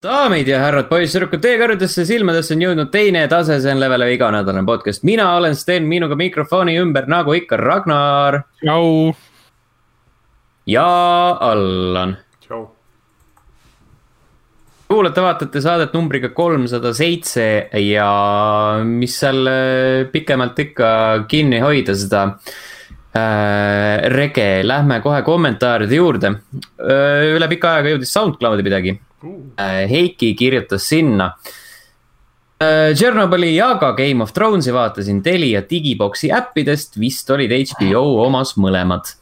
daamid ja härrad, poisssüdrukud, teie kõrgedesse silmadesse on jõudnud teine tase, see on Levele iganädalane podcast, mina olen Sten, minuga mikrofoni ümber, nagu ikka, Ragnar tšau. ja Allan. tšau. kuulate-vaatate saadet numbriga kolmsada seitse ja mis seal äh, pikemalt ikka kinni hoida seda äh, rege, lähme kohe kommentaaride juurde. üle pika ajaga jõudis SoundCloudi midagi Äh, Heiki kirjutas sinna. Äh, Tšernobõli ja ka Game of Thronesi vaatasin Telia digiboksi äppidest, vist olid HBO omas mõlemad.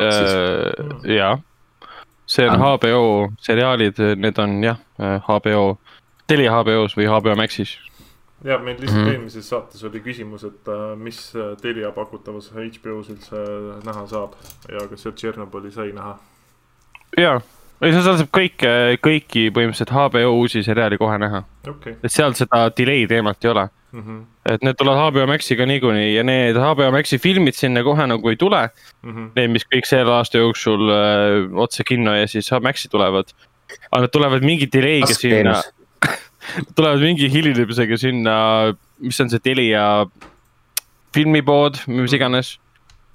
Äh, jah, see on HBO seriaalid, need on jah, HBO, Telia HBO-s või HBO Maxis. Ja meil lihtsalt mm eelmises saates oli küsimus, et mis Telia pakutavas HBO-s üldse näha saab. Ja kas sealt Tšernobõli sai näha? jaa ei, seal saab kõike, kõiki põhimõtteliselt HBO uusi seriaali kohe näha okay.. et seal seda delay teemat ei ole mm. -hmm. et need tulevad HBO Maxiga niikuinii ja need HBO Maxi filmid sinna kohe nagu ei tule mm. -hmm. Need, mis kõik selle aasta jooksul öö, äh, otse kinno ja siis Maxi tulevad. aga need tulevad mingi delay'ga sinna tulevad mingi hilinemisega sinna, mis on see Telia filmipood, mis iganes.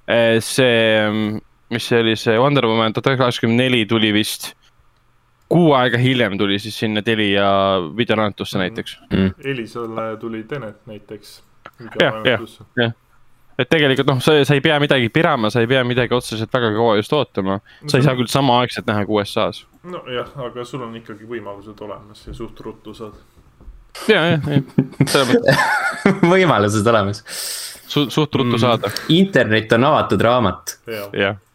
Äh, see, mis see oli, see Wonder Woman tuhat üheksasada kaheksakümmend neli tuli vist kuu aega hiljem tuli siis sinna Telia videolaenutusse näiteks mm.. Elisale tuli Tenet näiteks. jah, jah, jah et tegelikult noh, sa, sa ei pea midagi pirama, sa ei pea midagi otseselt väga kaua just ootama. sa ei saa küll samaaegselt näha kui USA-s. nojah, aga sul on ikkagi võimalused olemas ja suht ruttu saad. ja, jah, jah, võimalused olemas Su. suht ruttu mm. saada. internet on avatud raamat. jah Äh,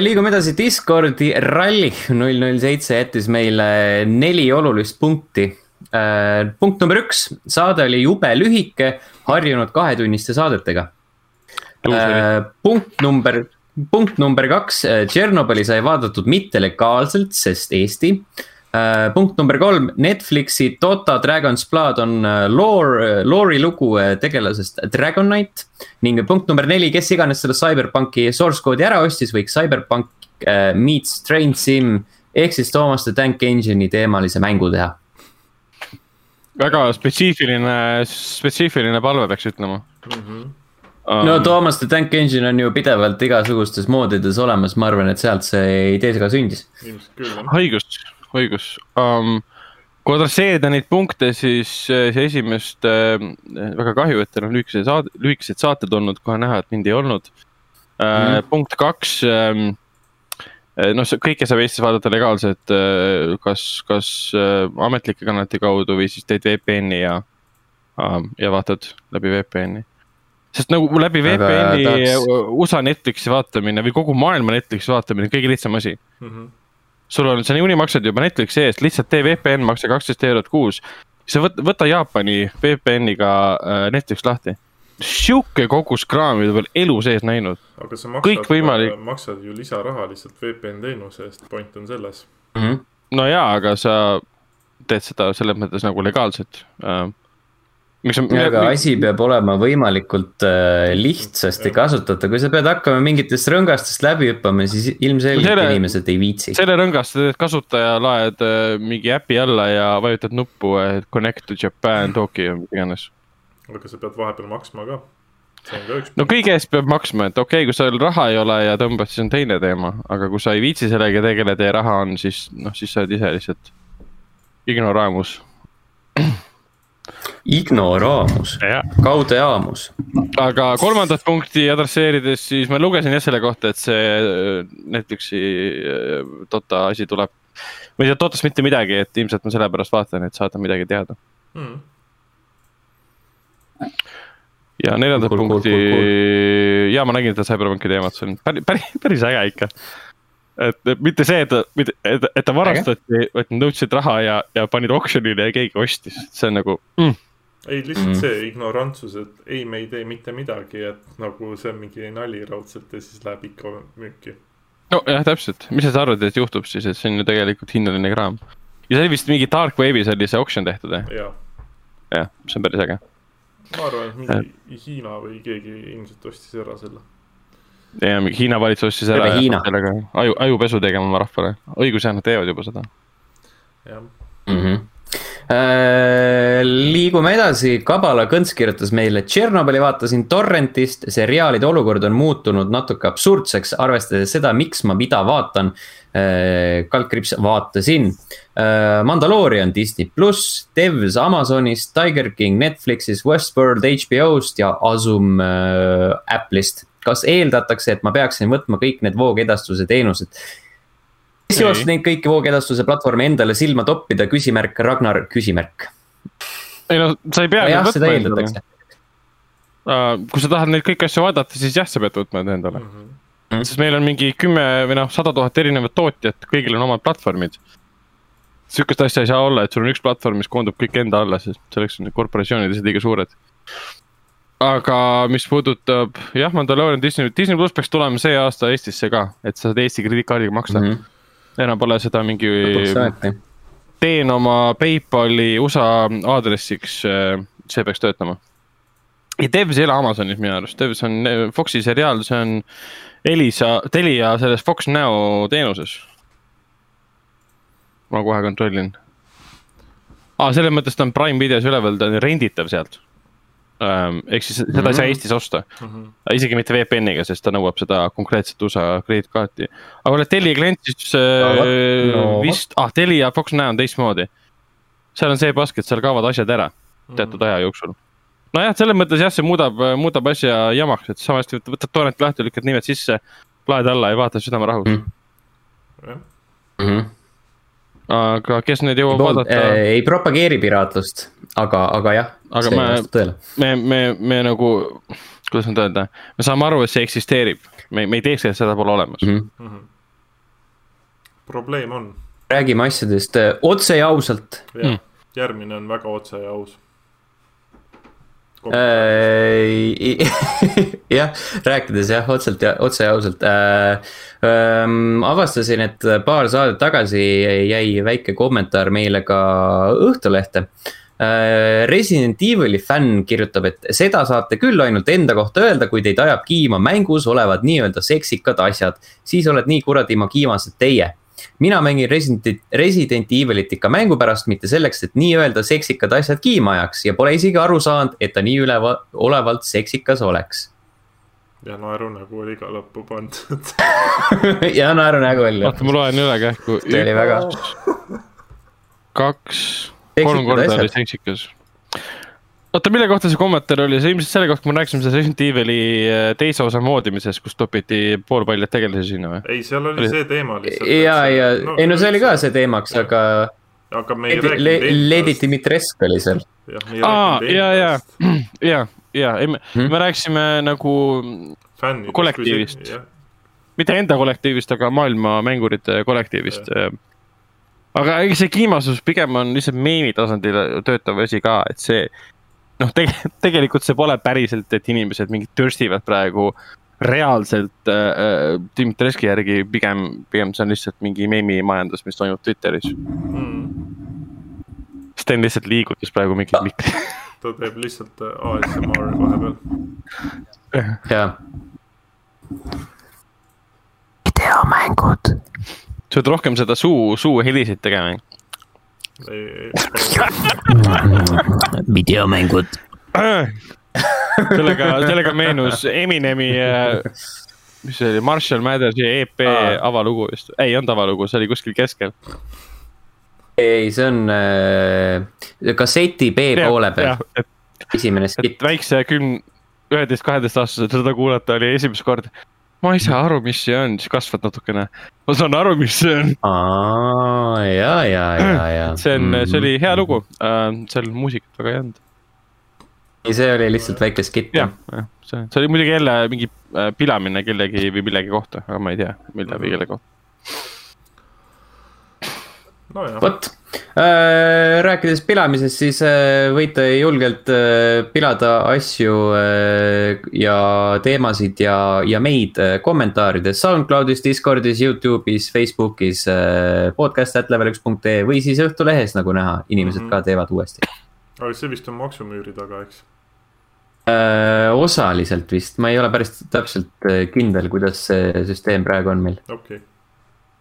liigume edasi Discordi, Rally null null seitse jättis meile neli olulist punkti. Äh, punkt number üks, saade oli jube lühike, harjunud kahetunniste saadetega. Äh, punkt number, punkt number kaks, Tšernobõli sai vaadatud mittelegaalselt, sest Eesti punkt number kolm, Netflixi Dota Dragon's Blood on uh, lore, lore'i lugu tegelasest Dragon Knight. ning punkt number neli, kes iganes selle CyberPunki source code'i ära ostis, võiks CyberPunk uh, meets Train Sim ehk siis Toomas the Tank Engine'i teemalise mängu teha. väga spetsiifiline, spetsiifiline palve peaks ütlema mm. -hmm. No Toomas the Tank Engine on ju pidevalt igasugustes moodides olemas, ma arvan, et sealt see idee ka sündis. ilmselt küll jah. õigus õigus um,. kui adresseerida neid punkte, siis see esimest äh,, väga kahju, et teil on lühikese saade, lühikesed saated olnud, kohe näha, et mind ei olnud äh, mm.. punkt kaks ähm, noh, kõike saab Eestis vaadata legaalselt, äh, kas, kas äh, ametlike kanalite kaudu või siis teed VPN-i ja, ja vaatad läbi VPN-i. sest nagu läbi VPN-i. USA Netflixi vaatamine või kogu maailma Netflixi vaatamine on kõige lihtsam asi mm. -hmm sul on, sa niikuinii maksad juba Netflixi eest, lihtsalt tee VPN, maksa kaksteist eurot kuus. sa võta, võta Jaapani VPN-iga äh, Netflix lahti. sihuke kogus kraami pole elu sees näinud. aga sa maksad, võimalik... maksad ju lisaraha lihtsalt VPN teenuse eest, point on selles mm. -hmm. no jaa, aga sa teed seda selles mõttes nagu legaalselt äh, miks on. aga asi peab olema võimalikult äh, lihtsasti kasutatav, kui sa pead hakkama mingitest rõngastest läbi hüppama, siis ilmselgelt selle, inimesed ei viitsi. selle rõngast teed kasutaja, laed äh, mingi äpi alla ja vajutad nuppu äh, connect to Japan, Tokyo, mis iganes. aga sa pead vahepeal maksma ka. no kõige eest peab maksma, et okei okay,, kui sul raha ei ole ja tõmbad, siis on teine teema, aga kui sa ei viitsi sellega tegeleda ja raha on, siis noh, siis sa oled ise lihtsalt ignoramus ignoraamus, kaudejaamus. aga kolmandat punkti adresseerides, siis ma lugesin jah selle kohta, et see äh, Netflixi äh, Dota asi tuleb. ma ei tea Dotast mitte midagi, et ilmselt ma sellepärast vaatan, et saada midagi teada hmm.. ja neljandat cool, punkti cool,, cool, cool. ja ma nägin seda Cyberpunki teemat, see on päris, päris, päris äge ikka et mitte see, et, et, et ta varastati, vaid nad nõudsid raha ja, ja panid oksjonile ja keegi ostis, see on nagu mm ei, lihtsalt mm. see ignorantsus, et ei, me ei tee mitte midagi, et nagu see on mingi nali raudselt ja siis läheb ikka müüki. nojah, täpselt, mis sa arvad, et juhtub siis, et see on ju tegelikult hinnaline kraam. ja see oli vist mingi dark wave'is oli see auction tehtud, jah? jah, jah, see on päris äge. ma arvan, et mingi Hiina või keegi ilmselt ostis ära selle ja mingi Hiina valitsus siis ära sellega aju, ajupesu tegema oma rahvale, õigus jah, nad teevad juba seda. jah, mm. -hmm. liigume edasi, Kabala Kõnts kirjutas meile, Tšernobõli vaatasin torrentist, seriaalide olukord on muutunud natuke absurdseks, arvestades seda, miks ma mida vaatan. kaldkriips vaatasin. Mandaloorian Disney pluss, Devs Amazonist, Tiger King Netflixis, Westworld HBO-st ja Asum äh, Apple'ist. Kas eeldatakse, et ma peaksin võtma kõik need voogedastuse teenused? Ei. jõuaks neid kõiki voogedastuse platvorme endale silma toppida, küsimärk, Ragnar, küsimärk. ei no sa ei pea. jah, seda eeldatakse. kui sa tahad neid kõiki asju vaadata, siis jah, sa pead võtma need endale. sest meil on mingi kümme või noh, sada tuhat erinevat tootjat, kõigil on omad platvormid. sihukest asja ei saa olla, et sul on üks platvorm, mis koondub kõik enda alla, sest selleks on need korporatsioonid lihtsalt liiga suured. Aga mis puudutab jah, Mandalorian Disney, Disney pluss peaks tulema see aasta Eestisse ka, et sa saad Eesti krediitkaardiga maksta mm. -hmm. enam pole seda mingi teen oma PayPali USA aadressiks, see peaks töötama. ja Devs ei ole Amazonis minu arust, Devs on Foxi seriaal, see on Elisa, Telia selles Fox Now teenuses. ma kohe kontrollin. aa, selles mõttes ta on Prime videos üleval, ta on renditav sealt. Ehk siis seda ei saa Eestis osta, isegi mitte VPN-iga, sest ta nõuab seda konkreetset USA krediitkaarti. aga oled Telia klient, siis äh, no vist, ah Telia Fox Now on teistmoodi. seal on see pask, et seal kaovad asjad ära teatud aja jooksul. nojah, selles mõttes jah, see muudab, muudab asja jamaks, et samasti võtad- võtad torrent lahti, lükkad nimed sisse, laed alla ja vaatad südamerahus Mm. mm.. Mhm. aga kes neid jõuab vaadata, ei propageeri piraatlust, aga, aga jah, Aga see me- me, me, me nagu, kuidas nüüd öelda, me saame aru, et see eksisteerib, me, me ei teeks, et seda pole olemas mm. Mhm. probleem on, räägime asjadest äh, otse ja ausalt. jah Mm., järgmine on väga otse ja aus. Äh, jah, rääkides jah, otseselt ja otse ja ausalt äh,. Ähm, avastasin, et paar saadet tagasi jäi väike kommentaar meile ka Õhtulehte äh,. Resident Evil'i fänn kirjutab, et seda saate küll ainult enda kohta öelda, kui teid ajab kiima mängus olevad nii-öelda seksikad asjad, siis oled nii kuradi magiimased teie mina mängin Resident, Resident Evilit ikka mängu pärast, mitte selleks, et nii-öelda seksikad asjad kiima ajaks ja pole isegi aru saanud, et ta nii üleva, olevalt seksikas oleks. ja naerunägu oli ka lõppu pandud. ja naerunägu oli. vaata, ma loen üle kähku. see oli väga, kaks, kolm korda oli seksikas. oota, mille kohta see kommentaar oli, see ilmselt selle kohta, kui me rääkisime sellest Resident Evil'i äh, teise osa moodimisest, kus topiti poolpaljad tegelasi sinna või? ei, seal oli see teema lihtsalt. ja, ja ei no see oli ka see teemaks, aga aga me ei Ledi- Le- rääkinud Lady. Dimitrescu oli seal. aa, ja, ja endast., ja, ja, ei me Hmm? me rääkisime nagu kollektiivist. mitte enda kollektiivist, aga maailma mängurite kollektiivist. Aga ega see kiimasus pigem on lihtsalt meemi tasandil töötav asi ka, et see noh, tege-, tegelikult see pole päriselt, et inimesed mingid törstivad praegu reaalselt äh, Dmitreski järgi pigem, pigem see on lihtsalt mingi meemimajandus, mis toimub Twitteris. Sten lihtsalt liigutas praegu mingit mikri. ta teeb lihtsalt äh, ASMR-i vahepeal. ja. videomängud. Sa pead rohkem seda suu, suuhelisid tegema. videomängud. sellega, sellega meenus Eminemi, mis see oli, Marshall Mathersi EP Aa. avalugu vist, ei olnud avalugu, see oli kuskil keskel. ei, see on äh, kasseti B-poole peal, et, esimene et skitt. väikse kümne, üheteist, kaheteistaastasel seda kuulata oli esimest korda. Ma ei saa aru, mis see on, siis kasvad natukene. ma saan aru, mis see on. aa, ja, ja, ja, ja. see on, see oli hea lugu, seal muusikat väga ei olnud. ei, see oli lihtsalt väike skitt. jah, jah, see, see oli muidugi jälle mingi äh, pilamine kellegi või millegi kohta, aga ma ei tea, mille või kelle kohta. nojah, vot rääkides pilamisest, siis äh, võite julgelt äh, pilada asju äh, ja teemasid ja, ja meid äh, kommentaarides SoundCloudis, Discordis, Youtube'is, Facebookis äh,, podcast at level üks punkt ee või siis Õhtulehes, nagu näha, inimesed Mhm. ka teevad uuesti. aga see vist on maksumüüri taga, eks. osaliselt vist, ma ei ole päris täpselt kindel, kuidas see süsteem praegu on meil. okei okay..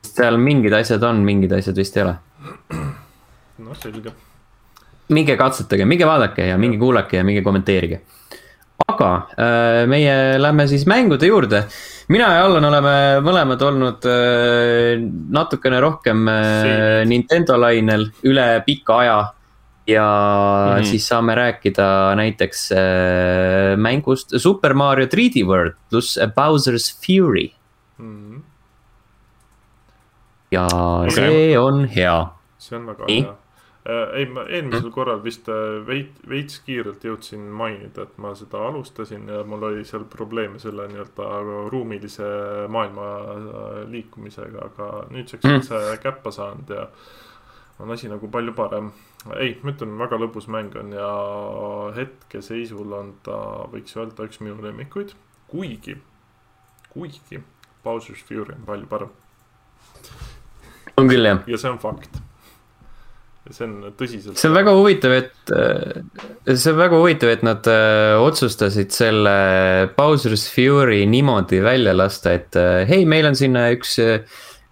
seal mingid asjad on, mingid asjad vist ei ole. noh, selge. minge katsetage, minge vaadake ja minge kuulake ja minge kommenteerige. aga meie lähme siis mängude juurde mina ja Allan oleme mõlemad olnud äh, natukene rohkem äh, Nintendo lainel üle pika aja. ja mm -hmm. siis saame rääkida näiteks äh, mängust Super Mario 3D World pluss Bowser's Fury mm. -hmm. ja okay. see on hea. see on väga Nii? hea Äh, ei, ma eelmisel mm. korral vist äh, veits, veits kiirelt jõudsin mainida, et ma seda alustasin ja mul oli seal probleeme selle nii-öelda ruumilise maailma äh, liikumisega, aga nüüdseks mm. on see käppa saanud ja on asi nagu palju parem. ei, ma ütlen, väga lõbus mäng on ja hetkeseisul on ta, võiks öelda, üks minu lemmikuid, kuigi, kuigi Bowser's Fury on palju parem. on küll, jah. ja see on fakt see on tõsiselt. see on väga huvitav, et, äh, see on väga huvitav, et nad äh, otsustasid selle Bowser's Fury niimoodi välja lasta, et äh, hei, meil on sinna üks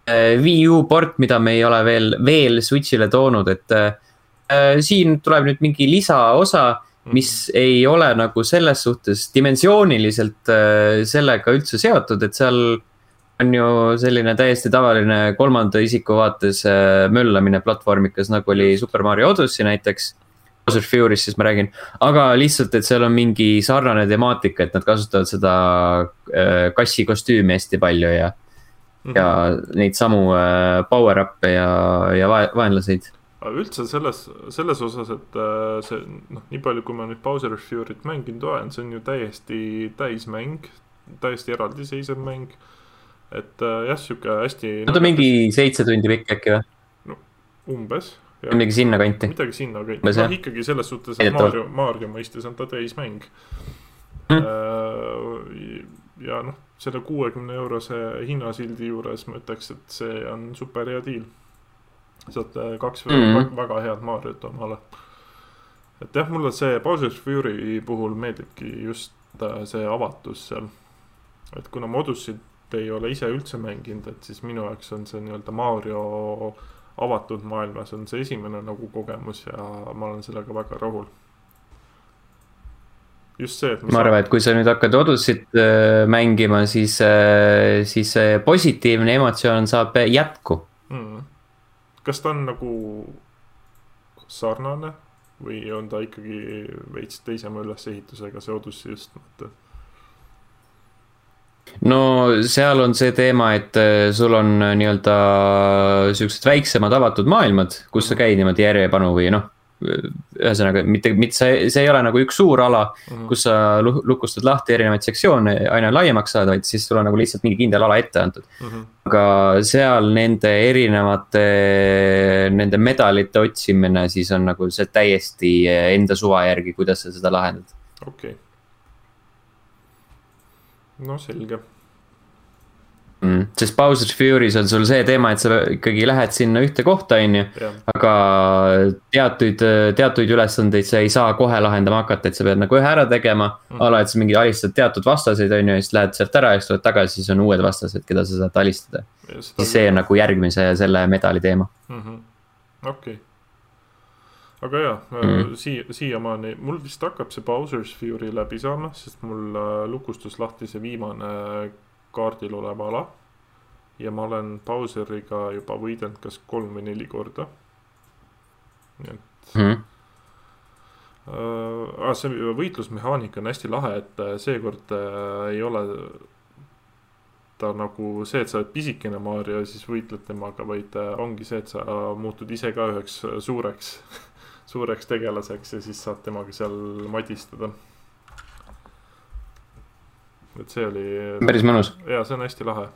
Wii U port, mida me ei ole veel, veel Switch'ile toonud, et öö, siin tuleb nüüd mingi lisaosa mhm. mis ei ole nagu selles suhtes dimensiooniliselt sellega üldse seotud, et seal on ju selline täiesti tavaline kolmanda isiku vaates äh, möllamine platvormikas, nagu oli Super Mario Odyssey näiteks. Bowser Fury's siis ma räägin, aga lihtsalt, et seal on mingi sarnane temaatika, et nad kasutavad seda äh, kassi kostüümi hästi palju ja mm. -hmm. ja neid samu äh, power-up'e ja, ja vaenlaseid üldse selles, selles osas, et see noh, nii palju, kui ma nüüd Bowser Fury't mänginud olen, see on ju täiesti täismäng, täiesti eraldiseisev mäng et äh, jah, sihuke hästi. no ta mingi seitse tundi pikk äkki või? no umbes. midagi sinnakanti. midagi sinnakanti, noh ikkagi selles suhtes, et Mario, Mario mõistes on ta täismäng mm.. ja noh, selle kuuekümne eurose hinnasildi juures ma ütleks, et see on super hea diil. saad äh, kaks mm -hmm. väga head Mariot omale. et jah, mulle see Bowser's Fury puhul meeldibki just see avatus seal. et kuna Odyssey't ei ole ise üldse mänginud, et siis minu jaoks on see nii-öelda Mario avatud maailmas on see esimene nagu kogemus ja ma olen sellega väga rahul. just see, et ma arvan, et kui sa nüüd hakkad Odyssey't äh, mängima, siis, äh, siis see positiivne emotsioon saab jätku mm.. kas ta on nagu sarnane või on ta ikkagi veits teisema ülesehitusega, see Odyssey just, mõtled? No seal on see teema, et äh, sul on äh, nii-öelda siuksed väiksemad avatud maailmad, kus sa käid niimoodi järjepanu või noh. ühesõnaga mitte, mitte see, see ei ole nagu üks suur ala mm, -hmm. kus sa lukustad lahti erinevaid sektsioone aina laiemaks saada, vaid siis sul on nagu lihtsalt mingi kindel ala ette antud mm. -hmm. aga seal nende erinevate, nende medalite otsimine, siis on nagu see täiesti enda suva järgi, kuidas sa seda lahendad. okei okay no selge mm,. sest Bowser's Fury's on sul see teema, et sa ikkagi lähed sinna ühte kohta, on ju. aga teatuid, teatuid ülesandeid sa ei saa kohe lahendama hakata, et sa pead nagu ühe ära tegema mm.. a la, et sa mingi alistad teatud vastaseid, on ju, ja siis lähed sealt ära ja siis tuled tagasi, siis on uued vastased, keda sa saad alistada. siis see on nagu järgmise selle medali teema -hmm.. okei aga jaa mm., siia, siiamaani, mul vist hakkab see Bowser's Fury läbi saama, sest mul äh, lukustus lahti see viimane kaardil olev ala. ja ma olen Bowseriga juba võidelnud kas kolm või neli korda. nii et mm.. Uh, see võitlusmehaanika on hästi lahe, et seekord uh, ei ole ta nagu see, et sa oled pisikene Mario ja siis võitled temaga, vaid ongi see, et sa muutud ise ka üheks suureks suureks tegelaseks ja siis saad temaga seal madistada. et see oli. päris mõnus. ja see on hästi lahe.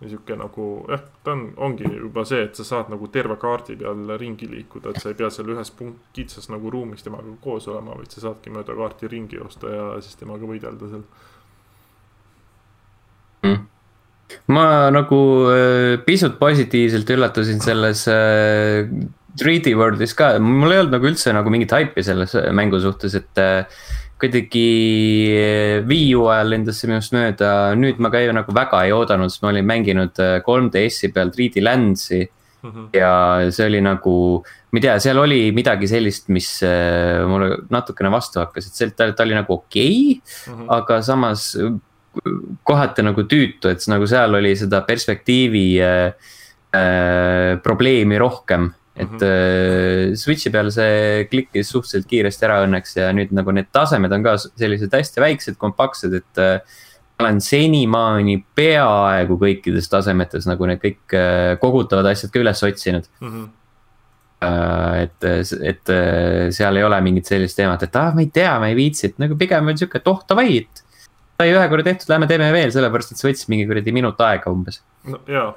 niisugune nagu jah, ta on, ongi juba see, et sa saad nagu terve kaardi peal ringi liikuda, et sa ei pea seal ühes punkt, kitsas nagu ruumis temaga koos olema, vaid sa saadki mööda kaarti ringi joosta ja siis temaga võidelda seal mm ma nagu äh, pisut positiivselt üllatusin selles äh, 3D Worldis ka, mul ei olnud nagu üldse nagu mingit haipi selles mängu suhtes, et. kuidagi Wii U ajal lendas see minust mööda, nüüd ma ka ju nagu väga ei oodanud, sest ma olin mänginud 3DS-i peal 3D Lands'i mm. -hmm. ja see oli nagu, ma ei tea, seal oli midagi sellist, mis äh, mulle natukene vastu hakkas, et see, ta, ta oli nagu okei okay, mm, -hmm. aga samas kohati nagu tüütu, et nagu seal oli seda perspektiivi äh, äh, probleemi rohkem et mm -hmm. Switch'i peal see klikkis suhteliselt kiiresti ära õnneks ja nüüd nagu need tasemed on ka sellised hästi väiksed, kompaktsed, et äh, olen senimaani peaaegu kõikides tasemetes nagu need kõik äh, kogutavad asjad ka üles otsinud mm. -hmm. et, et seal ei ole mingit sellist teemat, et ah, ma ei tea, ma ei viitsi, et nagu pigem on sihuke, et oh davai, et. sai ühe korra tehtud, lähme teeme veel, sellepärast et see võttis mingi kuradi minut aega umbes. no jaa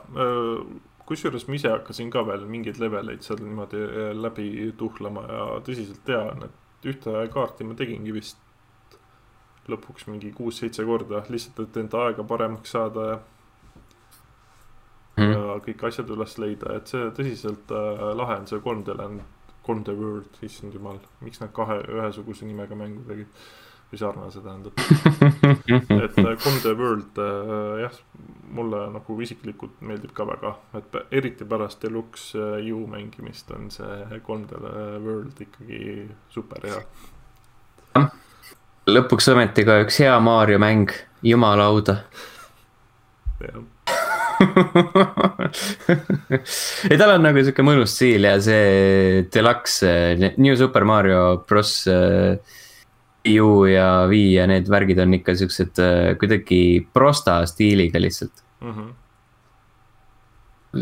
kusjuures ma ise hakkasin ka veel mingeid leveleid seal niimoodi äh, läbi tuhlama ja tõsiselt tean, et ühte kaarti ma tegingi vist lõpuks mingi kuus-seitse korda, lihtsalt, et enda aega paremaks saada ja mm. ja kõik asjad üles leida, et see tõsiselt äh, lahe on see 3D land, 3D world, issand jumal, miks nad kahe ühesuguse nimega mängu tegid või sarnase tähendab. Et 3D äh, World äh, jah, mulle nagu isiklikult meeldib ka väga, et eriti pärast Deluxe äh, U mängimist on see 3D World ikkagi super hea. lõpuks ometi ka üks hea Mario mäng, jumala auda. ei, tal on nagu sihuke mõnus stiil ja see deluxe New Super Mario Bros äh, U ja Wii ja need värgid on ikka siuksed äh, kuidagi prosta stiiliga lihtsalt mm. -hmm.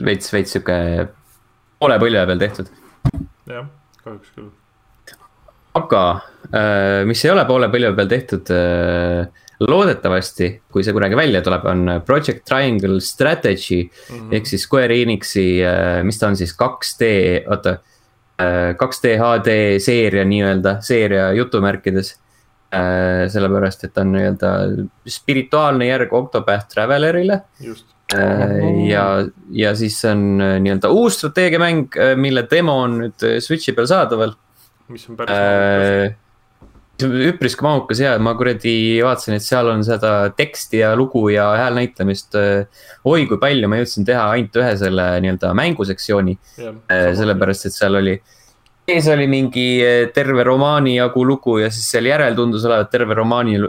veits, veits sihuke poole põlve peal tehtud. jah, kahjuks küll. aga äh, mis ei ole poole põlve peal tehtud äh, loodetavasti, kui see kunagi välja tuleb, on Project Triangle Strategy mm -hmm. ehk siis Square Enixi, mis ta on siis 2D, oota. 2D HD seeria nii-öelda, seeria jutumärkides sellepärast, et ta on nii-öelda spirituaalne järg Octopath Travelerile. Äh, ja, ja siis on äh, nii-öelda uus strateegiamäng, mille demo on nüüd Switch'i peal saadaval. mis on päris mahukas üpriski mahukas ja ma kuradi vaatasin, et seal on seda teksti ja lugu ja häälnäitlemist. oi kui palju ma jõudsin teha ainult ühe selle nii-öelda mängusektsiooni. sellepärast, et seal oli äh, ees oli mingi eh, terve romaani jagu lugu ja siis seal järel tundus olevat terve romaani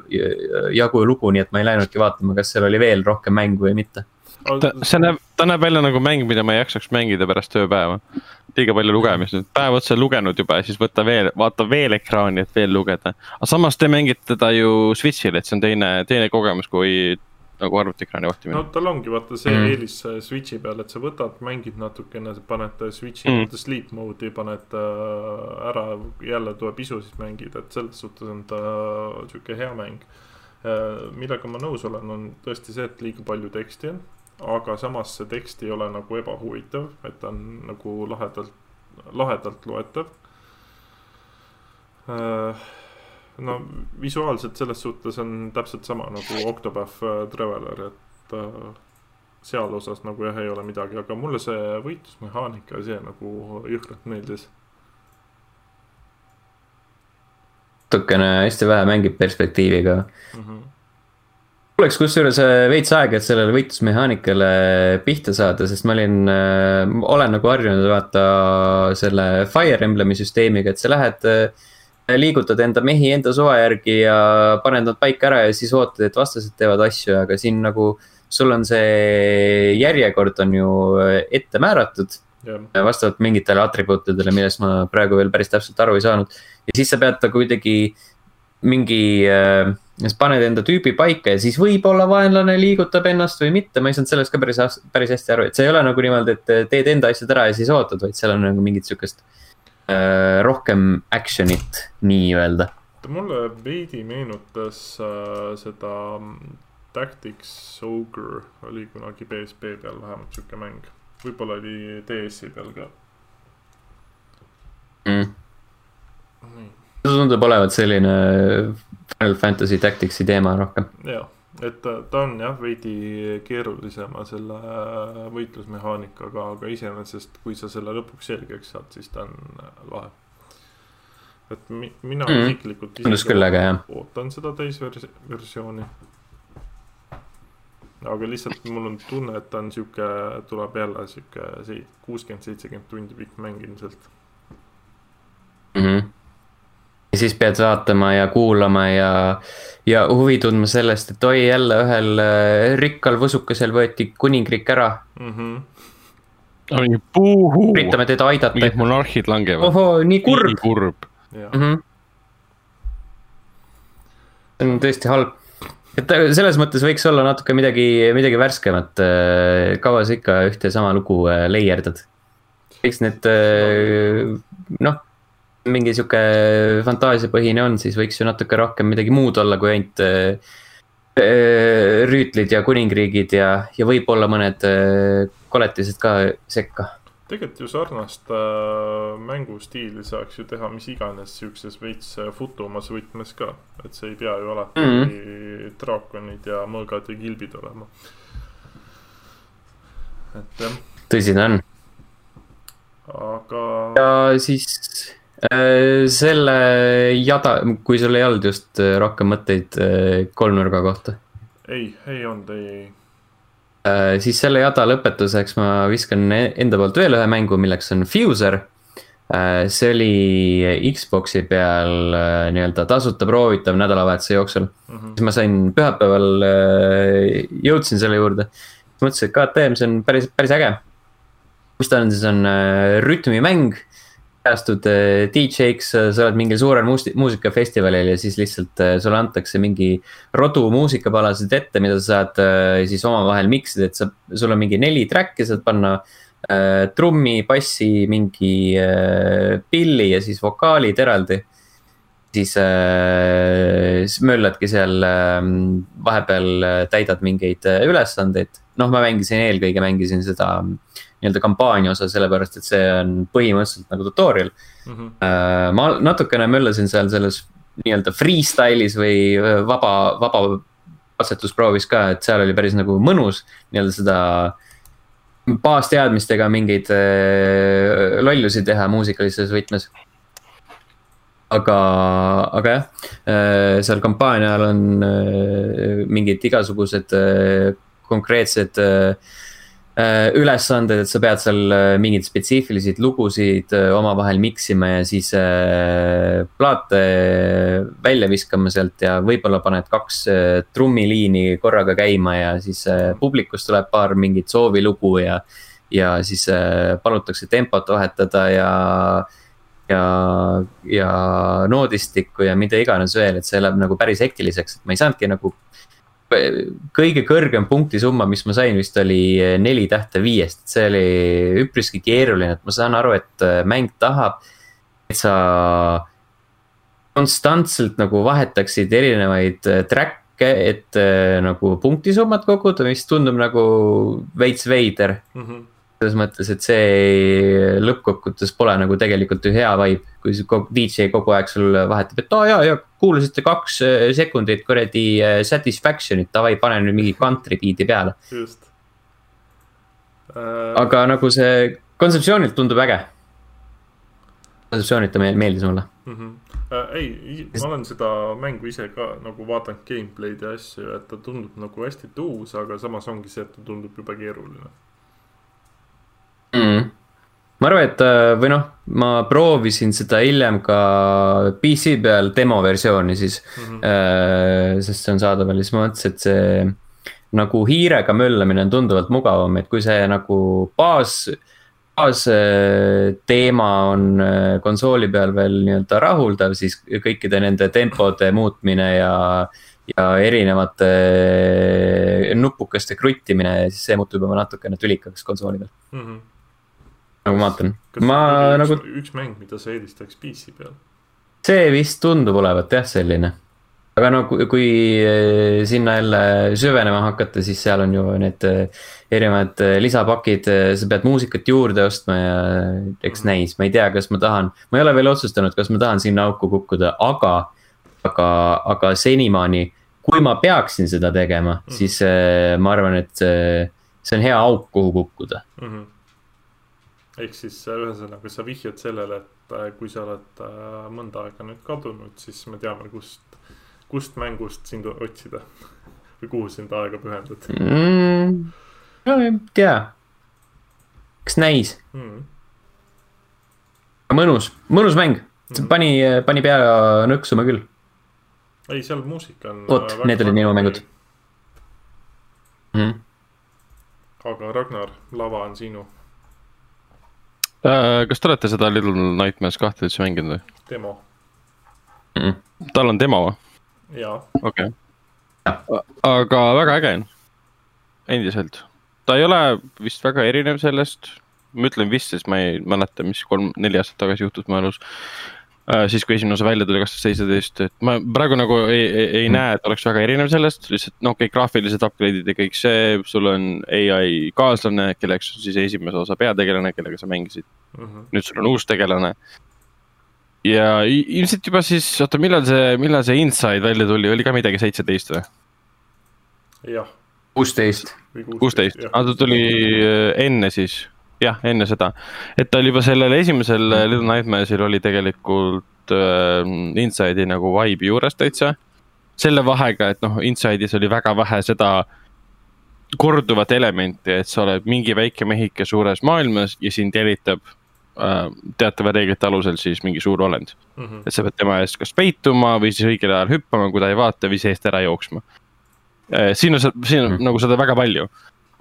jagu lugu, nii et ma ei läinudki vaatama, kas seal oli veel rohkem mängu või mitte. ta, see näeb, ta näeb välja nagu mäng, mida ma ei jaksaks mängida pärast ööpäeva. liiga palju lugemist, et päev otsa lugenud juba ja siis võta veel, vaata veel ekraani, et veel lugeda. aga samas te mängite teda ju Switch'il, et see on teine, teine kogemus kui nagu arvutiekraani vahtimine. no tal ongi vaata see mm. eelis Switch'i peal, et sa võtad, mängid natukene, paned Switch'i mm. sleep mode'i, paned äh, ära, jälle tuleb isu, siis mängid, et selles suhtes on ta sihuke hea mäng. Äh, millega ma nõus olen, on tõesti see, et liiga palju teksti on, aga samas see tekst ei ole nagu ebahuvitav, et ta on nagu lahedalt, lahedalt loetav no visuaalselt selles suhtes on täpselt sama nagu Octopath äh, Traveler, et äh, seal osas nagu jah, ei ole midagi, aga mulle see võitlusmehaanika ja see nagu jõhkralt meeldis. natukene hästi vähe mängib perspektiiviga mm. -hmm oleks kusjuures äh, veits aega, et sellele võitlusmehaanikale pihta saada, sest ma olin olen nagu harjunud vaata selle Fire Emblemi süsteemiga, et sa lähed äh, liigutad enda mehi enda suva järgi ja paned nad paika ära ja siis ootad, et vastased teevad asju, aga siin nagu. sul on see järjekord on ju ette määratud yeah.. vastavalt mingitele atribuutidele, millest ma praegu veel päris täpselt aru ei saanud. ja siis sa pead ta kuidagi mingi äh,, siis paned enda tüübi paika ja siis võib-olla vaenlane liigutab ennast või mitte, ma ei saanud sellest ka päris, päris hästi aru, et see ei ole nagu niimoodi, et teed enda asjad ära ja siis ootad, vaid seal on nagu mingit sihukest Äh, rohkem action'it nii-öelda. mulle veidi meenutas äh, seda mm, Tactics Ogre oli kunagi PSP peal vähemalt sihuke mäng, võib-olla oli DS-i peal ka. Mm.. see tundub olevat selline Final Fantasy Tacticsi teema rohkem. jah et ta, on jah, veidi keerulisema selle äh, võitlusmehaanikaga, aga iseenesest, kui sa selle lõpuks selgeks saad, siis ta on äh, lahe. et mi, mina Mhm. isiklikult Tundus küll äge, jah. ootan seda täisversiooni. aga lihtsalt mul on tunne, et ta on sihuke, tuleb jälle sihuke kuuskümmend, seitsekümmend tundi pikk mäng ilmselt. mm. -hmm. Siis pead vaatama ja kuulama ja, ja huvi tundma sellest, et oi jälle ühel äh, rikkal võsukesel võeti kuningriik ära. Mm -hmm. üritame teda aidata mingid. monarhid langevad. ohoo, nii kurb. kurb. jah, mm. -hmm. see on tõesti halb. et äh, selles mõttes võiks olla natuke midagi, midagi värskemat. kaua sa ikka ühte ja sama lugu äh, leierdad? võiks need äh, noh, mingi sihuke fantaasiapõhine on, siis võiks ju natuke rohkem midagi muud olla, kui ainult äh, äh, rüütlid ja kuningriigid ja, ja võib-olla mõned äh, koletised ka sekka. tegelikult ju sarnast mängustiili saaks ju teha mis iganes siukses veits futumas võtmes ka, et see ei pea ju alati mm. -hmm. draakonid ja mõõgad ja kilbid olema. et jah, tõsi ta on. aga ja siis selle jada, kui sul ei olnud just äh, rohkem mõtteid äh, kolmnurga kohta ei, ei olnud, ei, äh,, siis selle jada lõpetuseks ma viskan e- enda poolt veel ühe mängu, milleks on Fuser äh,. see oli Xbox'i peal äh, nii-öelda tasuta proovitav nädalavahetuse jooksul mm. -hmm. siis ma sain pühapäeval äh,, jõudsin selle juurde. mõtlesin, et KTM, see on päris, päris äge. mis ta on, siis on äh, rütmimäng. Päästud äh, DJ-ks, sa oled mingil suurel muusik-, muusikafestivalil ja siis lihtsalt äh, sulle antakse mingi rodu muusikapalasid ette, mida sa saad äh, siis omavahel mix ida, et sa, sul on mingi neli track'i, saad panna äh, trummi, bassi, mingi äh, pilli ja siis vokaalid eraldi siis äh, mölladki seal äh, vahepeal äh, täidad mingeid äh, ülesandeid. noh, ma mängisin eelkõige mängisin seda mm, nii-öelda kampaania osa, sellepärast et see on põhimõtteliselt nagu tutorial Mm -hmm. ma natukene möllasin seal selles nii-öelda freestyle'is või äh, vaba, vaba katsetusproovis ka, et seal oli päris nagu mõnus nii-öelda seda baasteadmistega mingeid äh, lollusi teha muusikalises võtmes aga, aga jah, seal kampaania ajal on mingid igasugused konkreetsed äh, ülesanded, et sa pead seal äh, mingeid spetsiifilisi lugusid äh, omavahel mix ima ja siis äh, plaate välja viskama sealt ja võib-olla paned kaks äh, trummiliini korraga käima ja siis äh, publikust tuleb paar mingit soovilugu ja ja siis äh, palutakse tempot vahetada ja ja, ja noodistikku ja mida iganes veel, et see läheb nagu päris hektiliseks, et ma ei saanudki nagu. Kõige kõrgem punktisumma, mis ma sain, vist oli neli tähte viiest, see oli üpriski keeruline, et ma saan aru, et mäng tahab, et sa konstantselt nagu vahetaksid erinevaid track'e, et nagu punktisummat koguda, mis tundub nagu veits veider Mm -hmm. selles mõttes, et see ei- lõppkokkuvõttes pole nagu tegelikult ju hea vibe, kui DJ kogu aeg sul vahetab, et aa oh, jaa, ja kuulasite kaks äh, sekundit kuradi äh, satisfaction'it, davai, pane nüüd mingi country beat'i peale. just äh,. aga nagu see kontseptsioonilt tundub äge. kontseptsioonilt ta meel- meeldis mulle. mm. -hmm. Äh, ei, ma olen seda mängu ise ka nagu vaadanud gameplay'd ja asju, et ta tundub nagu hästi tuus, aga samas ongi see, et ta tundub jube keeruline. mm.. Ma arvan, et äh, või noh, ma proovisin seda hiljem ka PC peal demoversiooni siis mm. -hmm. sest see on saadaval ja siis ma mõtlesin, et see nagu hiirega möllamine on tunduvalt mugavam, et kui see nagu baas, baasteema on äh, konsooli peal veel nii-öelda rahuldav, siis kõikide nende tempode muutmine ja ja erinevate nupukaste kruttimine, siis see muutub juba natukene tülikaks konsooli peal, Mm -hmm. Nagu ma vaatan. ma nagu üks,, mäng, mida sa eelistaks PC peal? see vist tundub olevat jah, selline. aga no kui, kui eh, sinna jälle süvenema hakata, siis seal on ju need eh, erinevad eh, lisapakid, sa pead muusikat juurde ostma ja eks näis, ma ei tea, kas ma tahan. ma ei ole veel otsustanud, kas ma tahan sinna auku kukkuda, aga, aga, aga senimaani, kui ma peaksin seda tegema, siis eh, ma arvan, et see, see on hea auk, kuhu kukkuda. Mm -hmm. Ehk siis äh, ühesõnaga sa vihjad sellele, et äh, kui sa oled äh, mõnda aega nüüd kadunud, siis me teame, kust, kust mängust sind otsida või kuhu sind aega pühendad mm,. no ei tea, kas näis? Mm.. mõnus, mõnus mäng, pani, pani pea nõksuma küll. ei, seal muusika on. vot, need olid minu mängud mm.. aga Ragnar, lava on sinu kas te olete seda Little Nightmares kahte üldse mänginud või? demo mm.. tal on demo või? jaa. okei okay.. aga väga äge on, endiselt. ta ei ole vist väga erinev sellest, ma ütlen vist, sest ma ei mäleta, mis kolm-neli aastat tagasi juhtus mu elus Äh, siis, kui esimene osa välja tuli kaks tuhat seitseteist, et ma praegu nagu ei, ei, ei mm. näe, et oleks väga erinev sellest, lihtsalt noh, kõik graafilised upgrade'id ja kõik see, sul on ai kaaslane, kelleks on siis esimese osa peategelane, kellega sa mängisid mm. -hmm. nüüd sul on uus tegelane. ja ilmselt juba siis, oota, millal see, millal see Inside välja tuli, oli ka midagi seitseteist või? jah. kuusteist. kuusteist, aga ta tuli äh, enne siis jah, enne seda, et ta oli juba sellel esimesel äh, Little Nightmares'il oli tegelikult äh, Inside'i nagu vibe'i juures täitsa. selle vahega, et noh, Inside'is oli väga vähe seda korduvat elementi, et sa oled mingi väike mehike suures maailmas ja sind jälitab äh, teatava reeglite alusel siis mingi suur olend mm. -hmm. et sa pead tema eest kas peituma või siis õigel ajal hüppama, kui ta ei vaata või seest ära jooksma äh,. siin on, siin on mm -hmm. nagu seda väga palju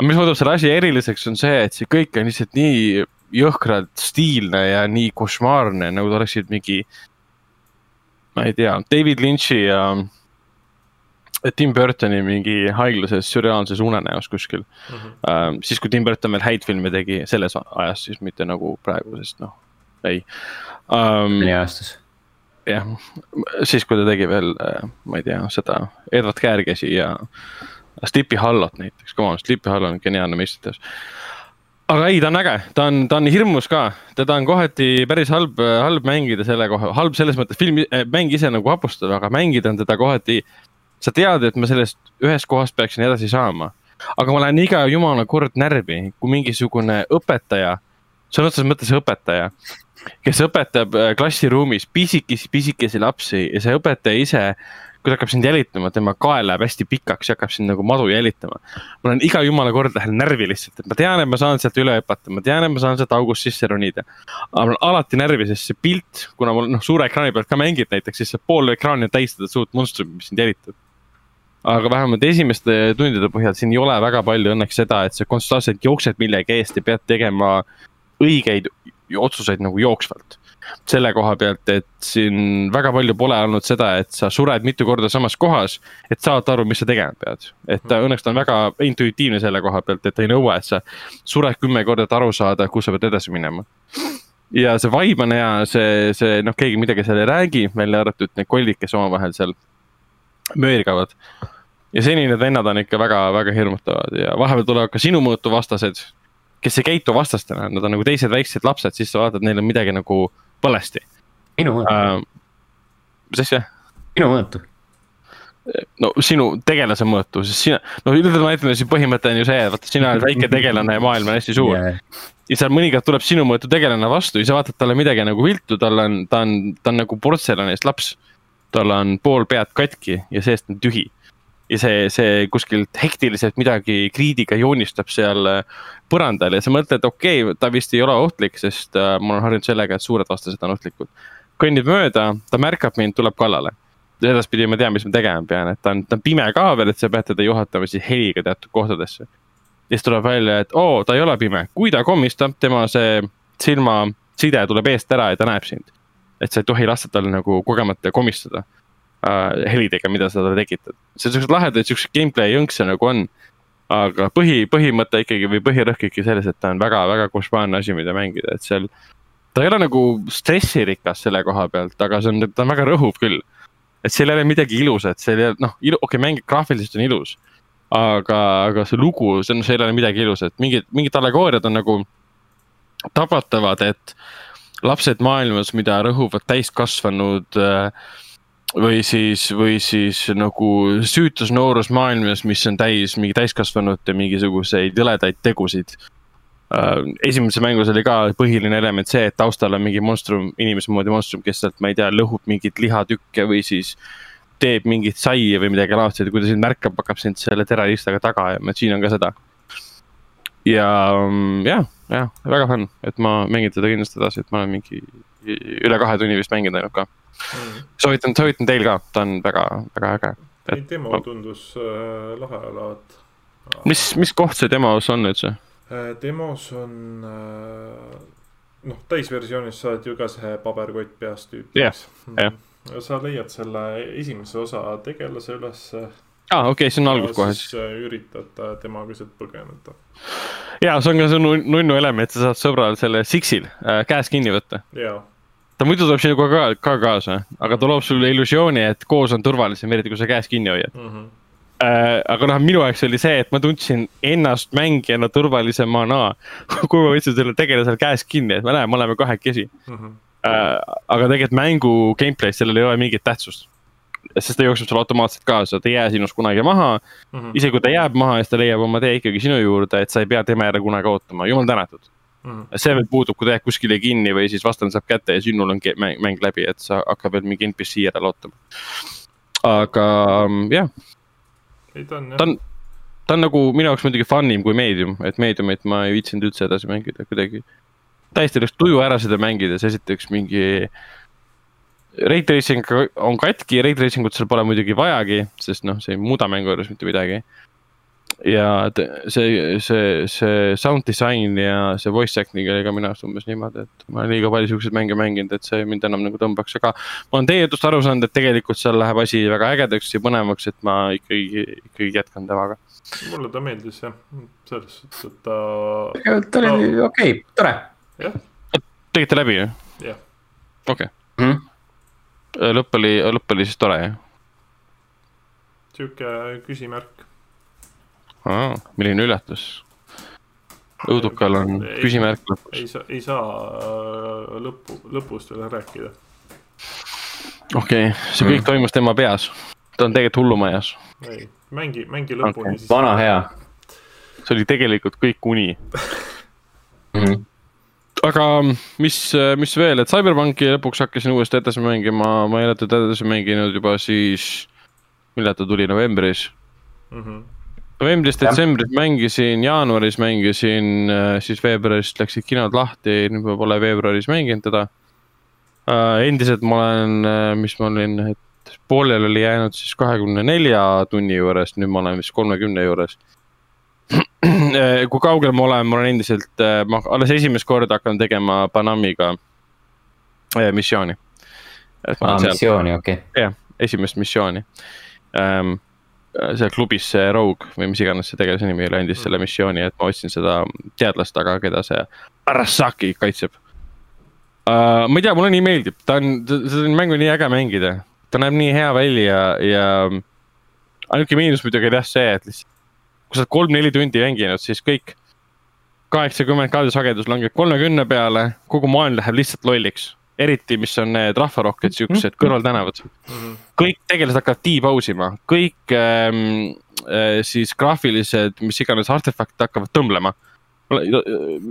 aga mis muudab selle asja eriliseks, on see, et see kõik on lihtsalt nii jõhkralt stiilne ja nii košmaarne, nagu ta oleksid mingi. ma ei tea, David Lynch'i ja Tim Burtoni mingi haiglases sürreaalses unenäos kuskil mm. -hmm. siis kui Tim Burton veel häid filme tegi selles ajas, siis mitte nagu praegu, sest noh, ei um,. mõni aastas jah, siis kui ta tegi veel, äh, ma ei tea, seda Edward Käärkäsi ja Sleepy Hollow't näiteks, come on, Sleepy Hollow on geniaalne meistriteos. aga ei, ta on äge, ta on, ta on hirmus ka, teda on kohati päris halb, halb mängida selle koha, halb selles mõttes, film, eh, mäng ise nagu vapustab, aga mängida on teda kohati. sa tead, et ma sellest ühest kohast peaksin edasi saama, aga ma lähen iga jumala kord närvi, kui mingisugune õpetaja, sõna otseses mõttes õpetaja kes õpetab eh, klassiruumis pisikesi, pisikesi lapsi ja see õpetaja ise kui ta hakkab sind jälitama, tema kael läheb hästi pikaks ja hakkab sind nagu madu jälitama. ma olen iga jumala kord lähen närvi lihtsalt, et ma tean, et ma saan sealt üle hüpata, ma tean, et ma saan sealt august sisse ronida. aga mul on alati närvi, sest see pilt, kuna mul noh, suure ekraani pealt ka mängid näiteks, siis see pool ekraani on täis seda suurt monstrit, mis sind jälitab aga vähemalt esimeste tundide põhjal siin ei ole väga palju õnneks seda, et sa konstantselt jooksed millegi eest ja pead tegema õigeid otsuseid nagu jooksvalt selle koha pealt, et siin väga palju pole olnud seda, et sa sured mitu korda samas kohas, et saada aru, mis sa tegema pead. et ta õnneks ta on väga intuitiivne selle koha pealt, et ta ei nõua, et sa sured kümme korda, et aru saada, kus sa pead edasi minema. ja see vibe on hea, see, see noh, keegi midagi seal ei räägi, välja arvatud need kollid, kes omavahel seal möirgavad ja seni need vennad on ikka väga-väga hirmutavad ja vahepeal tulevad ka sinu mõõtu vastased, kes ei käitu vastastena, nad on nagu teised väiksed lapsed, siis sa vaatad, neil on midagi nagu valesti. minu mõõtu uh,. mis asja? minu mõõtu no sinu tegelase mõõtu, sest sina, no üldse ma ütlen, see põhimõte on ju see, et vaata, sina oled väike tegelane ja maailm on hästi suur yeah.. ja seal mõnikord tuleb sinu mõõtu tegelane vastu ja sa vaatad talle midagi nagu viltu, tal on, ta on, ta on nagu portselanist laps. tal on pool pead katki ja seest on tühi ja see, see kuskilt hektiliselt midagi kriidiga joonistab seal äh, põrandal ja sa mõtled, okei okay,, ta vist ei ole ohtlik, sest äh, ma olen harjunud sellega, et suured vastased on ohtlikud. kõnnib mööda, ta märkab mind, tuleb kallale. edaspidi ma tean, mis ma tegema pean, et ta on, ta on pime ka veel, et sa pead teda juhatama siis heliga teatud kohtadesse. ja siis tuleb välja, et oo, ta ei ole pime, kui ta komistab, tema see silmaside tuleb eest ära ja ta näeb sind. et sa ei tohi lasta tal nagu kogemata komistada äh, helidega, mida sa talle tekitad. see on siuksed lahedad, siuksed gameplay jõnkse nagu on. aga põhi, põhimõte ikkagi või põhirõhk ikkagi selles, et ta on väga-väga košmaarne asi, mida mängida, et seal. ta ei ole nagu stressirikas selle koha pealt, aga see on, ta on väga rõhuv küll. et seal ei ole midagi ilusat, seal ei ole, noh, okei okay,, mäng graafiliselt on ilus. aga, aga see lugu, see on, seal ei ole midagi ilusat, mingid, mingid allegooriad on nagu tabatavad, et lapsed maailmas, mida rõhuvad täiskasvanud äh, või siis, või siis nagu süütus noorus maailmas, mis on täis mingi täiskasvanute mingisuguseid jõledaid tegusid. uh, esimeses mängus oli ka põhiline element see, et taustal on mingi monstrum, inimese moodi monstrum, kes sealt, ma ei tea, lõhub mingeid lihatükke või siis teeb mingit saia või midagi laadset ja kui ta sind märkab, hakkab sind selle terariistaga taga ajama, et siin on ka seda. ja mm, jah, jah, väga fun, et ma mängin teda kindlasti edasi, et ma olen mingi üle kahe tunni vist mänginud ainult ka mm. soovitan, soovitan teil ka, ta on väga, väga äge. ei, demo tundus äh, lahe olevat. mis, mis koht see demos on üldse? Äh, demos on äh, noh, täisversioonis saad ju ka see paberkott peas tüüp. jah, jah. sa leiad selle esimese osa tegelase ülesse aa ah,, okei okay,, see on alguses kohe siis. üritad temaga sealt põgeneda. ja see on ka see nunnu element, sa saad sõbral selle Sixil äh, käes kinni võtta. ta muidu tuleb sinuga ka, ka kaasa, aga ta loob sulle illusiooni, et koos on turvalisem, eriti kui sa käes kinni hoiad mm. -hmm. Äh, aga noh, minu jaoks oli see, et ma tundsin ennast mängijana turvalisemana, kui ma võtsin selle tegelasel käes kinni, et me näeme, me oleme kahekesi mm. -hmm. Äh, aga tegelikult mängu gameplay's sellel ei ole mingit tähtsust sest ta jookseb sulle automaatselt kaasa, ta ei jää sinust kunagi maha mm. -hmm. isegi kui ta jääb maha, siis ta leiab oma tee ikkagi sinu juurde, et sa ei pea tema järele kunagi ootama, jumal tänatud mm. -hmm. see veel puudub, kui ta jääb kuskile kinni või siis vastane saab kätte ja sinul on mäng, mäng läbi, et sa hakkad veel mingi NPC järele ootama. aga jah. ta on, ta on, ta on nagu minu jaoks muidugi fun im kui meedium, et meediumit ma ei viitsinud üldse edasi mängida kuidagi. täiesti läks tuju ära seda mängides, esiteks mingi Rate tracing on katki, rate tracing ut seal pole muidugi vajagi, sest noh, see ei muuda mängu juures mitte midagi. ja see, see, see sound disain ja see voice acting oli ka minu arust umbes niimoodi, et ma olen liiga palju siukseid mänge mänginud, et see mind enam nagu tõmbaks, aga. ma olen teie jutust aru saanud, et tegelikult seal läheb asi väga ägedaks ja põnevaks, et ma ikkagi, ikkagi jätkan temaga. mulle ta meeldis jah, selles suhtes, et ta. tegelikult oli okei okay, tore. jah. tegite läbi ju? jah. okei okay. mm. -hmm lõpp oli, lõpp oli siis tore, jah? sihuke küsimärk. milline üllatus. õudukal on ei, küsimärk lõpus. ei saa, ei saa äh, lõppu, lõpust veel rääkida. okei okay., see kõik mm. toimus tema peas. ta on tegelikult hullumajas. ei, mängi, mängi lõpuni okay.. vana hea. see oli tegelikult kõik uni mm. -hmm aga mis, mis veel, et CyberPunki lõpuks hakkasin uuesti edasi mängima, ma ei ole teda edasi mänginud juba siis, millal ta tuli, novembris mm. -hmm. novembris, detsembris mängisin, jaanuaris mängisin, siis veebruarist läksid kinod lahti, nüüd ma pole veebruaris mänginud teda uh,. endiselt ma olen, mis ma olin, et pooleli oli jäänud siis kahekümne nelja tunni juures, nüüd ma olen vist kolmekümne juures Äh, kui kaugel ma olen, ma olen endiselt, äh, ma alles esimest korda hakkan tegema Panamiga äh, missiooni. aa, missiooni, okei okay.. jah, esimest missiooni ähm,. seal klubis see Rogue või mis iganes see tegelase nimi oli, andis selle missiooni, et ma ostsin seda teadlast taga, keda see Arasaki kaitseb uh,. ma ei tea, mulle nii meeldib, ta on, seda mängu nii äge mängida, ta näeb nii hea välja ja ainuke miinus muidugi oli jah see, et lihtsalt kui sa oled kolm-neli tundi mänginud, siis kõik kaheksakümmend kaadrisagedus langeb kolmekümne peale, kogu maailm läheb lihtsalt lolliks. eriti, mis on need rahvarohked siuksed kõrvaltänavad mm. -hmm. kõik tegelased hakkavad depouse ima, kõik ähm, äh, siis graafilised, mis iganes artefaktid hakkavad tõmblema.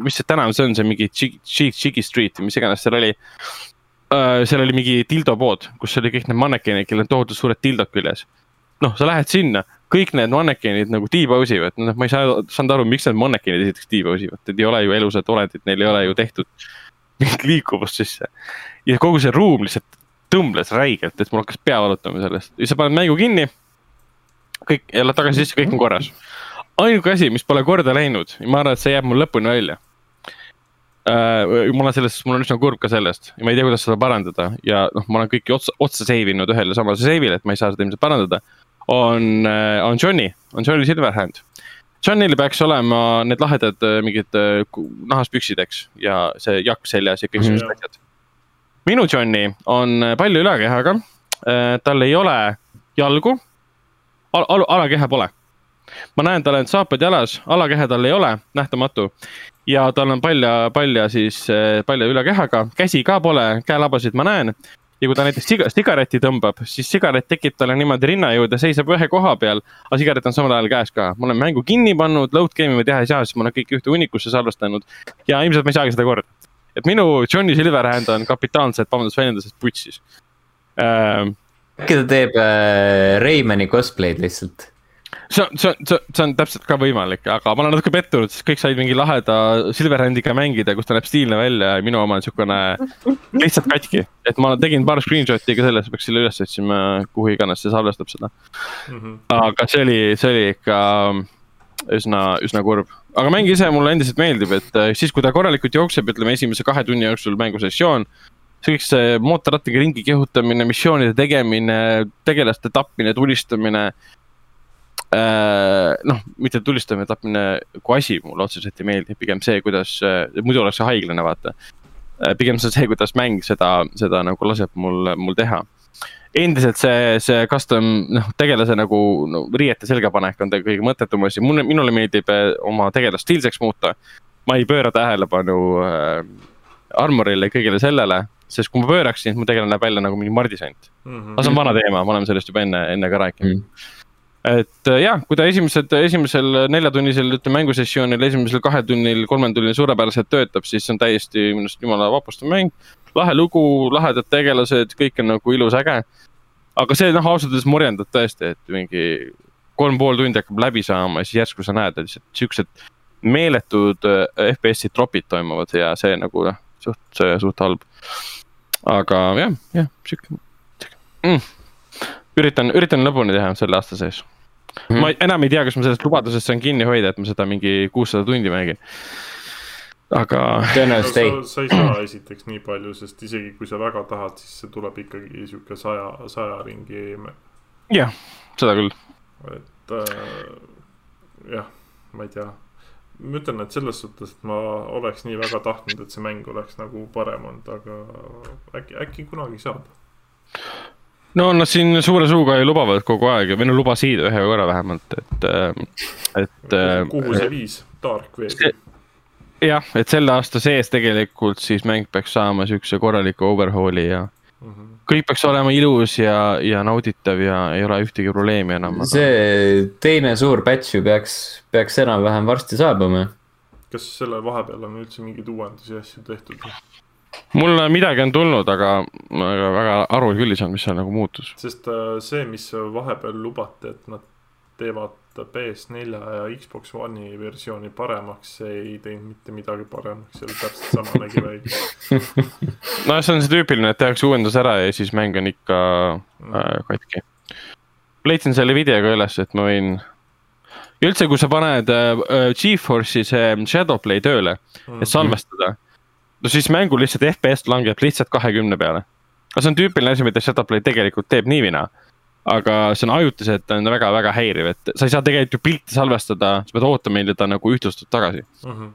mis see tänav see on, see mingi Chigi Street, mis iganes seal oli äh,. seal oli mingi dildo pood, kus oli kõik need mannekenid, kellel on tohutud suured dildod küljes. noh, sa lähed sinna kõik need mannekenid nagu depose ivad, noh, ma ei saa, saanud aru, miks need mannekenid esiteks depose ivad, need ei ole ju elusad olendid, neil ei ole ju tehtud mingit liikuvust sisse. ja kogu see ruum lihtsalt tõmbles räigelt, et mul hakkas pea valutama sellest ja sa paned mängu kinni. kõik, lähed tagasi sisse, kõik on korras. ainuke asi, mis pole korda läinud, ma arvan, et see jääb mul lõpuni välja uh,. ma olen sellest, mul on üsna kurb ka sellest ja ma ei tea, kuidas seda parandada ja noh, ma olen kõiki otsa, otsa save inud ühele samale save'ile, et ma ei saa seda ilmselt parandada on, äh, on Johnny, on Johnny Silverhand. Johnnyl peaks olema need lahedad äh, mingid äh, nahast püksid, eks, ja see jakk seljas ja kõik sellised mm -hmm. asjad. minu Johnny on palju ülakehaga, tal ei ole jalgu al, al, alakeha pole. ma näen, tal on saapad jalas, alakeha tal ei ole, nähtamatu. ja tal on palja, palja siis, palja ülakehaga, käsi ka pole, käelabasid ma näen ja kui ta näiteks siga, sigareti tõmbab, siis sigaret tekib talle niimoodi rinnajõude, seisab ühe koha peal, aga sigaret on samal ajal käes ka. ma olen mängu kinni pannud, load game'i ma teha ei saa, siis ma olen kõik ühte hunnikusse salvestanud ja ilmselt ma ei saagi seda korda. et minu Johnny Silverhand on kapitaalselt, vabandust väljendusest, putsis äh,. äkki ta teeb äh, Raymani cosplay'd lihtsalt? See on, see on, see on täpselt ka võimalik, aga ma olen natuke pettunud, sest kõik said mingi laheda Silverhandiga mängida, kus ta näeb stiilne välja ja minu oma on siukene lihtsalt katki. et ma tegin paar screenshot'i ka sellest, peaks selle üles otsima, kuhu iganes see salvestab seda mm. -hmm. aga see oli, see oli ikka üsna, üsna kurb. aga mäng ise mulle endiselt meeldib, et äh, siis, kui ta korralikult jookseb, ütleme esimese kahe tunni jooksul mängusessioon see kõik see mootorrattaga ringi kihutamine, missioonide tegemine, tegelaste tapmine, tulistamine noh, mitte tulistamine, tapmine kui asi mulle otseselt ei meeldi, pigem see, kuidas, äh, muidu oleks see haiglane, vaata. Äh, pigem see on see, kuidas mäng seda, seda nagu laseb mul, mul teha. endiselt see, see custom, noh, tegelase nagu no, riiete selgapanek on kõige mõttetum asi, mulle, minule meeldib oma tegelast stiilseks muuta. ma ei pööra tähelepanu äh, armorile ja kõigele sellele, sest kui ma pööraksin, siis mu tegelane näeb välja nagu mingi mardisant mm. -hmm. aga see on vana teema, me oleme sellest juba enne, enne ka rääkinud mm. -hmm et äh, jah, kui ta esimesed, esimesel neljatunnisel ütleme mängusessioonil, esimesel kahel tunnil, kolmel tunnil suurepäraselt töötab, siis see on täiesti minu arust jumala vapustav mäng. lahe lugu, lahedad tegelased, kõik on nagu ilus, äge. aga see noh, ausalt öeldes morjendab tõesti, et mingi kolm pool tundi hakkab läbi saama ja siis järsku sa näed, et lihtsalt siuksed meeletud äh, FPS-i tropid toimuvad ja see nagu noh, suht, suht halb. aga jah, jah, sihuke mm üritan, üritan lõpuni teha selle aasta sees mm. -hmm. ma enam ei tea, kas ma sellest lubadusest saan kinni hoida, et ma seda mingi kuussada tundi mängin. aga. tõenäoliselt ei. sa ei saa esiteks nii palju, sest isegi kui sa väga tahad, siis see tuleb ikkagi sihuke saja, saja ringi. jah, seda küll. et äh, jah, ma ei tea ma ütlen, et selles suhtes, et ma oleks nii väga tahtnud, et see mäng oleks nagu parem olnud, aga äkki, äkki kunagi saab no nad siin suure suuga ju lubavad kogu aeg või no lubasid ühe korra vähemalt, et, äh, et. Äh, kuhu see viis, Dark Wave? jah, et selle aasta sees tegelikult siis mäng peaks saama siukse korraliku overhaul'i ja mm -hmm. kõik peaks olema ilus ja, ja nauditav ja ei ole ühtegi probleemi enam. see teine suur batch ju peaks, peaks enam-vähem varsti saabuma. kas selle vahepeal on üldse mingeid uuendusi ja asju tehtud? Mulle midagi on tulnud, aga ma väga aru küll ei saanud, mis seal nagu muutus. sest äh, see, mis vahepeal lubati, et nad teevad PS4 ja Xbox One'i versiooni paremaks, see ei teinud mitte midagi paremaks, see oli täpselt sama nägi välja. no see on see tüüpiline, et tehakse uuendus ära ja siis mäng on ikka mm. äh, katki. leidsin selle video ka üles, et ma võin ja üldse, kui sa paned äh, Geforce'i see Shadowplay tööle mm, -hmm. et salvestada no siis mängul lihtsalt FPS langeb lihtsalt kahekümne peale. no see on tüüpiline asi, mida Shadowplay tegelikult teeb nii või naa. aga see on ajutiselt on väga-väga häiriv, et sa ei saa tegelikult ju pilti salvestada, sa pead ootama, millal ta nagu ühtlustub tagasi mm. -hmm.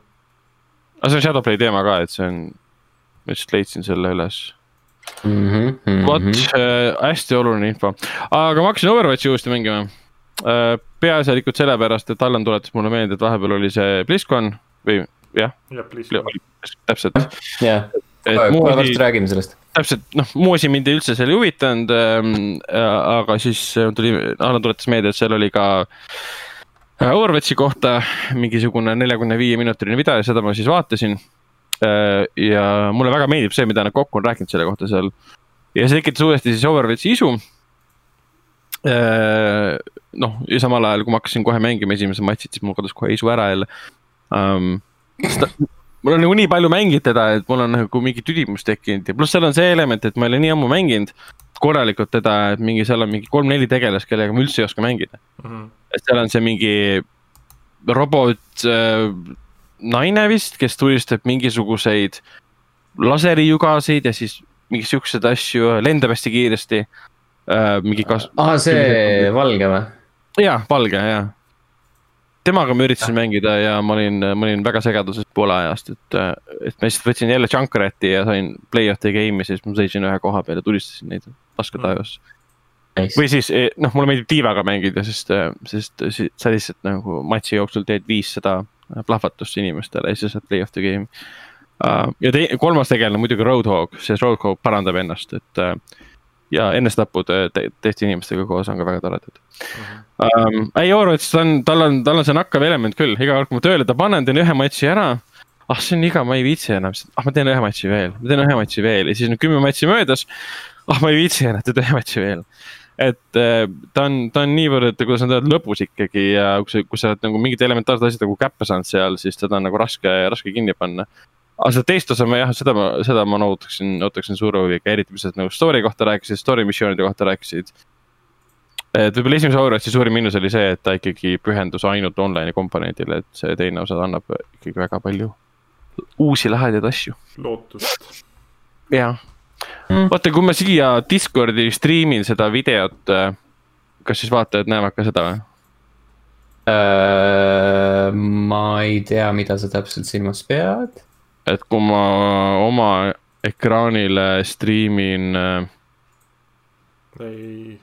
aga see on Shadowplay teema ka, et see on, ma just leidsin selle üles mm. -hmm, vot äh, hästi oluline info, aga ma hakkasin Overwatchi uuesti mängima äh,. peaasjalikult sellepärast, et Allan tuletas mulle meelde, et vahepeal oli see BlizzCon või jah ja, täpselt. jah, kohe varsti räägime sellest. täpselt, noh, Moosi mind üldse seal ei huvitanud ähm,, aga siis äh, tuli, Alan tuletas meelde, et seal oli ka äh, Overwatchi kohta mingisugune neljakümne viie minutiline video ja seda ma siis vaatasin äh,. ja mulle väga meeldib see, mida nad kokku on rääkinud selle kohta seal. ja see tekitas uuesti siis Overwatchi isu äh,. noh, ja samal ajal, kui ma hakkasin kohe mängima esimese matšit, siis mul kadus kohe isu ära jälle um, mul on nagu nii palju mänginud teda, et mul on nagu mingi tüdimus tekkinud ja pluss seal on see element, et ma ei ole nii ammu mänginud korralikult teda, et mingi seal on mingi kolm-neli tegelast, kellega ma üldse ei oska mängida mm. -hmm. et seal on see mingi robot äh, naine vist, kes tulistab mingisuguseid laserijugasid ja siis mingi siukseid asju, lendab hästi kiiresti äh,. mingi kas-. aa, see valge või? jaa, valge, jaa temaga ma üritasin mängida ja ma olin, ma olin väga segaduses poole ajast, et, et ma lihtsalt võtsin jälle Junkerati ja sain play of the game'i, siis ma seisin ühe koha peal ja tulistasin neid paska mm. taevas nice.. või siis eh, noh, mulle meeldib tiivaga mängida, sest, sest sa lihtsalt nagu matši jooksul teed viissada plahvatust inimestele ja siis saad play of the game'i. uh,. ja tei-, kolmas tegelane muidugi Roadhog, sest Roadhog parandab ennast, et ja enesetapud te, teiste inimestega koos on ka väga toredad. Um, ei, ta on, tal on, tal on see nakkav element küll, iga kord, kui ma tööle ta panen, teen ühe matši ära. ah, see on iga, ma ei viitsi enam, ah, ma teen ühe matši veel, ma teen ühe matši veel ja siis on kümme matši möödas. ah, ma ei viitsi enam, teen ühe matši veel et äh, ta on, ta on niivõrd, et kuidas nad öeldavad, lõbus ikkagi ja kui sa, kui sa oled nagu mingid elementaarsed asjad nagu käppe saanud seal, siis teda on nagu raske, raske kinni panna aga seda teist osa ma jah, seda ma, seda ma ootaksin, ootaksin suure huviga, eriti mis sa nagu story kohta rääkisid, story missioonide kohta rääkisid. et võib-olla esimese Overwatchi suurim miinus oli see, et ta ikkagi pühendus ainult online'i komponendile, et see teine osa annab ikkagi väga palju uusi lahedaid asju. lootust. jah mm., vaata, kui ma siia Discordi striimin seda videot, kas siis vaatajad näevad ka seda või? Uh, ma ei tea, mida sa täpselt silmas pead et kui ma oma ekraanile striimin. Äh, ei,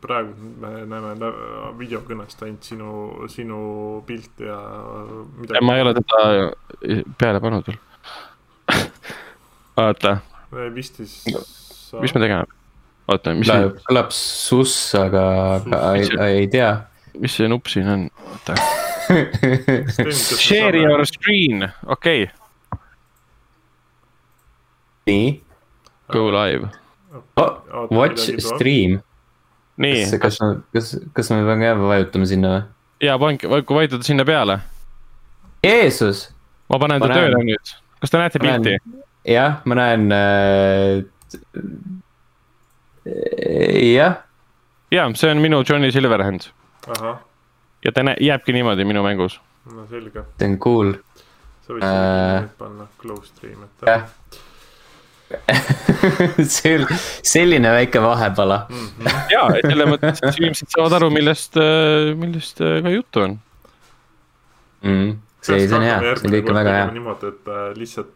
praegu me näeme videokõnest ainult sinu, sinu pilti ja midagi. ma ei ole teda peale pannud veel oota. vist siis sa.... mis me tegema? oota, mis kõlab, kõlab suss, aga, aga ei, ei tea. mis see nupp siin on, oota Share your screen, okei okay nii. Go live oh,. Watch stream. nii. kas, kas, kas, kas me peame ka vajutama sinna või? ja pange, kui vajutada sinna peale. Jeesus. ma panen ta tööle nüüd, kas te näete pilti? jah, ma näen äh,. jah. ja see on minu Johnny Silverhand. ja ta jääbki niimoodi minu mängus. no selge. see on cool. sa võid äh... panna close stream, et. jah see on selline väike vahepala mm. -hmm. ja, et selles mõttes, et inimesed saavad aru, millest, äh, millest äh, ka juttu on mm,. see, see on hea, see kõik on väga hea. niimoodi, et äh, lihtsalt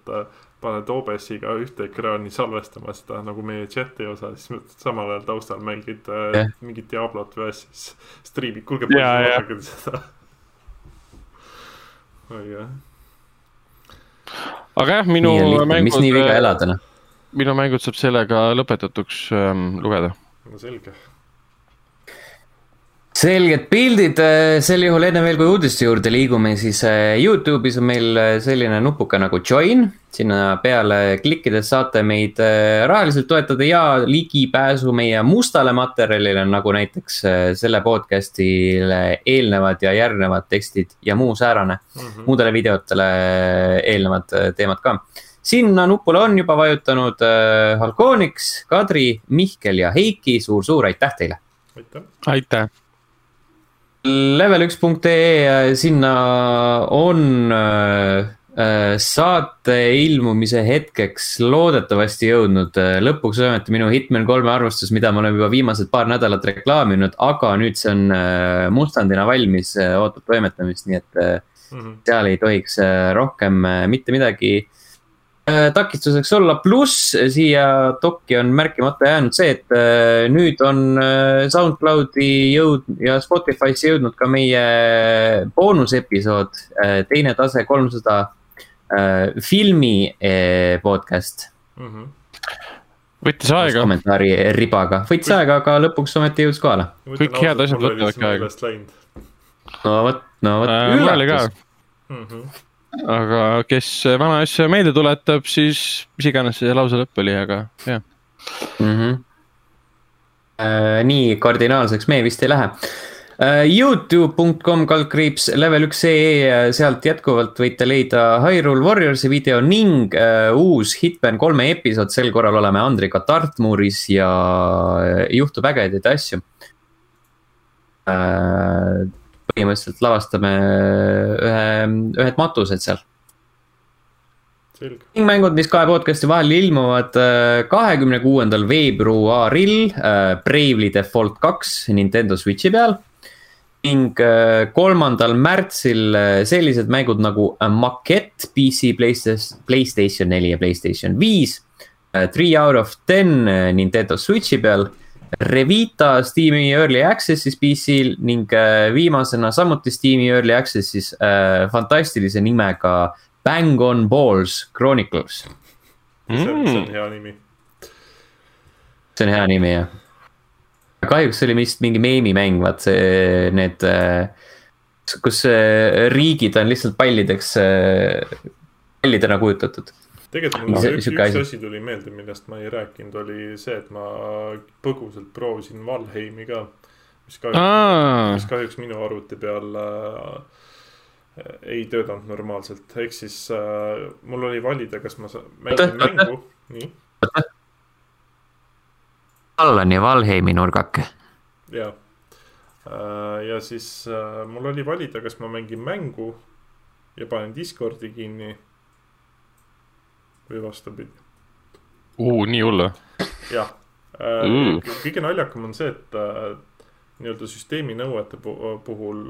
paned OBS-iga ühte ekraani salvestama seda nagu meie chat'i osa, siis samal ajal taustal mängid yeah. mingit Diablot või asja, siis striimid, kuulge, vaadake seda. oi jah. aga jah, minu mängud. mis nii viga elada noh minu mängud saab sellega lõpetatuks ähm, lugeda. no selge. selged pildid, äh, sel juhul enne veel, kui uudiste juurde liigume, siis äh, Youtube'is on meil äh, selline nupuke nagu join. sinna peale klikkides saate meid rahaliselt toetada ja ligipääsu meie mustale materjalile, nagu näiteks selle podcast'ile eelnevad ja järgnevad tekstid ja muu säärane mm. -hmm. muudele videotele eelnevad teemad ka sinna nupule on juba vajutanud äh, Halkonix, Kadri, Mihkel ja Heiki suur,, suur-suur aitäh teile. aitäh. aitäh. Level1.ee, äh, sinna on äh, äh, saate ilmumise hetkeks loodetavasti jõudnud äh, lõpuks ometi minu Hitman kolme arvustus, mida ma olen juba viimased paar nädalat reklaaminud, aga nüüd see on mustandina valmis, ootab toimetamist, nii et mm -hmm. seal ei tohiks rohkem mitte midagi takistuseks olla, pluss siia dokki on märkimata jäänud see, et äh, nüüd on äh, SoundCloudi jõud- ja Spotify'sse jõudnud ka meie boonusepisood, teine tase kolmsada filmi podcast mm. -hmm võttis aega. kommentaari ribaga, võttis aega, aga lõpuks ometi jõudis kohale. kõik head asjad võtavadki aega. no vot, no vot äh,. ka mm. -hmm aga kes vana asja meelde tuletab, siis mis iganes see lause lõpp oli, aga jah mm. -hmm. Äh, nii kardinaalseks me vist ei lähe äh,. Youtube.com kaldkriips level üks ee, sealt jätkuvalt võite leida Hyrule Warriorsi video ning äh, uus Hitman kolme episood, sel korral oleme Andriga Dartmouris ja äh, juhtub ägedaid asju äh, põhimõtteliselt lavastame ühe, ühed matused seal. mängud, mis kahe podcast'i vahel ilmuvad äh, kahekümne kuuendal veebruaril äh, Bravely Default kaks Nintendo Switch'i peal. ning äh, kolmandal märtsil sellised mängud nagu Maquette PC, Playstation, Playstation neli ja Playstation viis. Three out of ten Nintendo Switch'i peal Revita Steam'i Early Access'is PC-l ning äh, viimasena samuti Steam'i Early Access'is äh, fantastilise nimega Bang on Balls Chronicles. see on, see Mm. on hea nimi. see on hea nimi jah. kahjuks see oli vist mingi meemimäng, vaat see, need, kus äh, riigid on lihtsalt pallideks, pallidena kujutatud. Tegelikult mul See- üks, üks asi. tuli meelde, millest ma ei rääkinud, oli see, et ma põgusalt proovisin Valheimi ka. mis kahjuks, mis kahjuks minu arvuti peal äh, ei töötanud normaalselt, ehk siis äh, mul oli valida, kas ma mängin mängu, nii, Allani Valheimi nurgake. ja. ja siis äh, mul oli valida, kas ma mängin mängu ja panen Discordi kinni või vastupidi. nii hull või? jah mm., kõige naljakam on see, et äh, nii-öelda süsteemi nõuete pu- puhul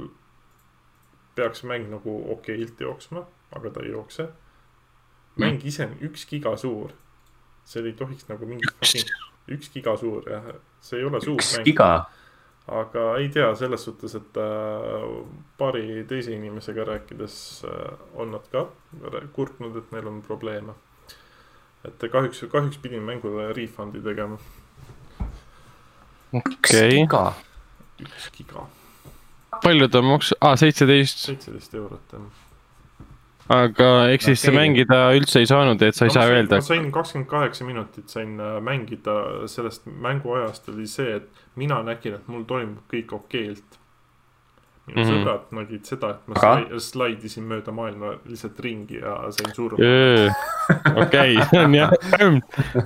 peaks mäng nagu okeilt jooksma, aga ta ei jookse. mäng ise on üks giga suur. seal ei tohiks nagu mingit üks giga suur jah, see ei ole suur üks mäng, aga ei tea selles suhtes, et äh, paari teise inimesega rääkides äh, on nad ka kurtnud, et neil on probleeme. Et kahjuks, kahjuks pidin mängule refund'i tegema, okei, giga. üks giga, palju ta maksis, aa seitseteist, seitseteist eurot jah. aga eks siis Okei. mängida üldse ei saanud, et sa ei saa öelda ma. sain kakskümmend kaheksa minutit sain äh, mängida, sellest mänguajast oli see, et mina nägin, et mul toimub kõik okeilt. Minu Mhm. sõbrad nägid seda, et ma Aga? slai- slaidisin mööda maailma lihtsalt ringi ja sain surma. okei, see on jah,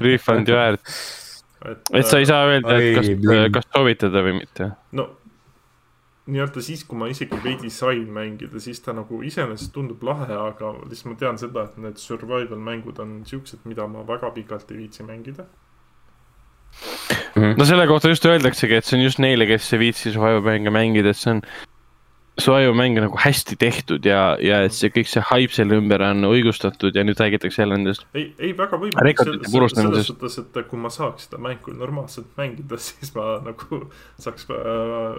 refund'i väärt, et sa ei saa öelda, et kas kas soovitada või mitte. no nii-öelda siis, kui ma isegi veidi sain mängida, siis ta nagu iseenesest tundub lahe, aga lihtsalt ma tean seda, et need survival mängud on siuksed, mida ma väga pikalt ei viitsi mängida. no selle kohta just öeldaksegi, et see on just neile, kes ei viitsi Survivor mänge mängida, et see on. Survivor mäng on nagu hästi tehtud ja, ja et see kõik see hype selle ümber on õigustatud ja nüüd räägitakse jälle nendest. ei, ei väga võimalik, selles purustamisest. suhtes, et kui ma saaks seda mängu normaalselt mängida, siis ma nagu saaks äh,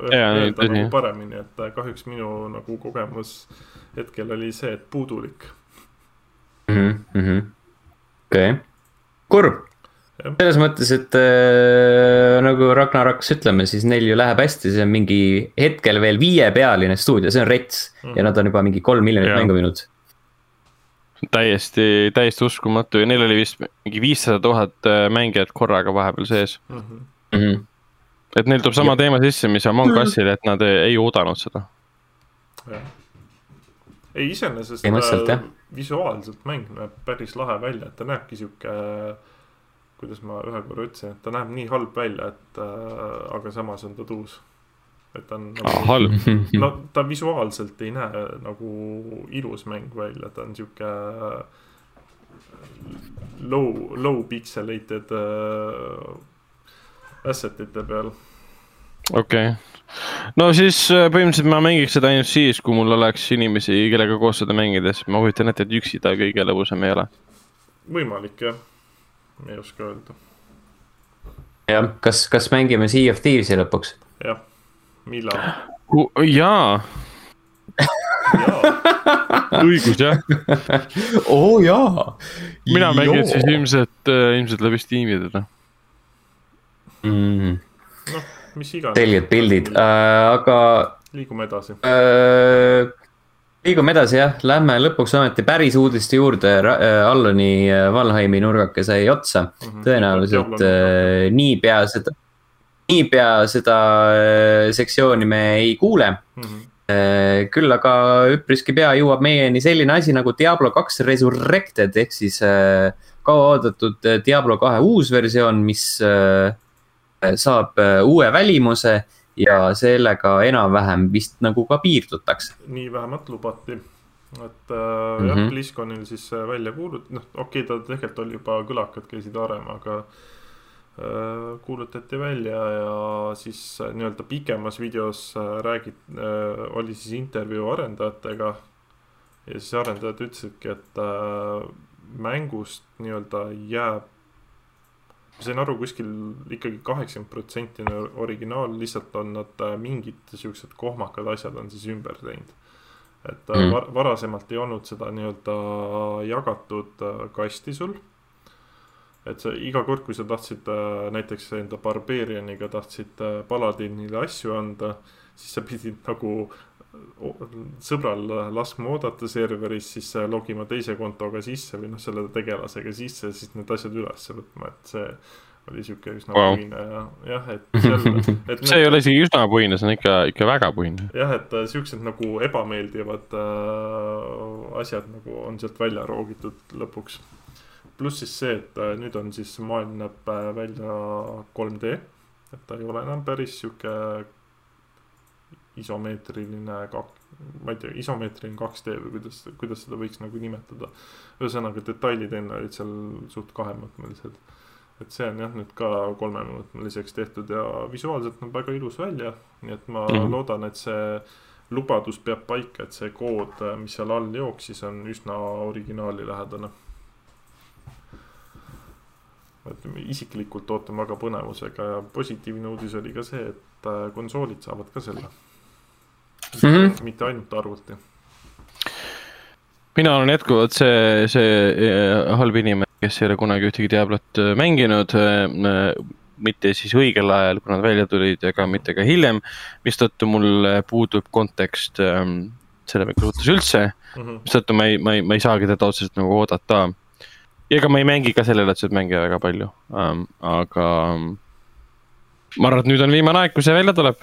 ei, öelda nagu paremini, et äh, kahjuks minu nagu kogemus hetkel oli see, et puudulik. okei, kurb. Selles mõttes, et äh, nagu Ragnar hakkas ütlema, siis neil ju läheb hästi, see on mingi hetkel veel viiepealine stuudio, see on rets mm. Mhm. ja nad on juba mingi kolm miljonit mängu müünud. täiesti, täiesti uskumatu ja neil oli vist mingi viissada tuhat äh, mängijat korraga vahepeal sees. Mhm. Mm -hmm. et neil tuleb sama teema sisse, mis Among Usil, et nad ei, ei oodanud seda. ei, iseenesest äh, visuaalselt mäng näeb päris lahe välja, et ta näebki sihuke, kuidas ma ühe korra ütlesin, et ta näeb nii halb välja, et äh, aga samas on ta tuus. et ta on nagu, halb, no ta visuaalselt ei näe nagu ilus mäng välja, ta on sihuke äh, low, low pixelated äh, asset ite peal. okei okay.. no siis äh, põhimõtteliselt ma mängiks seda ainult siis, kui mul oleks inimesi, kellega koos seda mängida, sest ma kujutan ette, et üksi ta kõige lõbusam ei ole. võimalik jah, ei oska öelda, jah, kas, kas mängime Sea of Thieves'i lõpuks? jah, millal, jaa, jaa õigus jah, oo oh, jaa. mina mängin siis ilmselt, ilmselt läbi Steam'i teda. mm,. noh, mis iganes. selged pildid äh,, aga liigume edasi. äh, liigume edasi jah, lähme lõpuks ometi päris uudiste juurde. Alloni äh, Valheimi nurgake sai otsa. Mhm. tõenäoliselt äh, niipea seda, niipea seda äh, sektsiooni me ei kuule Mhm. äh,. küll aga üpriski pea jõuab meieni selline asi nagu Diablo kaks Resurrected ehk siis äh, kauaoodatud äh, Diablo kahe uus versioon, mis äh, saab äh, uue välimuse ja sellega enam-vähem vist nagu ka piirdutakse. nii vähemalt lubati. et äh, mm Mhm. -hmm. jah, BlizzConil siis välja kuulut-, noh, okei okay,, ta tegelikult oli juba kõlakad käisid varem, aga äh, kuulutati välja ja siis äh, nii-öelda pikemas videos äh, räägid- äh,, oli siis intervjuu arendajatega. ja siis arendajad ütlesidki, et äh, mängust nii-öelda jääb ma sain aru, kuskil ikkagi kaheksakümmend protsenti on originaal, lihtsalt on nad äh, mingid siuksed kohmakad asjad on siis ümber teinud. et mm. var varasemalt ei olnud seda nii-öelda jagatud äh, kasti sul. et sa iga kord, kui sa tahtsid näiteks enda Barbarianiga tahtsid paladinile asju anda, siis sa pidid nagu sõbral laskma oodata serveris, siis logima teise kontoga sisse või noh, selle tegelasega sisse, siis need asjad üles võtma, et see oli sihuke üsna wow. puine ja jah, et seal, et see ei ole isegi üsna puine, see on ikka, ikka väga puine. jah, et äh, siuksed nagu ebameeldivad äh, asjad nagu on sealt välja roogitud lõpuks. pluss siis see, et äh, nüüd on siis maailm näeb äh, välja 3D, et ta ei ole enam päris sihuke isomeetriline kak-, ma ei tea, isomeetriline 2D või kuidas, kuidas seda võiks nagu nimetada. ühesõnaga detailid enne olid seal suht kahemõõtmelised et see on jah nüüd ka kolmemõõtmeliseks tehtud ja visuaalselt näeb väga ilus välja, nii et ma mm -hmm. loodan, et see lubadus peab paika, et see kood, mis seal all jooksis, on üsna originaali lähedane. et isiklikult ootan väga põnevusega ja positiivne uudis oli ka see, et äh, konsoolid saavad ka selle mm. -hmm. mitte ainult arvuti. mina olen jätkuvalt see, see äh, halb inimene kes ei ole kunagi ühtegi Diablot äh, mänginud, äh, mitte siis õigel ajal, kui nad välja tulid, ega mitte ka hiljem, mistõttu mul puudub kontekst ähm, selle mängu suhtes üldse mm -hmm., mistõttu ma ei, ma ei, ma ei saagi teda otseselt nagu oodata. ja ega ma ei mängi ka sellelaadseid mänge väga palju um,, aga um, ma arvan, et nüüd on viimane aeg, kui see välja tuleb,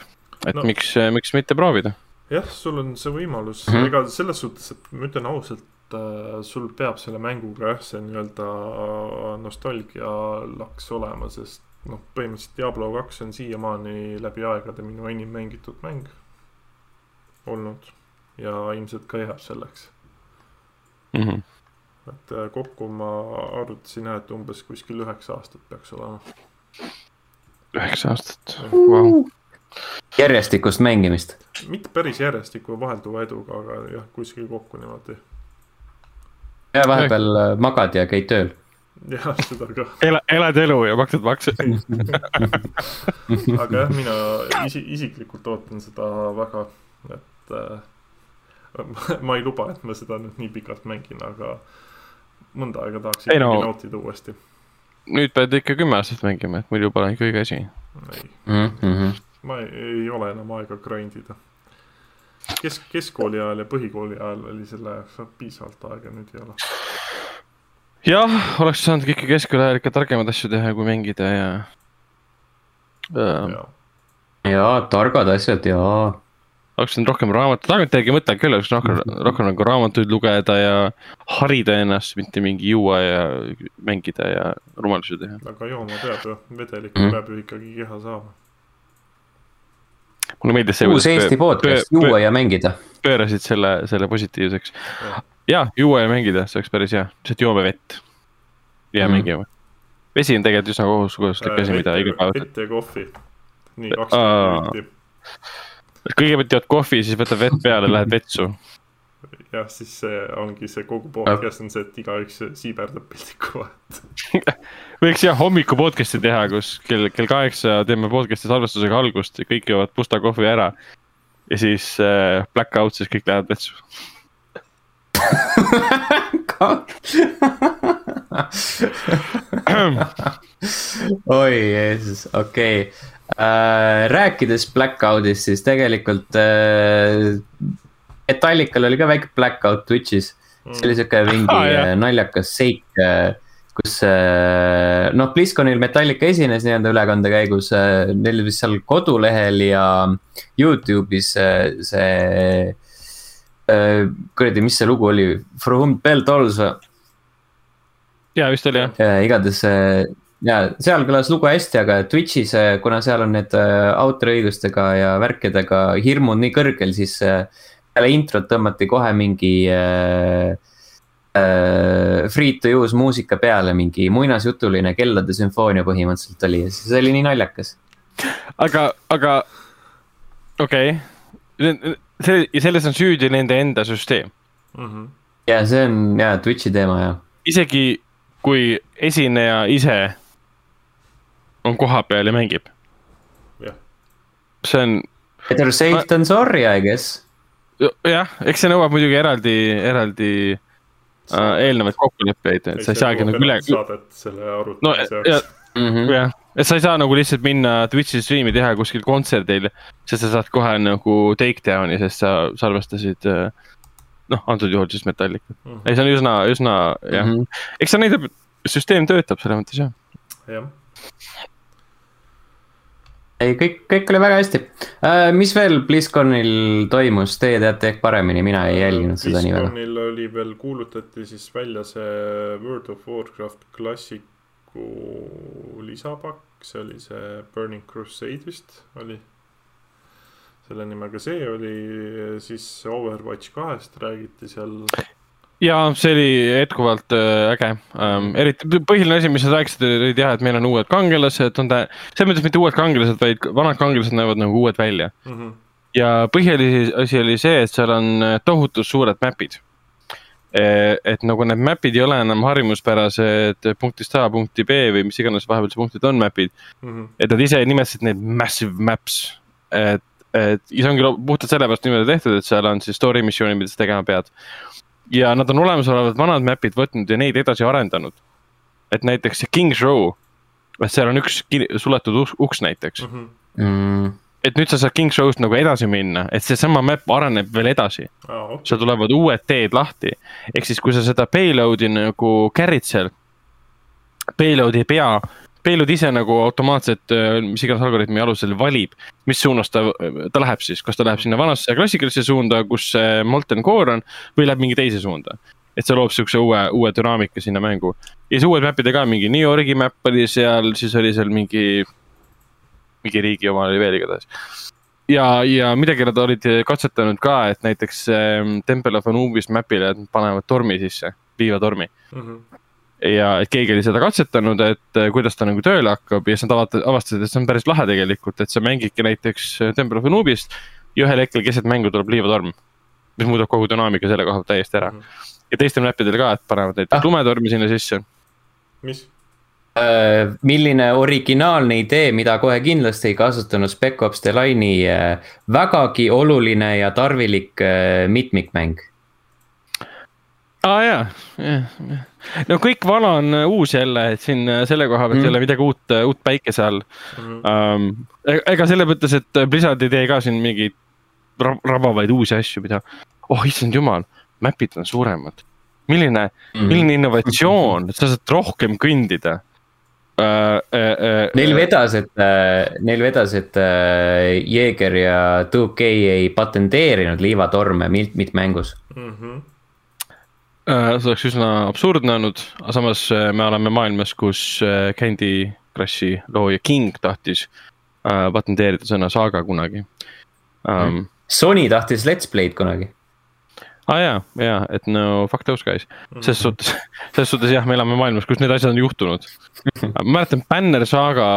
et no. miks, miks mitte proovida. Jah, sul on see võimalus mm, -hmm. ega selles suhtes, et ma ütlen ausalt, äh, sul peab selle mänguga jah, see nii-öelda nostalgialaks olema, sest noh, põhimõtteliselt Diablo kaks on siiamaani läbi aegade minu enim mängitud mäng olnud ja ilmselt ka jääb selleks mm. -hmm. et äh, kokku ma arvutasin jah, et umbes kuskil üheksa aastat peaks olema. üheksa aastat wow., järjestikust mängimist? mitte päris järjestikku, vahelduva eduga, aga jah, kuskil kokku niimoodi ja vahepeal äh, magad ja käid tööl. jah, seda ka. ela, elad elu ja maksad makse aga jah, mina isi, isiklikult ootan seda väga, et äh, ma ei luba, et ma seda nüüd nii pikalt mängin, aga mõnda aega tahaks ikkagi no, nautida uuesti. nüüd pead ikka kümme aastat mängima, et muidu pole ikka õige asi. ei mm, -hmm. Ma ei, ei ole enam aega grind ida kesk, keskkooli ajal ja põhikooli ajal oli selle piisavalt aega, nüüd ei ole. jah, oleks saanud ikka keskkooli ajal ikka targemaid asju teha, kui mängida ja äh.. jaa, targad asjad, jaa. oleks saanud rohkem raamatut, tagantjärgi mõtlen küll, oleks rohkem, rohkem nagu raamatuid lugeda ja harida ennast, mitte mingi juua ja mängida ja rumalusi teha. aga jooma peab ju, vedelikku mm. peab ju ikkagi keha saama mulle meeldis see. uus Eesti podcast, juua ja mängida. pöörasid selle, selle positiivseks. ja, juua ja mängida, see oleks päris hea, lihtsalt joome vett ja mm. mängime. vesi on tegelikult üsna kohustuslik asi, mida iga päev. vett ja kohvi, nii kakskümmend minutit. kõigepealt jood kohvi, siis võtad vett peale, lähed vetsu jah, siis see ongi see kogu podcast on see, et igaüks siiberdab pildiku vahet võiks jah hommiku podcast'i teha, kus kell, kell kaheksa teeme podcast'i salvestusega algust ja kõik joovad pusta kohvi ära. ja siis äh, black out, siis kõik lähevad vetsu oi Jeesus, okei okay. äh,. rääkides blackout'ist, siis tegelikult äh, Metallical oli ka väike blackout Twitch'is. see oli sihuke mingi ah, naljakas seik, äh, kus äh, noh, BlizzConil Metallica esines nii-öelda ülekande käigus. Neil vist seal kodulehel ja Youtube'is see, kuradi, mis see lugu oli, For whom bell tolls või? ja vist oli jah. igatahes ja seal kõlas lugu hästi, aga Twitch'is, kuna seal on need autoriõigustega ja värkidega hirmud nii kõrgel, siis peale introt tõmmati kohe mingi äh, äh, free to use muusika peale, mingi muinasjutuline kellade sümfoonia põhimõtteliselt oli ja siis oli nii naljakas. aga, aga okei okay., see, selles on süüdi nende enda süsteem mm. -hmm. ja see on ja Twitch'i teema ja. isegi kui esineja ise on kohapeal ja mängib. see on. Better safe than sorry, I guess jah, eks see nõuab muidugi eraldi, eraldi äh, eelnevaid kokkuleppeid, et sa ei saagi nagu üle, saadet selle no arutamise ja jaoks., Mhm. jah, et sa ei saa nagu lihtsalt minna Twitch'i striimi teha kuskil kontserdil, sest sa saad kohe nagu takedown'i, sest sa salvestasid äh, noh, antud juhul siis Metallica. Mhm. ei, see on üsna, üsna jah mm. -hmm. eks see näitab, et süsteem töötab selles mõttes jah. jah, ei, kõik, kõik oli väga hästi uh,. mis veel BlizzConil toimus, teie teate ehk paremini, mina ei jälginud seda nii väga. BlizzConil oli veel, kuulutati siis välja see World of Warcraft klassiku lisapakk, see oli see Burning Crusade vist oli. selle nimega see oli, siis Overwatch kahest räägiti seal. Ja see oli jätkuvalt äh, äge ähm,, eriti põhiline asi, mis sa rääkisid, oli jah, et meil on uued kangelased, on ta, selles mõttes mitte uued kangelased, vaid vanad kangelased näevad nagu uued välja. Mhm. ja põhiline asi oli see, et seal on äh, tohutud suured map'id. et nagu need map'id ei ole enam harjumuspärased punktist A punkti B või mis iganes vahepealsed punktid on map'id, Mhm. et nad ise nimetasid neid massive maps. et, et ja see ongi puhtalt sellepärast niimoodi tehtud, et seal on siis story missioonid, mida sa tegema pead. Ja nad on olemasolevad vanad map'id võtnud ja neid edasi arendanud. et näiteks see King's Row, et seal on üks suletud uks, uks näiteks, Mhm. Mm, et nüüd sa saad King's Row'st nagu edasi minna, et seesama map areneb veel edasi, aa, okei, seal tulevad uued teed lahti. ehk siis, kui sa seda payload'i nagu carry'd seal, payload ei pea, payload ise nagu automaatselt, mis iganes algoritmi alusel valib, mis suunas ta, ta läheb siis, kas ta läheb sinna vanasse klassikalisse suunda, kus see molten core on või läheb mingi teise suunda. et see loob siukse uue, uue dünaamika sinna mängu ja siis uued map'id ka mingi New Yorgi map oli seal, siis oli seal mingi, mingi riigi oma oli veel igatahes ja, ja midagi nad olid katsetanud ka, et näiteks ähm, Temple of Anubis map'ile panevad tormi sisse, liivatormi. Mhm. Ja et keegi oli seda katsetanud, et äh, kuidas ta nagu tööle hakkab ja siis nad avata- avastasid, et see on päris lahe tegelikult, et sa mängidki näiteks äh, Temple of Anubist ja ühel hetkel keset mängu tuleb liivatorm. mis muudab kogu dünaamika selle koha pealt täiesti ära Mhm. ja teistel map'idel ka, et panevad näiteks Ah. lumetormi sinna sisse. mis? uh, milline originaalne idee, mida kohe kindlasti ei kasutanud Spec Ops The Line'i vägagi oluline ja tarvilik mitmikmäng. Aa ah, jaa, jah, no kõik vana on äh, uus jälle, et siin äh, selle koha pealt Mm. ei ole midagi uut, uut päikese all Mhm. um,. ega selle mõttes, et Blizzard ei tee ka siin mingeid ra- rabavaid uusi asju, mida, oh issand jumal, map'id on suuremad. milline mm., milline innovatsioon, et sa saad rohkem kõndida uh,. Uh, uh, Neil vedas, et uh,, neil vedas, et uh, Jeeger ja 2K ei patenteerinud liivatorme mit-, mitmängus. Mhm. uh, see oleks üsna absurdne olnud, aga samas uh, me oleme maailmas, kus uh, Candy Crushi looja King tahtis patenteerida sõna saaga kunagi um,. Sony tahtis Let's Play'd kunagi. aa ah, jaa, jaa, et no fuck those guys, ses suhtes, ses suhtes jah, me elame maailmas, kus need asjad on juhtunud. ma mäletan Banner Saga,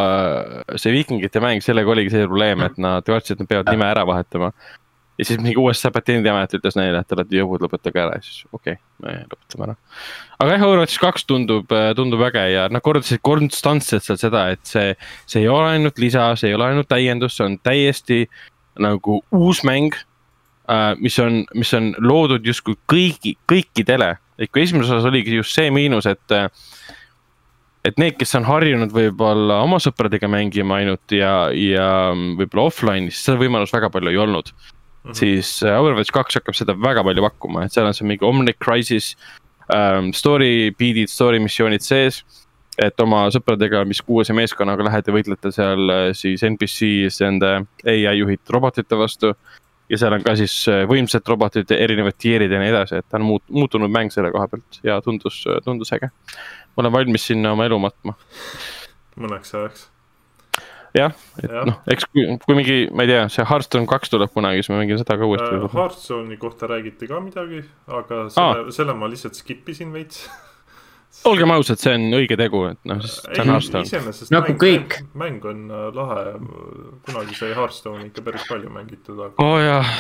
see viikingite mäng, sellega oligi see probleem, et nad kartsid, et nad peavad nime ära vahetama. Ja siis mingi USA patendiamet ütles neile, et te olete jõud, lõpetage ära ja siis okei okay,, me lõpetame ära. aga jah, Overwatch kaks tundub, tundub äge ja nad kordasid konstantselt seal seda, et see, see ei ole ainult lisa, see ei ole ainult täiendus, see on täiesti nagu uus mäng äh, mis on, mis on loodud justkui kõigi, kõikidele. et kui esimeses osas oligi just see miinus, et, et need, kes on harjunud võib-olla oma sõpradega mängima ainult ja, ja võib-olla offline'is, seda võimalust väga palju ei olnud mm. -hmm. siis äh, Overwatch kaks hakkab seda väga palju pakkuma, et seal on see mingi Omnic Crisis ähm,, story beat'id, story missioonid sees et oma sõpradega, mis kuuese meeskonnaga lähed ja võitlete seal äh, siis NPC-s nende ai juhid robotite vastu ja seal on ka siis äh, võimsad robotid, erinevad tier'id ja nii edasi, et ta on muut-, muutunud mäng selle koha pealt ja tundus, tundus äge. ma olen valmis sinna oma elu matma. mõneks ajaks. jah, et Jah. noh, eks kui, kui mingi, ma ei tea, see Hearthstone kaks tuleb kunagi, siis ma mängin seda ka uuesti Uh, võib-olla. Hearthstone'i kohta räägiti ka midagi, aga selle, selle ma lihtsalt skip isin veits. olgem ausad, see on õige tegu, et noh, see on Hearthstone. Nagu mäng, kõik. mäng on äh, lahe, kunagi sai Hearthstone'i ikka päris palju mängitud, aga oo oh, jah,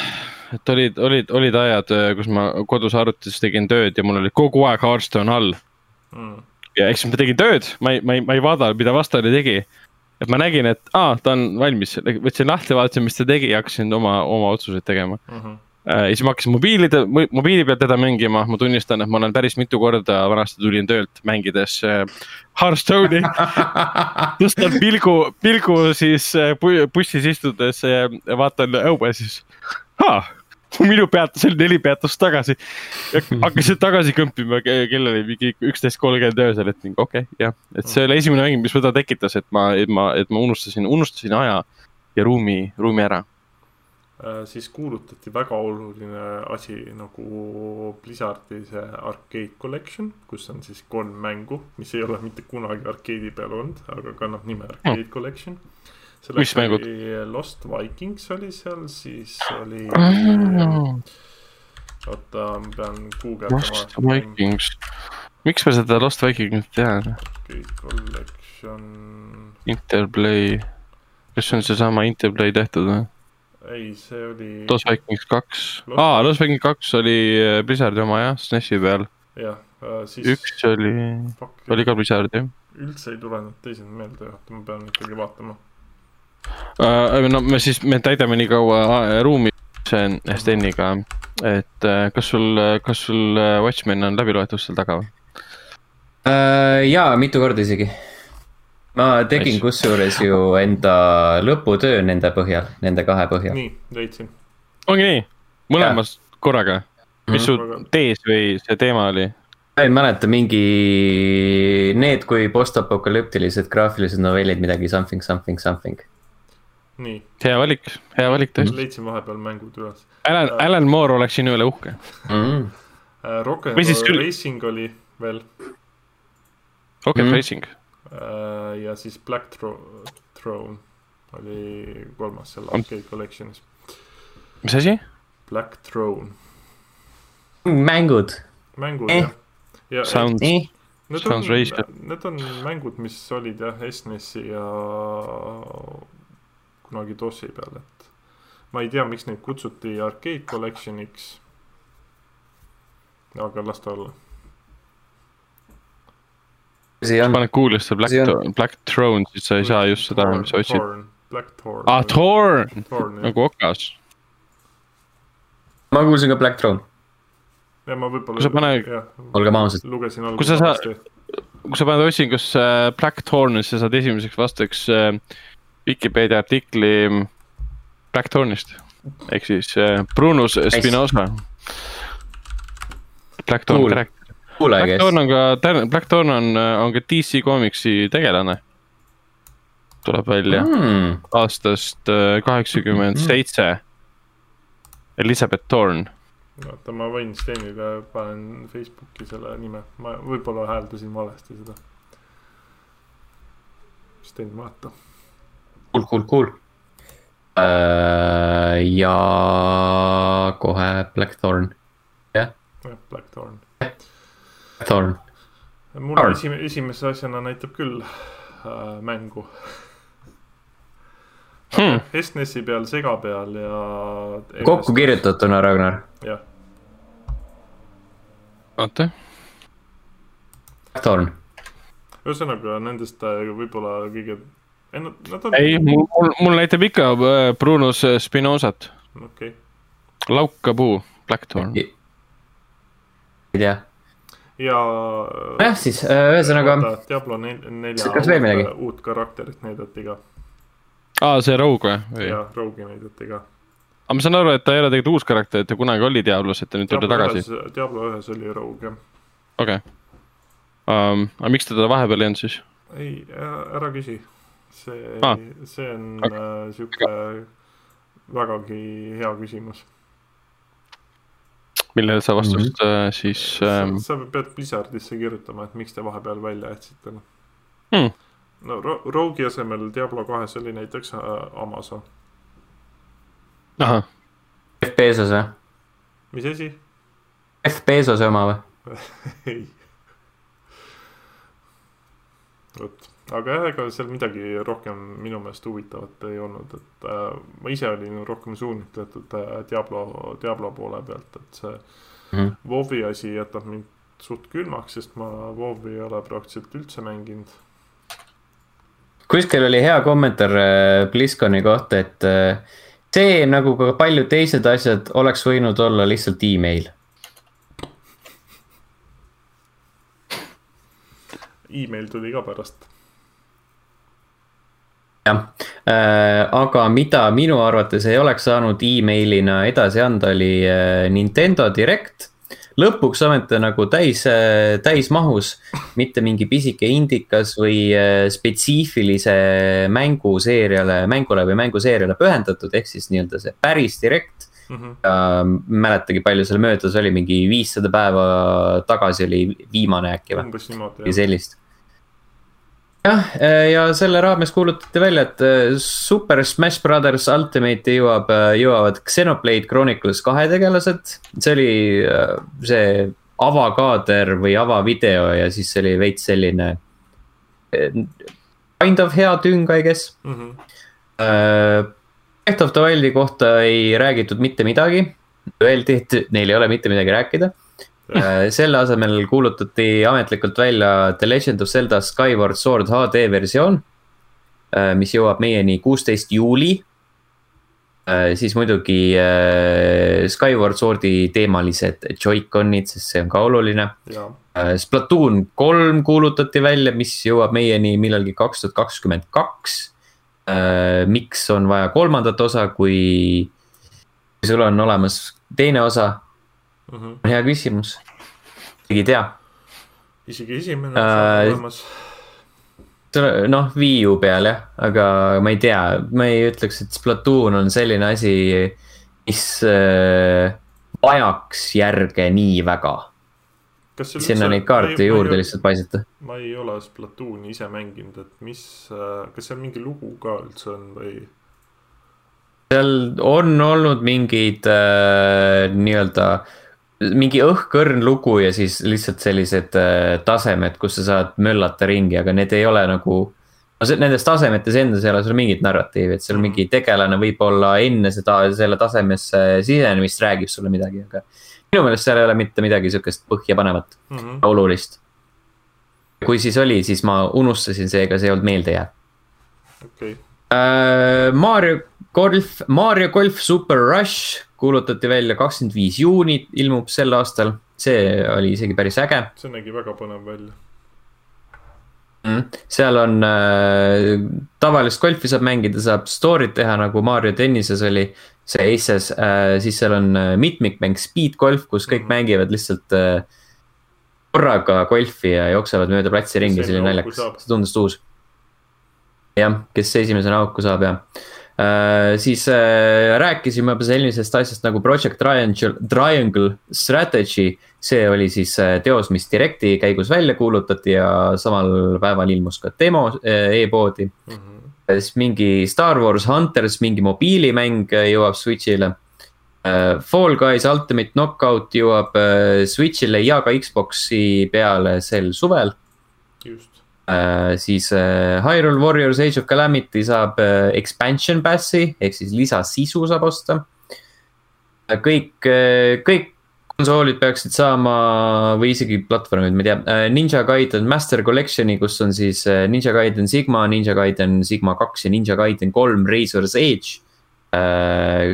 et olid, olid, olid ajad, kus ma kodus arvutis tegin tööd ja mul oli kogu aeg Hearthstone all mm, ja eks ma tegin tööd, ma ei, ma ei, ma ei vaadanud, mida vastane tegi. Et ma nägin, et aa, ta on valmis, võtsin lahti, vaatasin, mis ta tegi ja hakkasin oma, oma otsuseid tegema. mm -hmm. ja siis ma hakkasin mobiilide, mobiili peal teda mängima, ma tunnistan, et ma olen päris mitu korda vanasti tulin töölt mängides äh, Hearthstone'i. tõstan pilgu, pilgu siis äh, bu- bussis istudes ja vaatan õue siis. minu peatus oli neli peatust tagasi. hakkasin tagasi kõmpima, kell oli mingi üksteist kolmkümmend öösel, et mingi okei okay,, jah, et see oli esimene mäng, mis seda tekitas, et ma, et ma, et ma unustasin, unustasin aja ja ruumi, ruumi ära. Äh, siis kuulutati väga oluline asi nagu Blizzardi see arcade collection, kus on siis kolm mängu, mis ei ole mitte kunagi arkeedi peal olnud, aga kannab nime arcade collection. Mis mängud? Lost Vikings oli seal, siis oli, oota, ma pean Lost guugeldama. Vikings, miks ma seda Lost Vikingit tean? collection, Interplay, kas see on seesama Interplay tehtud või? ei, see oli, Lost Vikings kaks, Lost- aa, Lost Vikings kaks oli äh, Blizzardi oma jah, SNESi peal, jah, siis üks oli, oli ka Blizzardi jah. üldse ei tule need teised meelde, oota, ma pean ikkagi vaatama. Uh, no me siis, me täidame nii kaua äh, ruumi Steniga, et äh, kas sul, kas sul Watchmen on läbi loetud seal taga või? Äh, jaa, mitu korda isegi. ma tegin Nice. kusjuures ju enda lõputöö nende põhjal, nende kahe põhjal. nii, leidsin. ongi nii, mõlemas korraga, mis su Väga- tees või see teema oli? ma ei mäleta, mingi need kui postapokalüptilised graafilised novellid, midagi something, something, something. nii, hea valik, hea valik tõesti. leidsin vahepeal mängud üles. Alan, Alan Moore oleks sinu üle uhke. Mm. Rock n Või siis Roll küll- Racing oli veel Rocket Mhm. Racing, äh, ja siis Black Tro- Throne oli kolmas seal On- arcade collection'is. mis asi? Black Throne, mängud, mängud Eh. jah. ja Sounds, nii. need on sounds racist., need on mängud, mis olid jah SNES-i ja kunagi DOS-i peal, et ma ei tea, miks neid kutsuti arcade collection'iks. aga las ta olla. paned Google'isse Black See on-, Black Throne, siis sa ei saa just seda, mis sa otsid. Black Thorn. aa, Thorn, jah, nagu okas. ma kuulsin ka Black Throne, ja ma võib-olla. Kui sa pane- olgem ausad. lugesin Kui sa saa- alguses. kui sa paned otsingusse äh, Black Thorn, siis sa saad esimeseks vastuseks äh, Vikipeedia artikli mm, Black Thornist ehk siis äh, Brunus Spinoza. Black Thorn Cool. correct. kuule, Black kes Thorn on ka, Black Thorn on, on ka DC Comicsi tegelane. tuleb välja mm.. aastast äh, kaheksakümmend seitse. Elizabeth Thorn, oota, ma võin Stenile, panen Facebooki selle nime, ma võib-olla hääldasin valesti seda. Sten, vaata. cool, cool, cool. ja kohe Blackthorn, jah, Black Thorn. Thorn, mul Thorn. esime-, esimese asjana näitab küll äh, mängu Hmm. SNES-i peal, sega peal ja. kokku. kirjutatuna, Ragnar. jah, oota, Blackthorn, ühesõnaga nendest äh, võib-olla kõige, nad, nad on. ei, mul, mul, näitab ikka äh, Brunus Spinozat, okei, laukapuu, Black Thorn. ei tea. ja. jah, siis äh, ühesõnaga, Diablo nel- nelja Kas veel midagi? uut, karakterit näidati ka aa, see Rogue või? ja Rogue'i näidati ka. aga ma saan aru, et ta ei ole tegelikult uus karakter, et ta kunagi oli Diablos, et ta nüüd tuli tagasi, Diablo ühes oli Rogue jah. okei okay. um,. aga miks teda vahepeal ei olnud siis? ei, ära küsi. See Ah. see on Aga- äh, vägagi hea küsimus millele sa vastust mm -hmm. siis ähm, sa, sa pead Blizzardisse kirjutama, et miks te vahepeal välja jätsite. Hmm. no Ro- Rogue'i asemel Diablo kahes oli näiteks äh, Amazon, ahah, Jeff Bezos või? mis asi? Jeff Bezose oma või? ei. vot, aga jah, ega seal midagi rohkem minu meelest huvitavat ei olnud, et äh, ma ise olin rohkem suunitletud äh, Diablo, Diablo poole pealt, et see Mhm. WoW-i asi jätab mind suht külmaks, sest ma WoW-i ei ole praktiliselt üldse mänginud. kuskil oli hea kommentaar äh, BlizzConi kohta, et äh, see nagu ka paljud teised asjad oleks võinud olla lihtsalt email email tuli ka pärast. Jah äh,, aga mida minu arvates ei oleks saanud emailina edasi anda, oli äh, Nintendo Direct lõpuks ometi nagu täis, äh, täismahus, mitte mingi pisike indikas või äh, spetsiifilise mänguseeriale, mängule või mänguseeriale pühendatud, ehk siis nii-öelda see päris direct mm. -hmm. Uh, mäletagi, palju seal möödas oli, mingi viissada päeva tagasi oli viimane äkki või? umbes niimoodi. või sellist jah, äh, ja selle raames kuulutati välja, et äh, Super Smash Brothers Ultimate'i jõuab, äh, jõuavad Xenoblade Chronicles kahe tegelased. see oli see avakaader või avavideo ja siis see oli veits selline. Kind of hea tüng, I guess mm. -hmm. Breath of the Wildi kohta ei räägitud mitte midagi. Öeldi, et neil ei ole mitte midagi rääkida selle asemel kuulutati ametlikult välja The Legend of Zelda Skyward Sword HD versioon. Äh, mis jõuab meieni kuusteist juuli. Äh, siis muidugi Skyward Swordi teemalised Joy-Conid, sest see on ka oluline. Splatoon kolm kuulutati välja, mis jõuab meieni millalgi kaks tuhat kakskümmend kaks. miks on vaja kolmandat osa, kui sul on olemas teine osa mm? -hmm. hea küsimus, keegi ei tea. isegi esimene äh, olemas. noh, Wii U peal jah, aga ma ei tea, ma ei ütleks, et Splatoon on selline asi, mis äh, vajaks järge nii väga. sinna neid kaarte juurde lihtsalt paisata. ma ei ole Splatooni ise mänginud, et mis, äh, kas seal mingi lugu ka üldse on või? seal on olnud mingid äh, nii-öelda äh, mingi õhkõrn lugu ja siis lihtsalt sellised äh, tasemed, kus sa saad möllata ringi, aga need ei ole nagu. no see, nendes tasemetes endas ei ole sul mingit narratiivi, et seal mm. mingi tegelane võib-olla enne seda, selle tasemesse sisenemist räägib sulle midagi, aga. minu meelest seal ei ole mitte midagi sihukest põhjapanevat mm, -hmm. olulist. kui siis oli, siis ma unustasin, seega see ei olnud meeldejääv. okei okay. Uh,. Mario Golf, Mario Golf Super Rush kuulutati välja kakskümmend viis juuni ilmub sel aastal, see oli isegi päris äge. see nägi väga põnev välja mm,. seal on äh, tavalist golfi saab mängida, saab story'd teha nagu Mario tennises oli. see Aces äh,, siis seal on äh, mitmikmäng Speed Golf, kus kõik mm. mängivad lihtsalt äh, korraga golfi ja jooksevad mööda platsi ringi, selline naljakas, see tundus uus. Jah, kes esimesena auku saab ja Uh, siis uh, rääkisime juba sellisest asjast nagu Project Triangle, Triangle Strategy. see oli siis uh, teos, mis Directi käigus välja kuulutati ja samal päeval ilmus ka demo e-poodi mm. -hmm. siis mingi Star Wars Hunters, mingi mobiilimäng jõuab Switch'ile. Fall Guys Ultimate Knockout jõuab Switch'ile ja ka Xbox'i peale sel suvel. just Uh, siis uh, Hyrule Warriors Age of Calamity saab uh, expansion pass'i ehk siis lisasisu saab osta. kõik, kõik konsoolid peaksid saama või isegi platvormid, ma ei tea, Ninja Gaiden Master Collection'i, kus on siis Ninja Gaiden Sigma, Ninja Gaiden Sigma kaks ja Ninja Gaiden kolm Razor's Edge.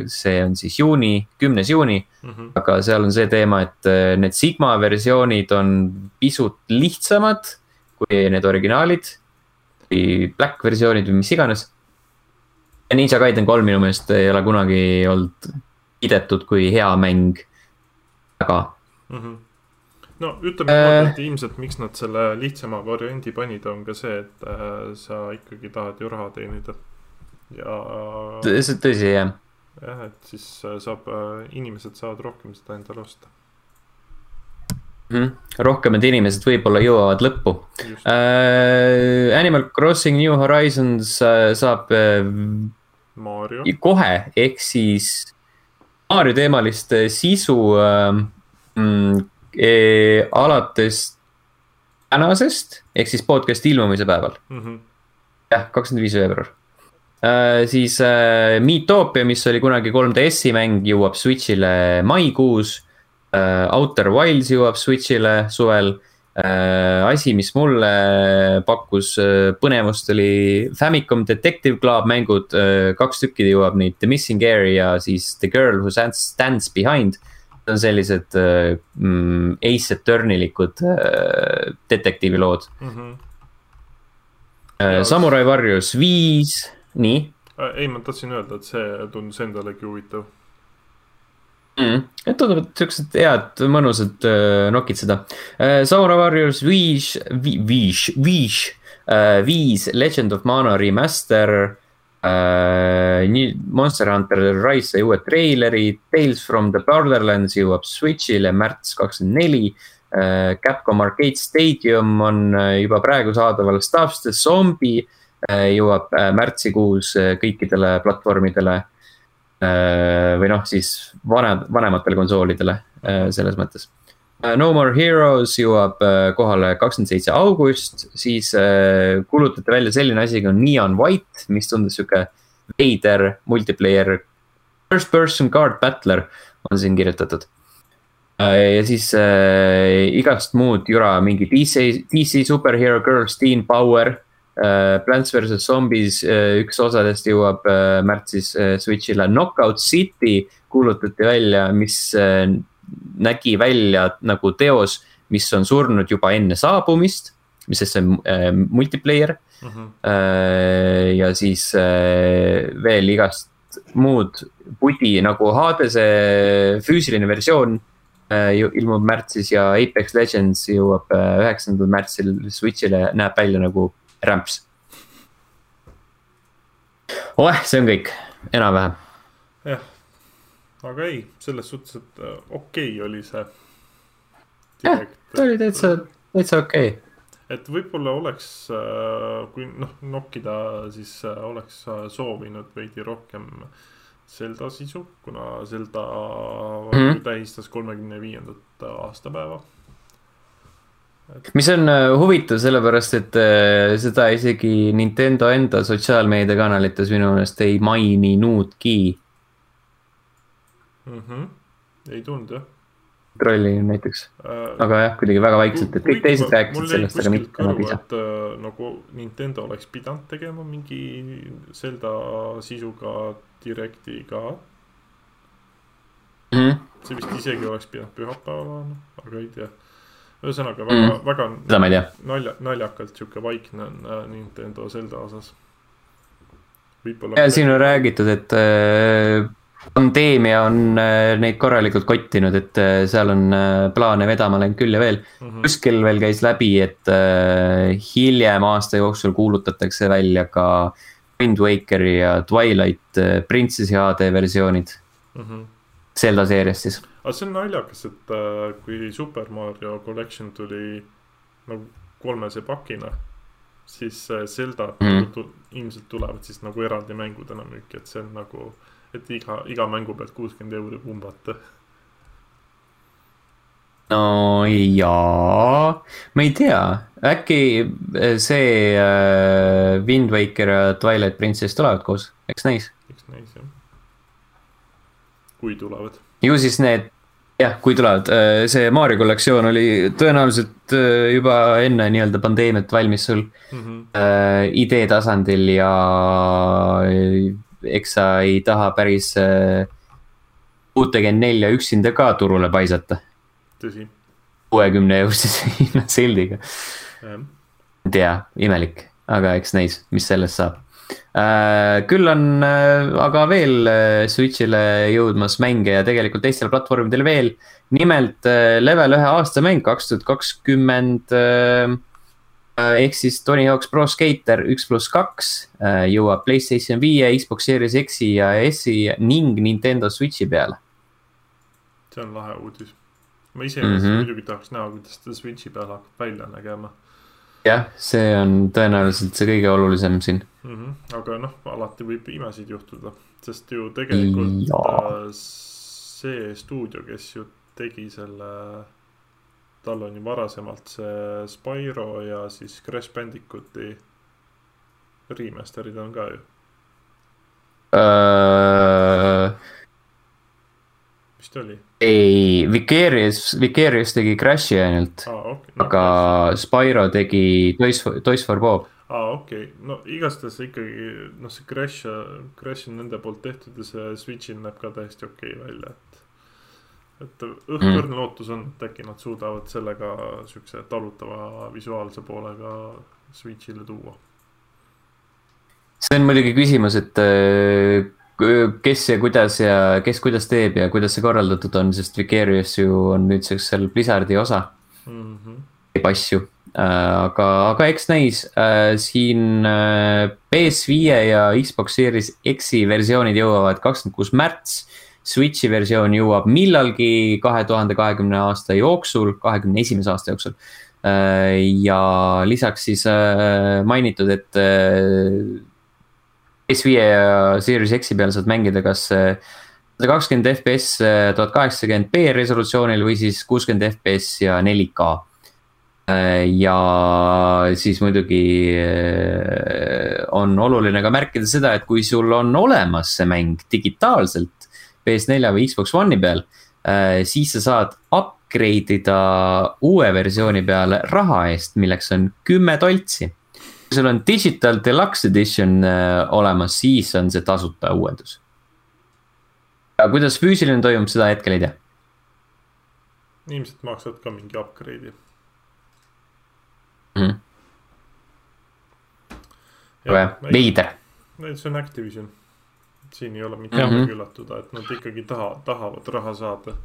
see on siis juuni, kümnes juuni mm, -hmm. aga seal on see teema, et need Sigma versioonid on pisut lihtsamad kui need originaalid. või Black versioonid või mis iganes. Ninja Gaiden kolm minu meelest ei ole kunagi olnud kiidetud kui hea mäng, väga mm. -hmm no ütleme niimoodi äh,, et ilmselt miks nad selle lihtsama variandi panid, on ka see, et äh, sa ikkagi tahad ju raha teenida. ja. see on tõsi, jah. jah, et siis äh, saab äh,, inimesed saavad rohkem seda endale osta mm. -hmm. rohkemad inimesed võib-olla jõuavad lõppu. Uh, Animal Crossing New Horizons uh, saab uh, kohe, ehk siis Mario teemalist sisu uh, mm, eh, alates tänasest ehk siis podcast'i ilmumise päeval mm. -hmm. jah, kakskümmend viis veebruar Uh, siis uh, Miitopia, mis oli kunagi 3DS-i mäng, jõuab Switch'ile maikuus. Outer Wilds jõuab Switch'ile suvel äh, asi, mis mulle pakkus äh, põnevust, oli Famicom Detective Club mängud äh,, kaks tükki jõuab neid, The Missing Air ja siis The Girl Who Stands, Behind. On sellised äh, mm, Ace Attorney'likud äh, detektiivilood mm. -hmm. äh,. Samurai varjus viis, nii Äh, ei, ma tahtsin öelda, et see tundus endalegi huvitav. mm.. Need tunduvad siuksed head, mõnusad äh, nokid seda äh,. Samurai Warriors viis, viis, viis äh,, viis Legend of Mana remaster nii Monster Hunter Rise sai uue treileri, Tales from the Borderlands jõuab Switch'ile märts kakskümmend neli. Capcom Arcade Stadium on juba praegu saadaval, Stuffs the Zombie jõuab märtsikuus kõikidele platvormidele või noh, siis vanad, vanematele konsoolidele äh, selles mõttes. No More Heroes jõuab äh, kohale kakskümmend seitse august, siis äh, kuulutati välja selline asi nagu Neon White, mis tundus sihuke veider multiplayer. First person card battler on siin kirjutatud. ja siis äh, igast muud jura, mingi DC, DC Superhero Girls Teen Power äh,. Plants versus Zombies äh, üks osadest jõuab äh, märtsis äh, Switch'ile, Knockout City kuulutati välja, mis äh, nägi välja nagu teos, mis on surnud juba enne saabumist, mis siis see on äh, multiplayer Mm -hmm. äh,. ja siis äh, veel igast muud pudi nagu Hadese füüsiline versioon äh, ilmub märtsis ja Apex Legends jõuab äh, üheksandal märtsil Switch'ile, näeb välja nagu rämps. oeh, see on kõik, enam-vähem. jah, aga ei, selles suhtes, et äh, okei okay oli see. jah, ta oli täitsa, täitsa okei okay.. et võib-olla oleks, kui noh, nokkida, siis äh, oleks äh, soovinud veidi rohkem Zelda sisu, kuna Zelda mm. -hmm. tähistas kolmekümne viiendat aastapäeva. Mis on äh, huvitav, sellepärast et äh, seda isegi Nintendo enda sotsiaalmeediakanalites minu meelest ei maininudki. Mm -hmm. ei tulnud jah trolli näiteks, äh,. aga jah, kuidagi väga vaikselt, et kõik teised rääkisid sellest, aga mitte nagu ise. äh, nagu Nintendo oleks pidanud tegema mingi Zelda sisuga direkti ka. Mhm. see vist isegi oleks pidanud pühapäeval olema, aga ei tea. Ühesõnaga väga mm., väga seda ma ei tea. nalja, naljakalt sihuke vaikne on äh, Nintendo Zelda osas. ja siin on räägitud, et äh, pandeemia on äh, neid korralikult kottinud, et äh, seal on äh, plaane vedama läinud küll ja veel. mm. -hmm. kuskil veel käis läbi, et äh, hiljem aasta jooksul kuulutatakse välja ka Wind Wakeri ja Twilight äh, Princessi HD versioonid Mm -hmm. Zelda seeriast siis. Aga see on naljakas, et äh, kui Super Mario Collection tuli nagu kolmese pakina, siis äh, Zelda mm. tu ilmselt tulevad siis nagu eraldi mängudena müüki, et see on nagu, et iga, iga mängu pealt kuuskümmend euri pumbata. no jaa, ma ei tea, äkki äh, see äh, Wind Waker ja Twilight Princess tulevad koos, eks näis. eks näis jah. kui tulevad. Ju siis need, jah, kui tulevad, see Mario kollektsioon oli tõenäoliselt äh, juba enne nii-öelda pandeemiat valmis sul Mm -hmm. äh, idee tasandil ja äh, eks sa ei taha päris äh, UTG nelja üksinda ka turule paisata. tõsi, kuuekümne eurose sildiga, jah. ei tea, imelik, aga eks näis, mis sellest saab. Küll on äh, aga veel äh, Switch'ile jõudmas mänge ja tegelikult teistele platvormidele veel. nimelt äh, level ühe aastamäng kaks tuhat kakskümmend. ehk siis Tony Hawk's Pro Skater üks pluss kaks äh, jõuab Playstation viie, Xbox Series X-i ja S-i ning Nintendo Switch'i peale. see on lahe uudis. ma iseenesest mm. -hmm. muidugi tahaks näha, kuidas ta Switch'i peal hakkab välja nägema jah, see on tõenäoliselt see kõige olulisem siin. mm. -hmm. aga noh, alati võib imesid juhtuda, sest ju tegelikult Jaa. äh, see stuudio, kes ju tegi selle, tal on ju varasemalt see Spyro ja siis Crash Bandicooti remaster'id on ka ju. vist vist oli ei, Vicarious, Vicarious tegi Crashi ainult, ah,. Okay. aga Spyro tegi Toys Toys for Bob. aa, okei okay., no igastahes ikkagi noh, see Crash, Crash on nende poolt tehtud ja see Switch'il näeb ka täiesti okei okay välja, et. et õhkõrn mm. lootus on, et äkki nad suudavad sellega siukse talutava visuaalse poolega Switch'ile tuua. see on muidugi küsimus, et äh, kes ja kuidas ja kes kuidas teeb ja kuidas see korraldatud on, sest Vicarious ju on nüüdseks seal Blizzardi osa, Mm -hmm. teeb asju. aga, aga eks näis, siin äh, PS5 ja Xbox Series X-i versioonid jõuavad kakskümmend kuus märts. Switch'i versioon jõuab millalgi kahe tuhande kahekümne aasta jooksul, kahekümne esimese aasta jooksul. ja lisaks siis äh, mainitud, et äh, PS5 ja Series X-i peal saad mängida kas sada kakskümmend FPS tuhat kaheksakümmend B resolutsioonil või siis kuuskümmend FPS ja 4K. ja siis muidugi äh, on oluline ka märkida seda, et kui sul on olemas see mäng digitaalselt PS4 või Xbox One'i peal, siis sa saad upgrade ida uue versiooni peale raha eest, milleks on kümme toltsi kui sul on Digital Deluxe Edition äh, olemas, siis on see tasuta uuendus. aga kuidas füüsiline toimub, seda hetkel ei tea. ilmselt maksad ka mingi upgrade'i. Mhm. veider. see on Activision. siin ei ole mitte Mhm. midagi üllatuda, et nad ikkagi taha, tahavad raha saada.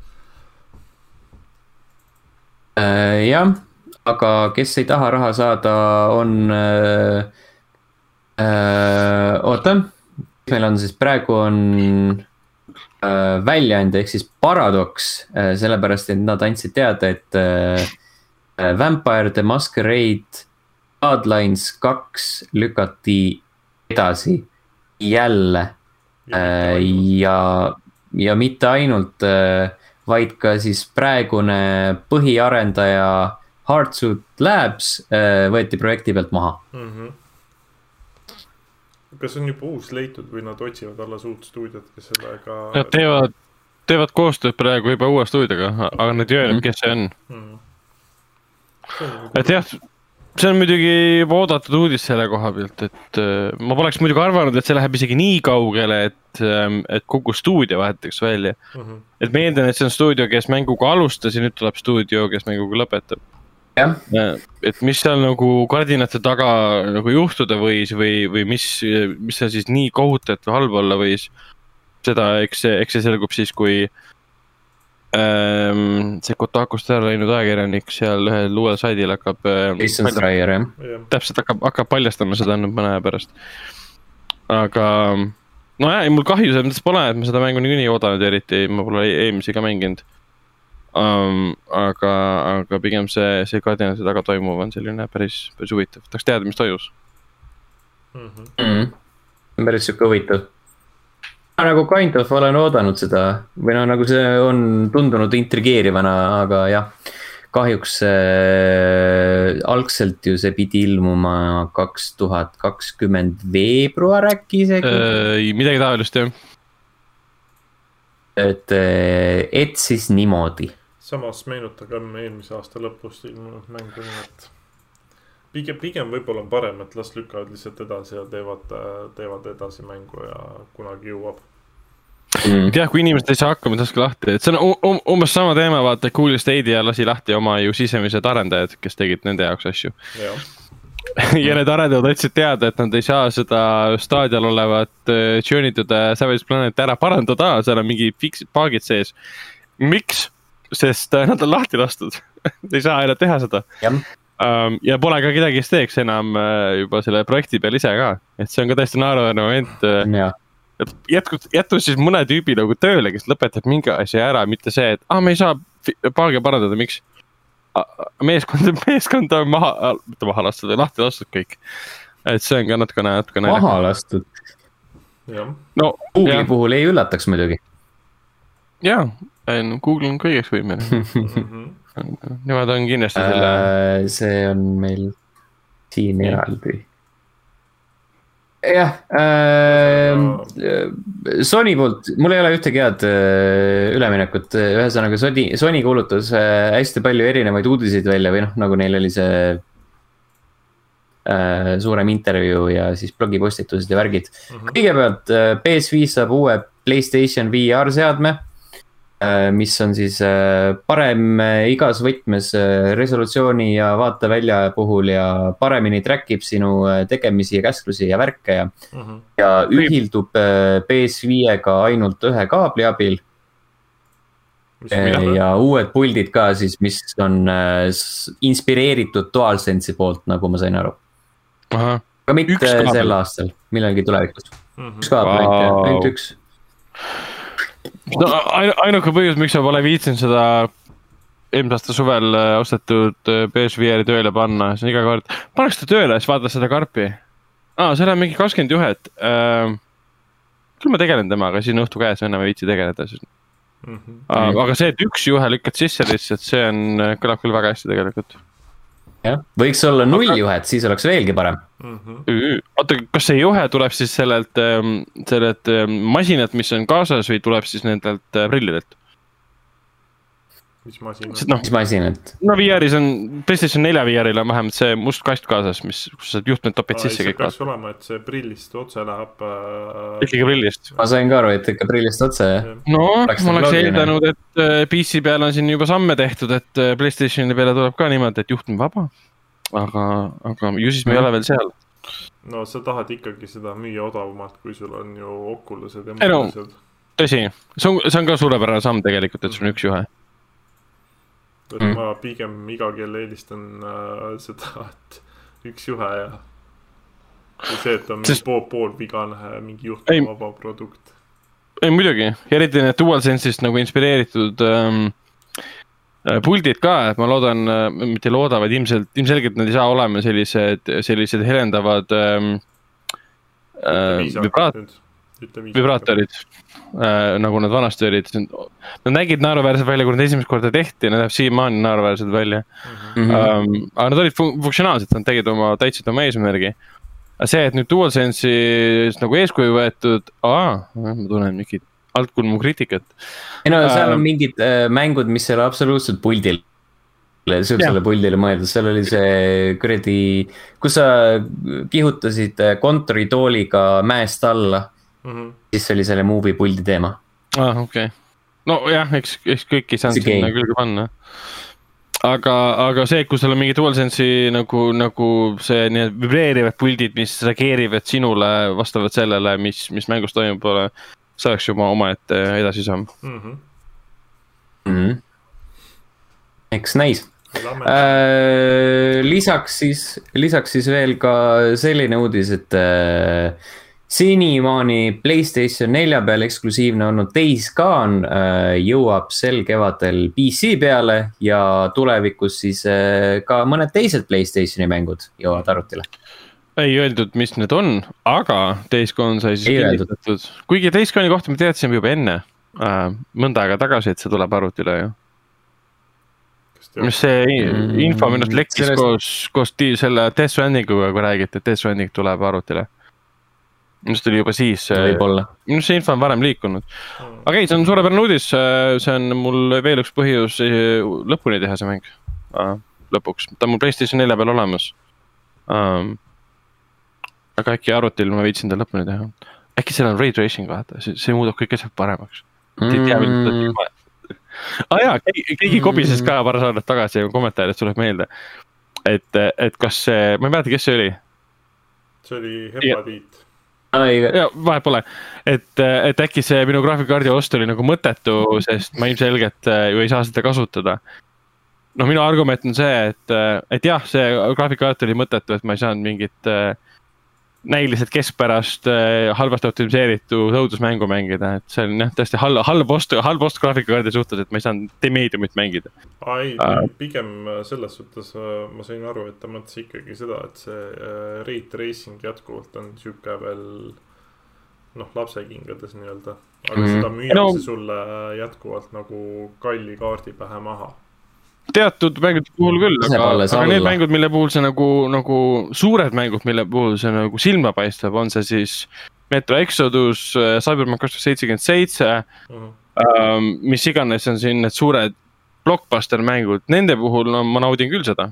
Äh, jah, aga kes ei taha raha saada, on äh,. Äh, oota, meil on siis praegu on äh, väljaandja ehk siis Paradox äh,, sellepärast et nad andsid teada, et äh, Vampire the Masquerade Bloodlines kaks lükati edasi jälle Äh, ja, ja mitte ainult, vaid ka siis praegune põhiarendaja Heartsuit Labs äh, võeti projekti pealt maha. mm. -hmm. kas on juba uus leitud või nad otsivad alles uut stuudiot, kes sellega. Nad teevad, teevad koostööd praegu juba uue stuudioga, aga nad ei öelnud, Mhm. kes see on. mm.. et jah, see on muidugi juba oodatud uudis selle koha pealt, et äh, ma poleks muidugi arvanud, et see läheb isegi nii kaugele, et, et kogu stuudio vahetatakse välja. Mm -hmm. et ma eeldan, et see on stuudio, kes mänguga alustas ja nüüd tuleb stuudio, kes mänguga lõpetab. jah, et mis seal nagu kardinate taga nagu juhtuda võis või, või mis, mis seal siis nii kohutav või halb olla võis. seda, eks see, eks see selgub siis, kui ähm, see Kotakust ära läinud ajakirjanik seal ühel uuel saidil hakkab äh, Jason Schreier jah. täpselt hakkab, hakkab paljastama seda nüüd mõne aja pärast. aga nojah, ei mul kahju selles mõttes pole, et ma seda mängu niikuinii ei oodanud eriti ma pole e- eelmisi ka mänginud um,. aga, aga pigem see, see Guardianite taga toimuv on selline päris, päris huvitav, tahaks teada, mis toimus. mm. -hmm. mm.. päris sihuke huvitav. ma nagu kind of olen oodanud seda või no nagu see on tundunud intrigeerivana, aga jah. kahjuks äh, algselt ju see pidi ilmuma kaks tuhat kakskümmend veebruar äkki isegi äh., midagi taolist jah. et, et siis niimoodi. Samas meenutagem eelmise aasta lõpust ilmunud mängu, nii et. pigem, pigem võib-olla on parem, et las lükkavad lihtsalt edasi ja teevad, teevad edasi mängu ja kunagi jõuab. Mm. jah, kui inimesed ei saa hakkama, laske lahti, et see on um, um, umbes sama teema, vaata, Cool Stadia lasi lahti oma ju sisemised arendajad, kes tegid nende jaoks asju. jah, ja need arendajad andsid teada, et nad ei saa seda staadial olevat äh, Journey to the Savage Planet ära parandada, seal on mingi fix-, bug'id sees. miks? Sest äh, nad on lahti lastud ei saa enam teha seda um,. ja pole ka kedagi, kes teeks enam äh, juba selle projekti peal ise ka, et see on ka täiesti naeruväärne moment äh, ja, et jätkub, jätkus siis mõne tüübi nagu tööle, kes lõpetab mingi asja ära, mitte see, et aa ah,, me ei saa paage parandada, miks? meeskond, meeskond on maha, mitte maha lastud, lahti lastud kõik. et see on ka natukene, natukene. maha lastud. no Google'i puhul ei üllataks muidugi. jaa, Google on kõigeks võimeline, Mhm. nemad on kindlasti selle, see on meil siin eraldi. jah äh,, Sony poolt, mul ei ole ühtegi head äh, üleminekut, ühesõnaga Sony, Sony kuulutas äh, hästi palju erinevaid uudiseid välja või noh, nagu neil oli see äh,. suurem intervjuu ja siis blogipostitused ja värgid mm -hmm. kõigepealt äh, PS5 saab uue Playstation VR seadme Äh, mis on siis äh, parem äh, igas võtmes resolutsiooni ja vaatevälja puhul ja paremini track ib sinu tegemisi ja käsklusi ja värke ja mm. -hmm. ja ühildub PS5-ga ainult ühe kaabli abil. ja uued puldid ka siis, mis on inspireeritud DualSense'i poolt, nagu ma sain aru. aga mitte sel aastal, millalgi tulevikus mm. -hmm. üks kaabel ainult, ainult üks no ainuke põhjus, miks ma pole viitsinud seda eelmise aasta suvel äh, ostetud äh, PS5-i tööle panna, see on iga kord, paneks ta tööle, siis vaatad seda karpi. aa, seal on mingi kakskümmend juhet äh,. küll ma tegelen temaga, siis on õhtu käes, enam ei viitsi tegeleda, siis mm. -hmm. aga see, et üks juhe lükkad sisse lihtsalt, see on, kõlab küll väga hästi tegelikult jah, võiks olla nulljuhet, siis oleks veelgi parem mm. -hmm. oota, kas see juhe tuleb siis sellelt, ähm, sellelt ähm, masinalt, mis on kaasas või tuleb siis nendelt äh, prillidelt? Mis masinalt? No, mis masinalt? no VR-is on, PlayStation nelja VR-il on vähemalt see must kast kaasas, mis, kus sa juhtmed topid sisse kõik. peaks olema, et see prillist otse läheb äh.... ikkagi prillist. ma sain ka aru, et ikka prillist otse jah. no ma oleks eeldanud, et äh, PC peal on siin juba samme tehtud, et äh, Playstationi peale tuleb ka niimoodi, et juhtme vaba. aga, aga ju siis me ei ole veel seal no sa tahad ikkagi seda müüa odavamalt, kui sul on ju Oculused ja muud asjad tõsi, see on, see on ka suurepärane samm tegelikult, et sul on üks juhe et mm. ma pigem iga kell eelistan äh, seda, et üks juhe ja. kui see, et on Sest... pool, poolvigane mingi juhtmevaba produkt. ei muidugi, eriti need DualSense'ist nagu inspireeritud ähm, äh, puldid ka, et ma loodan äh,, mitte ei looda, vaid ilmselt, ilmselgelt nad ei saa olema sellised, sellised helendavad ähm, äh, vibraat-, vibraatorid äh, nagu nad vanasti olid. Nad nägid naeruväärsed välja, kui nad esimest korda tehti, nad näevad siiamaani naeruväärsed välja mm. -hmm. Um, aga nad olid fun funktsionaalsed, nad tegid oma, täitsid oma eesmärgi. aga see, et nüüd DualSense'is nagu eeskuju võetud, aa, ma tunnen mingit altkulmu kriitikat. ei no seal um, on mingid äh, mängud, mis ei ole absoluutselt puldil sihukesele puldile mõeldud, seal oli see kuradi, kus sa kihutasid äh, kontoritooliga mäest alla mm. -hmm. siis oli selle movie puldi teema. aa ah,, okei okay., nojah, eks, eks kõik ei saanud sinna külge panna aga, aga see, kui sul on mingi DualSense'i nagu, nagu see nii-öelda vibreerivad puldid, mis reageerivad sinule vastavalt sellele, mis, mis mängus toimub, see oleks juba omaette edasisamm mm. -hmm. Mm -hmm. eks näis. Äh, lisaks siis, lisaks siis veel ka selline uudis, et äh, senimaani Playstation nelja peal eksklusiivne olnud Days Gone äh, jõuab sel kevadel PC peale ja tulevikus siis äh, ka mõned teised Playstationi mängud jõuavad arvutile. ei öeldud, mis need on, aga Days Gone sai siis kinnitatud, kuigi Days Gone'i kohta me teadsime juba enne äh,, mõnda aega tagasi, et see tuleb arvutile ju. Mis see info minu arust lekkis Sellest... koos, koos selle Death Strandinguga, kui räägiti, et Death Stranding tuleb arvutile minu arust oli juba siis. võib-olla. minu arust see info on varem liikunud. aga ei, see on suurepärane uudis, see on mul veel üks põhjus lõpuni teha see mäng. lõpuks, ta on mul Playstation nelja peal olemas um,. aga äkki arvutil ma viitsin ta lõpuni teha. äkki seal on ray tracing vaata, see, muudab kõik asjad paremaks mm.. ei tea, millal ta tuleb aa ah, jaa, keegi, keegi kobises ka paar saadet tagasi kommentaaris tuleb meelde. et, et kas see, ma ei mäleta, kes see oli. see oli hepatiit ja vahet pole, et, et äkki see minu graafikakaardi ost oli nagu mõttetu, sest ma ilmselgelt äh, ju ei saa seda kasutada. noh, minu argument on see, et, äh, et jah, see graafikakaart oli mõttetu, et ma ei saanud mingit äh, näiliselt keskpärast halvasti optimiseeritud õudusmängu mängida, et see on jah, tõesti halb, halb ost, halb ost graafikakaardi suhtes, et ma ei saanud The-Mediumit mängida. ei uh,, pigem selles suhtes ma sain aru, et ta mõtles ikkagi seda, et see ray tracing jätkuvalt on sihuke veel noh, lapsekingades nii-öelda. aga mm -hmm. seda müüakse no. sulle jätkuvalt nagu kalli kaardi pähe maha teatud mängude puhul küll, aga, aga need alla. mängud, mille puhul see nagu, nagu suured mängud, mille puhul see nagu silma paistab, on see siis Metro Exodus, Cyberpunk kaks tuhat seitsekümmend seitse, ähm, mis iganes on siin need suured blockbuster mängud, nende puhul no ma naudin küll seda.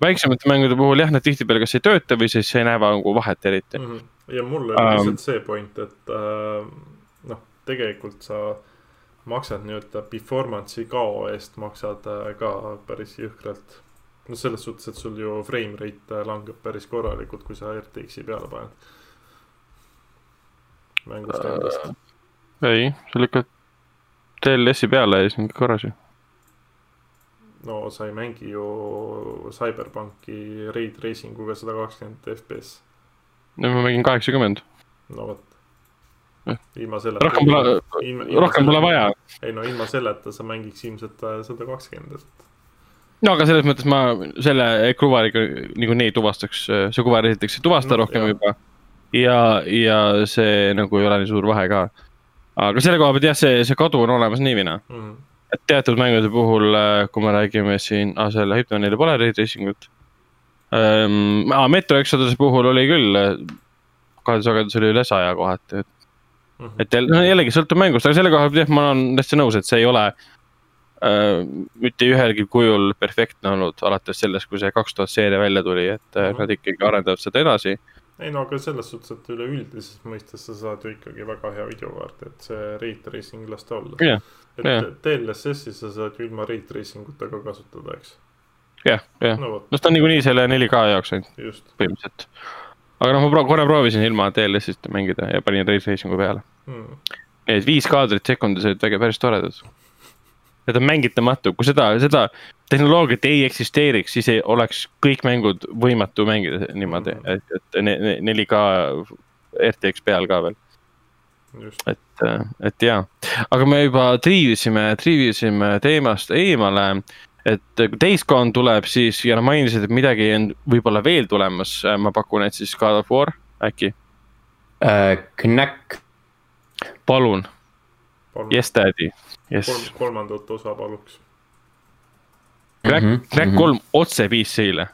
väiksemate mängude puhul jah, need tihtipeale kas ei tööta või siis ei näe nagu vahet eriti. Mhm. ja mul oli Ähm. lihtsalt see point, et äh, noh, tegelikult sa maksad nii-öelda performance'i kao eest maksad äh, ka päris jõhkralt. no selles suhtes, et sul ju frame rate äh, langeb päris korralikult, kui sa RTX-i peale paned. mängust endast. ei, sa lükkad TLS-i peale ja siis on kõik korras ju. no sa ei mängi ju CyberPunki Ray Tracing uga sada kakskümmend FPS. no ma mängin kaheksakümmend, no vot. Ilma selleta. rohkem pole, rohkem pole vaja. ei no ilma selleta sa mängiks ilmselt äh, sada kakskümmend, et no aga selles mõttes ma selle kuvariga niikuinii tuvastaks, see kuvar esiteks ei tuvasta No, rohkem jah. juba. ja, ja see nagu ei ole nii suur vahe ka. aga selle koha pealt jah, see, see kadu on olemas nii või naa. mm, et teatud mängude puhul, kui me räägime siin ah,, selle Hypnonil pole ray tracing ut ähm,. Metro Exoduse puhul oli küll, kahetisagedus oli üle saja kohati, et. Et jälle, no jällegi sõltub mängust, aga selle koha pealt jah, ma olen täitsa nõus, et see ei ole äh, mitte ühelgi kujul perfektne olnud, alates sellest, kui see kaks tuhat seeria välja tuli, et äh, Mhm. nad ikkagi arendavad seda edasi. ei no aga selles suhtes, et üleüldises mõistes sa saad ju ikkagi väga hea videokaarti, et see ray tracing lasta olla. jah, et jah. DLSS-i sa saad ju ilma ray tracing uta ka kasutada, eks. jah, jah, no vot, no ta on niikuinii selle 4K jaoks ainult põhimõtteliselt. Aga noh, ma pro- korra proovisin ilma DLS-ist mängida ja panin ray tracing'u peale. Mm. Need viis kaadrit sekundis olid väga päris toredad. Need on mängitamatu, kui seda, seda tehnoloogiat ei eksisteeriks, siis ei oleks kõik mängud võimatu mängida niimoodi, et, et ne- ne- 4K RTX peal ka veel, just, et, et jaa. aga me juba triivisime, triivisime teemast eemale. Et kui Dayscon tuleb, siis ja nad mainisid, et midagi on võib-olla veel tulemas, ma pakun, et siis God of War äkki, Knack, palun, palun yes daddy, yes kolm, kolmandat osa paluks. Mhm, mm, -hmm, Crack mhm. kolm otse PC-le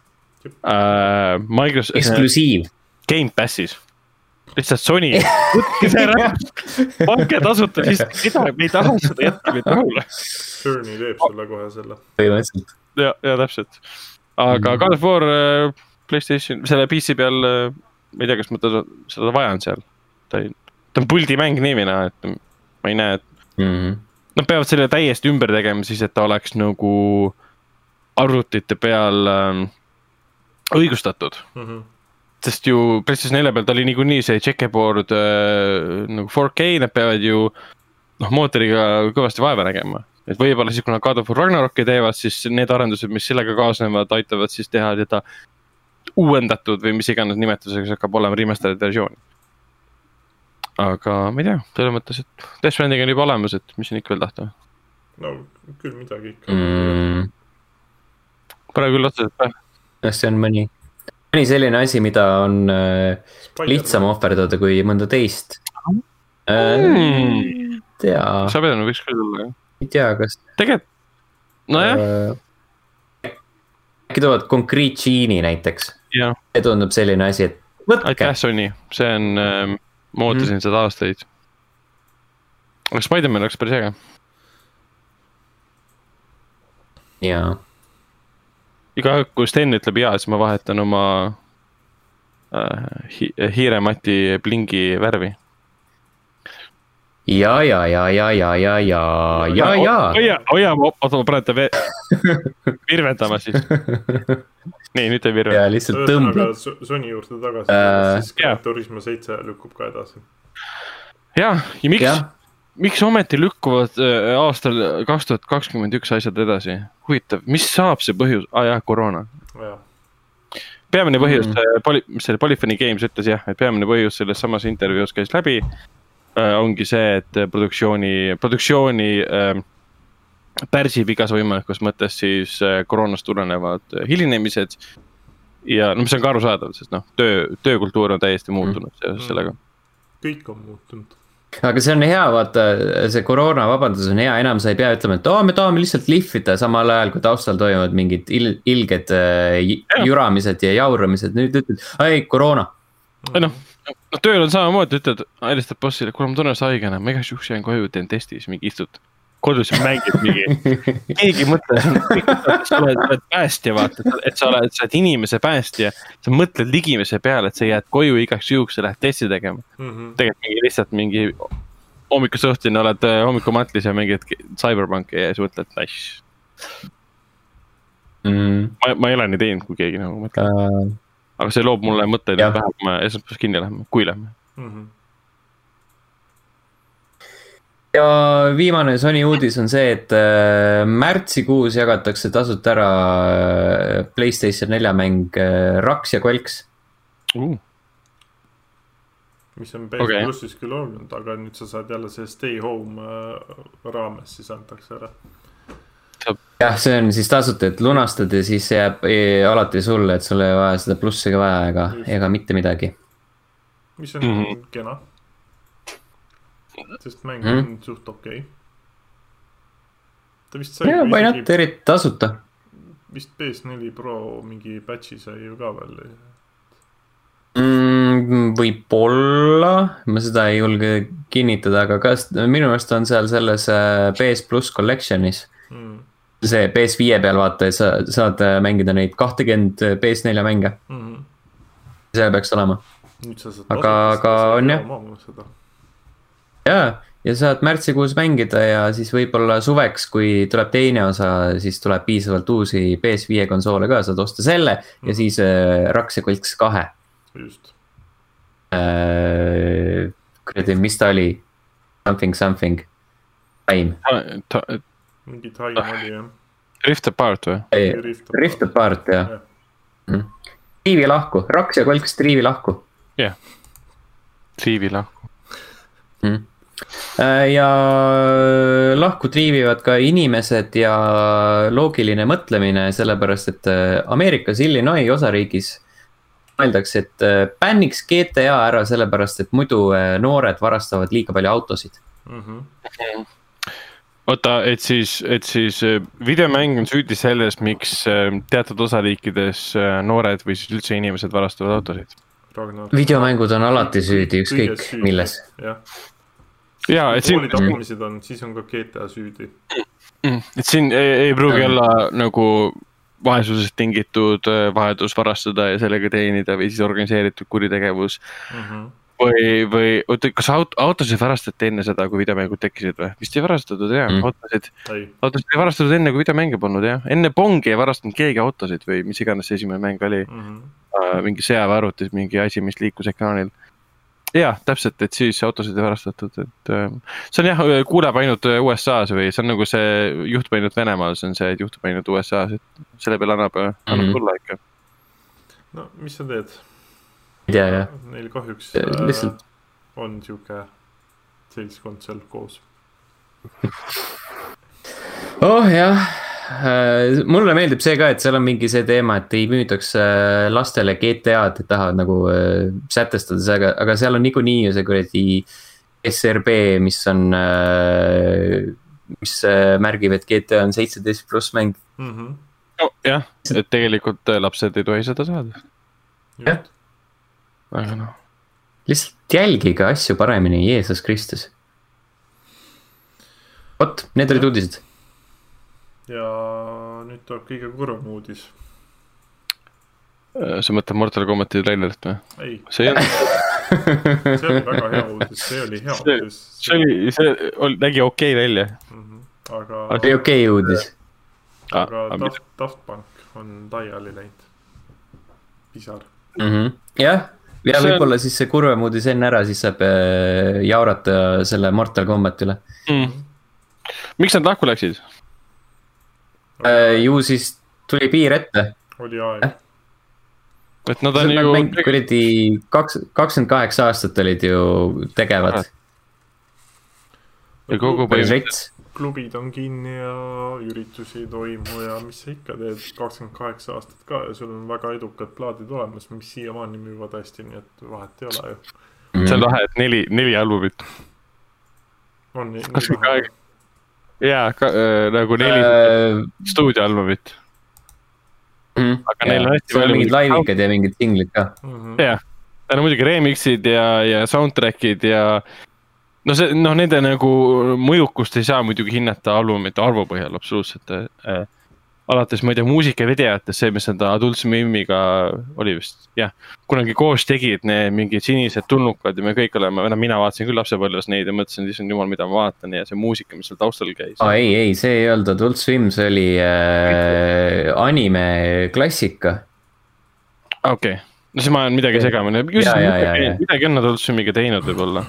uh,. Microsoft, eksklusiiv. Gamepassis, lihtsalt Sony, võtke see ära, pange tasuta keda, me ei taha seda jätta meid rahule. Journey teeb sulle kohe selle. ja, ja täpselt, aga Mhm. God of War äh, Playstation, selle PC peal, ma ei tea, kas ma teda, seda vajan seal. ta ei, ta on puldimäng naa, et ma ei näe, et Mhm. nad peavad selle täiesti ümber tegema siis, et ta oleks nagu arvutite peal ähm, õigustatud. Mhm. Sest ju PlayStation nelja peal ta oli niikuinii see checkerboard äh, nagu 4K, nad peavad ju noh, mootoriga kõvasti vaeva nägema. et võib-olla siis, kui nad God of Ragnaroki teevad, siis need arendused, mis sellega kaasnevad, aitavad siis teha seda uuendatud või mis iganes nimetusega see hakkab olema remastered versioon. aga ma ei tea, selles mõttes, et Death Stranding on juba olemas, et mis siin ikka veel tahta. no küll midagi ikka Mm. praegu küll otseselt pähe. jah, see on mõni, mõni selline asi, mida on äh, lihtsam ohverdada kui mõnda teist äh,. Mm. tea, Sabedane võiks küll olla, jah. ei tea, kas tegelikult, nojah, äh, äkki toovad Concrete Genie'i näiteks, see tundub selline asi, et võtke aitäh, Sony, see on ähm,, ma ootasin seda aastaid. aga Spider-man oleks päris äge. ja iga kord, kui Sten ütleb ja, siis ma vahetan oma äh, hi hiiremati plingi värvi. ja, ja, ja, ja, ja, ja, ja, ja, ja. hoia, hoia, oota, ma panen ta ve- virvendama siis. nii, nüüd ta ei virve. ja lihtsalt ühesõnaga tõmbleb. Sony juurde tagasi Äh, siis Turismo seitse lükkub ka edasi. jah, ja miks miks ometi lükkuvad äh, aastal kaks tuhat kakskümmend üks asjad edasi? huvitav, mis saab see põhjus, aa ah, jah, koroona. jah, peamine põhjus Mm. mm., poli-, mis selle Polyphony Games ütles jah, et peamine põhjus selles samas intervjuus käis läbi äh,. ongi see, et produktsiooni, produktsiooni äh, pärsib igas võimalikus mõttes siis äh, koroonast tulenevad äh, hilinemised. ja no mis on ka arusaadav, sest noh, töö, töökultuur on täiesti muutunud seoses Mm. sellega. kõik on muutunud. Aga see on hea, vaata, see koroona vabandus on hea, enam sa ei pea ütlema, et oo, me tahame lihtsalt lihvida, samal ajal kui taustal toimuvad mingid il, ilged äh, juramised ja jauramised, nüüd ütled, ei koroona. ei noh, noh tööl on samamoodi, ütled, helistad bossile, kuule ma tunnen ennast haigena, ma igaks juhuks jään koju, teen testi, siis mingi istud kodus mängid mingi, keegi ei mõtle, sa oled, oled päästja, vaata, et sa oled, sa oled inimese päästja. sa mõtled ligimese peale, et sa jääd koju igaks juhuks ja lähed testi tegema. Mm -hmm.. tegelikult mingi lihtsalt mingi hommikust õhtuni oled äh, hommikumatlis ja mängid Cyberpunki ja siis mõtled, nice. Mm.. ma, ma ei ole nii teinud, kui keegi nagu mõtleb. Uh,. aga see loob mulle mõtteid pähe, kui me esmaspäevast kinni läheme, kui lähme mm. -hmm ja viimane Sony uudis on see, et äh, märtsikuus jagatakse tasuta ära äh, Playstation nelja mäng äh, Raks ja Kolks uh.. mis on PS okay. plussis küll olnud, aga nüüd sa saad jälle see stay home raames siis antakse ära. jah, see on siis tasuta, et lunastad ja siis jääb alati sulle, et sul ei ole vaja seda plussi ka vaja ega, ega mitte midagi. mis on mm -hmm. kena sest mäng mm. on suht okei okay.. ta vist sai. jaa, why not, eriti tasuta. vist PS4 Pro mingi patch'i sai ju ka veel mm,. võib-olla, ma seda ei julge kinnitada, aga kas minu meelest on seal selles äh, PS pluss collection'is mm. see PS5 peal vaata, sa saad äh, mängida neid kahtekümmend PS4 mänge mm. -hmm. see peaks olema. aga, aga on jah jaa, ja saad märtsikuus mängida ja siis võib-olla suveks, kui tuleb teine osa, siis tuleb piisavalt uusi PS5 konsoole ka, saad osta selle mm. ja siis äh, Raks ja Kolks kahe. just äh,. kuradi, mis ta oli? Something, something, time. mingi time ah. oli jah. Rift Apart või? Rift Apart jah ja. mm.. triivi lahku, Raks ja Kolks triivi lahku. jah yeah., triivi lahku mm ja lahku triivivad ka inimesed ja loogiline mõtlemine, sellepärast et äh, Ameerikas Illinois osariigis mõeldakse, et äh, bänniks GTA ära sellepärast, et muidu noored varastavad liiga palju autosid mm. -hmm. oota, et siis, et siis videomäng on süüdi selles, miks teatud osariikides noored või siis üldse inimesed varastavad autosid? videomängud on alati süüdi, ükskõik milles. jah ja, et siin. tapmised on, siis on ka GTA süüdi. Mm, et siin ei, ei pruugi olla nagu vaesusest tingitud äh, vajadus varastada ja sellega teenida või siis organiseeritud kuritegevus mm. -hmm. või, või oota, kas aut-, autosid varastati enne seda, kui videomängud tekkisid või? vist ei varastatud jah mm., autosid, autosid ei varastatud enne, kui videomänge polnud jah, enne Pongi ei varastanud keegi autosid või mis iganes see esimene mäng oli mm. -hmm. Uh, mingi sõjaväearvutis, mingi asi, mis liikus ekraanil jah, täpselt, et siis autosid ei varastatud, et äh, see on jah, kuuleb ainult äh, USA-s või see on nagu see juhtub ainult Venemaal, see on see, et juhtub ainult USA-s, et selle peale annab mm, -hmm. annab mhm. tulla ikka. no mis sa teed? ei tea jah. Neil kahjuks äh, lihtsalt on sihuke seltskond seal koos oh jah Äh, mulle meeldib see ka, et seal on mingi see teema, et ei müüdaks äh, lastele GTA-d, et tahavad nagu äh, sätestada see, aga, aga seal on niikuinii ju see kuradi SRB, mis on, mis märgib, et GTA on seitseteist pluss mäng mm. -hmm. Oh, jah, et tegelikult lapsed ei tohi seda saada. jah. aga noh. lihtsalt jälgige asju paremini, Jeesus Kristus. vot, need olid uudised ja nüüd tuleb kõige kurvem uudis. Äh, sa mõtled Mortal Combati trailerit või? ei. see olnud see oli väga hea uudis, see oli hea see, uudis. see oli, see oli, nägi okei okay välja mm. -hmm. aga. oli okei okay uudis. aga ah, Daft, Daft Punk on laiali läinud. pisar mm. -hmm. jah, ja võib-olla on... siis see kurvem uudis enne ära, siis saab äh, jaurata selle Mortal Combati üle mm.. miks nad lahku läksid? Äh, ju siis tuli piir ette. oli aeg. et nad on ju. kuradi kaks, kakskümmend kaheksa aastat olid ju tegevad. ja kogu põhimõtteliselt klubid on kinni ja üritusi ei toimu ja mis sa ikka teed, kakskümmend kaheksa aastat ka ja sul on väga edukad plaadid olemas, mis siiamaani müüvad hästi, nii et vahet ei ole ju. see on lahe, et neli, neli albumit on nii, jaa, nagu neli Äh, stuudioalbumit. Aga neil on hästi seal on palju mingid laivikad ja mingid singlid ka. Mhm. jah, tal on muidugi remix'id ja, ja soundtrack'id ja no see, noh, nende nagu mõjukust ei saa muidugi hinnata albumite arvu põhjal absoluutselt äh,. alates, ma ei tea, muusikavideotest, see, mis nad Adult Swimiga oli vist, jah. kunagi koos tegid need mingid sinised tulnukad ja me kõik oleme, no mina vaatasin küll lapsepõlves neid ja mõtlesin, issand jumal, mida ma vaatan ja see muusika, mis seal taustal käis aa ei, ei, see ei olnud Adult Swim, see oli äh, anime klassika. okei okay., no siis ma olen midagi segamini, Ja, ja, ja, midagi ja. on Adult Swimiga teinud võib-olla.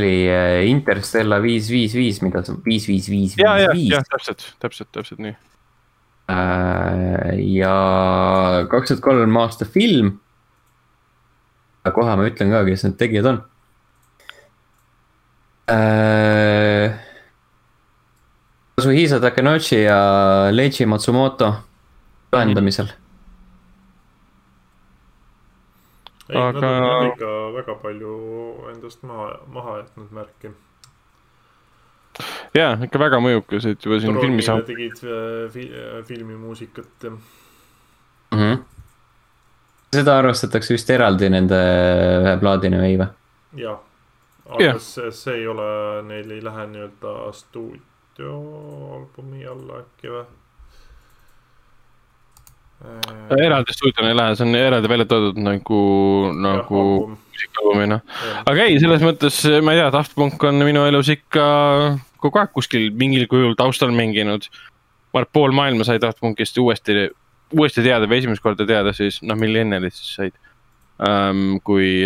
oli äh, Interstellar viis, viis, viis, mida sa, viis, viis, viis, ja, ja, viis, ja viis. täpselt, täpselt, täpselt nii. Äh, ja kaks tuhat kolm aasta film. kohe ma ütlen ka, kes need tegijad on. Kazuhisa Takenouchi ja Leiji Matsumoto loendamisel. ei, nad Aga- on jah ikka väga palju endast maha, maha jätnud märki. Ja ikka väga mõjukas, et juba siin filmis tegid äh, fi, äh, filmimuusikat ja mm. -hmm. seda arvestatakse vist eraldi nende ühe plaadina või jah, aga see, see ei ole, neil ei lähe nii-öelda stuudioalbumi alla äkki või? eraldi stuudiona ei lähe, see on eraldi välja toodud nagu, nagu muusikaalbumina. aga ei, selles mõttes ma ei tea, Daft Punk on minu elus ikka kogu aeg kuskil mingil kujul taustal mänginud. ma arvan, et pool maailma sai Daft Punkist uuesti, uuesti teada või esimest korda teada siis, noh, millennialid siis said um,. kui,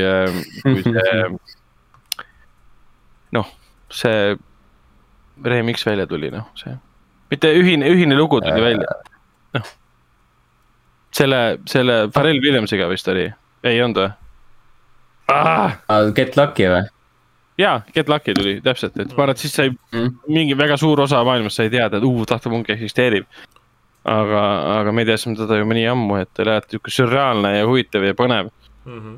kui see, noh, see remix välja tuli, noh, see, mitte ühine, ühine lugu tuli välja, noh. selle, selle Pharrell Williamsiga vist oli, ei olnud või ah!? Get Lucky või? jaa, Get Lucky tuli täpselt, et ma arvan, et siis sai Mm. mingi väga suur osa maailmast sai teada, et uu, Daft Punk eksisteerib. aga, aga me teadsime teda juba nii ammu, et ta oli alati sihuke sürreaalne ja huvitav ja põnev. -hmm.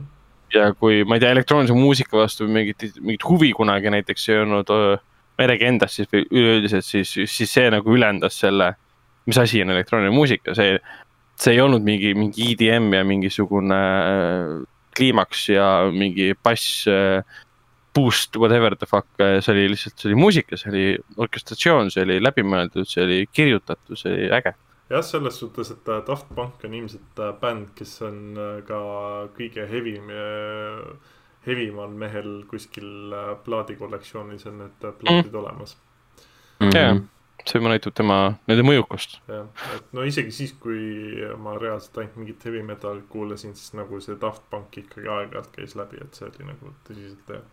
ja kui ma ei tea, elektroonilise muusika vastu mingit, mingit huvi kunagi näiteks ei olnud, räägi endast siis või üleüldiselt, siis, siis see nagu ülendas selle, mis asi on elektrooniline muusika, see, see ei olnud mingi, mingi EDM ja mingisugune äh, kliimaks ja mingi bass äh, boost, whatever the fuck, see oli lihtsalt, see oli muusika, see oli orkestratsioon, see oli läbimõeldud, see oli kirjutatud, see oli äge. jah, selles suhtes, et äh, Daft Punk on ilmselt äh, bänd, kes on äh, ka kõige hevim, hevimal mehel kuskil äh, plaadikollektsioonis on need äh, plaadid mm. olemas. Jaa. see juba näitab tema, nende mõjukust. jah, et no isegi siis, kui ma reaalselt ainult mingit heavy metalit kuulasin, siis nagu see Daft Punk ikkagi aeg-ajalt käis läbi, et see oli nagu tõsiselt hea.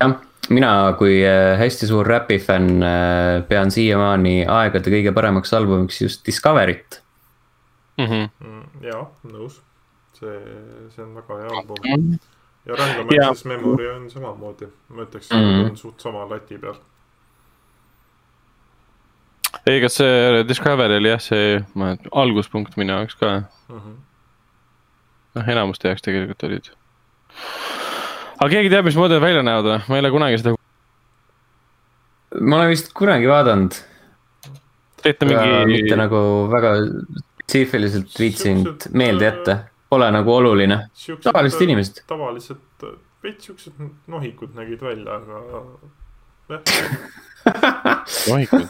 jah, mina kui äh, hästi suur räpifänn äh, pean siiamaani aegade kõige paremaks albumiks just Discovery't. Mm -hmm. Mm, jaa, nõus. see, see on väga hea album. ja Random. Access Memory on samamoodi, ma ütleks Mhm. mm, -hmm. on suht sama lati peal. ei, kas see Discovery oli jah, see ma, alguspunkt minu jaoks ka, Mm -hmm. noh enamuste jaoks tegelikult olid. Aga keegi teab, mismoodi nad välja näevad või? ma ei ole kunagi seda, ma olen vist kunagi vaadanud, teete aga mingi mitte, nagu väga spetsiifiliselt viitsinud Siuksed, meelde äh, jätta, pole nagu oluline. tavalised inimesed. tavalised, veits siuksed nohikud nägid välja, aga jah, nohikud,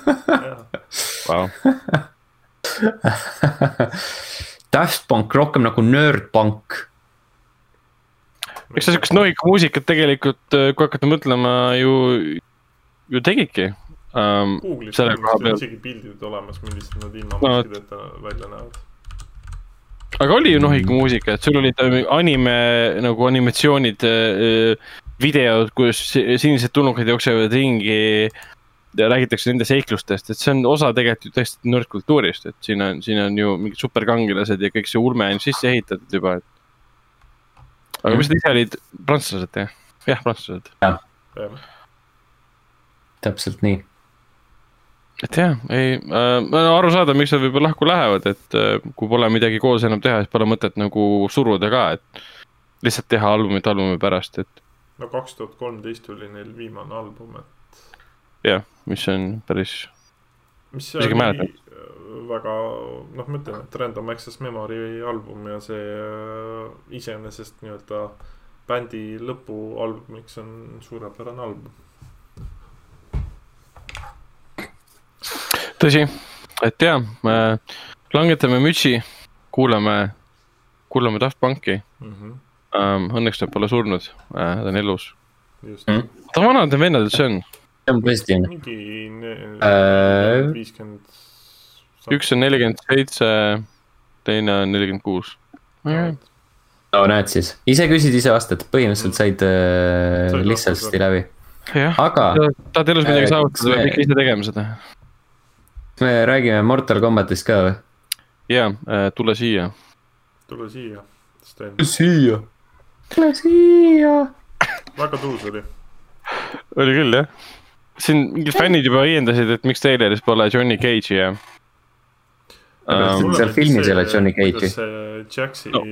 vau. Daft Punk rohkem nagu nördpank. Eks ta siukest nohiku muusikat tegelikult, kui hakata mõtlema ju, ju tegidki um,. Google'is selle on isegi pildid olemas, millised nad ilma No, maskideta välja näevad. aga oli ju nohiku muusika, et sul olid äh, anime nagu animatsioonid, videod, kus si- sinised tulnukad jooksevad ringi. ja räägitakse nende seiklustest, et see on osa tegelikult ju tõesti nerdkultuurist, et siin on, siin on ju mingid superkangelased ja kõik see ulme on sisse ehitatud juba, et. Aga mis nad ise olid, prantslased jah, jah, prantslased, jah, täpselt nii. et jah, ei äh,, arusaadav, miks nad võib-olla lahku lähevad, et äh, kui pole midagi koos enam teha, siis pole mõtet nagu suruda ka, et lihtsalt teha albumit albumi pärast, et no kaks tuhat kolmteist oli neil viimane album, et jah, mis on päris, mis Isegi oli mäletan. äh, väga, noh, ma ütlen, et Random Access Memory album ja see äh, iseenesest nii-öelda bändi lõpualbumiks on suurepärane album. tõsi, et jaa, langetame mütsi, kuulame, kuulame Daft Punki Mm -hmm. um,. Õnneks nad pole surnud uh,, ta on elus. Mm. oota, vanad need vennad üldse on? See on positiivne. mingi Äh, viiskümmend. üks on nelikümmend seitse, teine on nelikümmend kuus. no näed siis, ise küsid, ise vastad, põhimõtteliselt said äh, lihtsasti läbi, aga tahad elus midagi Äh, saavutada, kas peab me- ikka ise tegema seda. me räägime Mortal Combatist ka või? jaa, tule siia. tule siia, Sten, siia. tule siia. väga tuus oli. oli küll jah. Siin mingid fännid juba õiendasid, et miks treileris pole Johnny Cage'i ja um, et seal filmis ei ole Johnny Cage'i. see Jaxi No.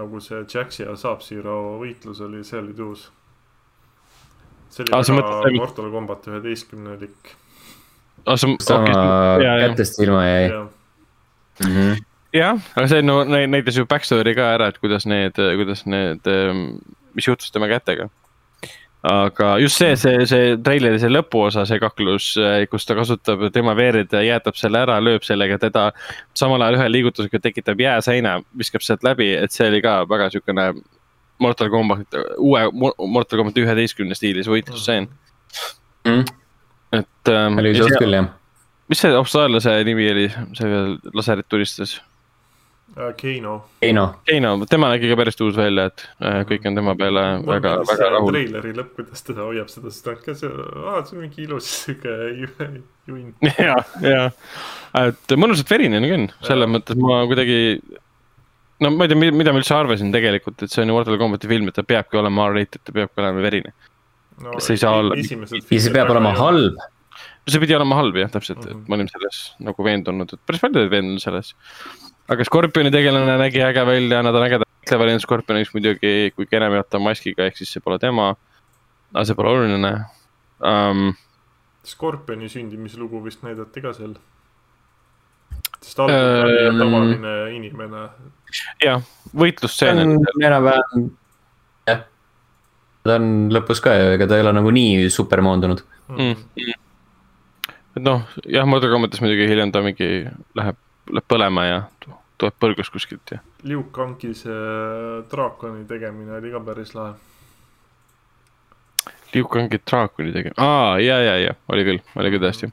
nagu see Jaxi ja Sub-Zero võitlus oli, see oli tuus. see Aa, oli sa väga Mortal Combat üheteistkümnelik ah,. sama ja, ja, kätest ilma jäi. ja Mhm. jah, aga see no nä- näitas ju backstory ka ära, et kuidas need, kuidas need, mis juhtus tema kätega. Aga just see, see, see treileri see lõpuosa, see kaklus, kus ta kasutab tema veerid, jäätab selle ära, lööb sellega teda. samal ajal ühe liigutusega tekitab jääseina, viskab sealt läbi, et see oli ka väga siukene Mortal Combat, uue Mo- Mortal Combat üheteistkümne stiilis võitlusstseen. Mhm. et ähm,. oli sealt küll jah. mis see austaallase nimi oli, see veel laserit tulistas? Äh, Keino. Keino, Keino, tema nägi ka päris tuus välja, et äh, kõik on tema peale väga, väga rahul. treileri lõpp, kuidas teda hoiab seda stanka, see, aa, see on mingi ilus sihuke ju- junn. ja, ja, et mõnusalt verine on küll, selles mõttes ma kuidagi. no ma ei tea, mida ma üldse arvasin tegelikult, et see on ju Mortal Combati film, et ta peabki olema R-rated, ta peabki olema verine. no, See ei saa olla- ja see peab olema. halb. see pidi olema halb jah, täpselt, et Mhm. ma olin selles nagu veendunud, et päris paljud olid veendunud selles. Aga Scorpioni tegelane nägi äge välja, nad on ägedad variant Scorpioniks muidugi, kui enam ei jäta maskiga, ehk siis see pole tema. aga see pole oluline um,. Scorpioni sündimislugu vist näidati ka seal. sest algul oli Ähm. tavaline inimene. jah, on enam-vähem, jah. ta on lõpus ka ju, ega ta ei ole nagu nii super moondunud. mm.. et noh, jah, Mortal Combatis muidugi hiljem ta mingi läheb, läheb põlema ja tu- tuleb põrgus kuskilt ja. Liu Kangi see draakoni tegemine oli ka päris lahe. Liu Kangi draakoni tegema, aa ja, ja, ja oli küll, oli küll tõesti.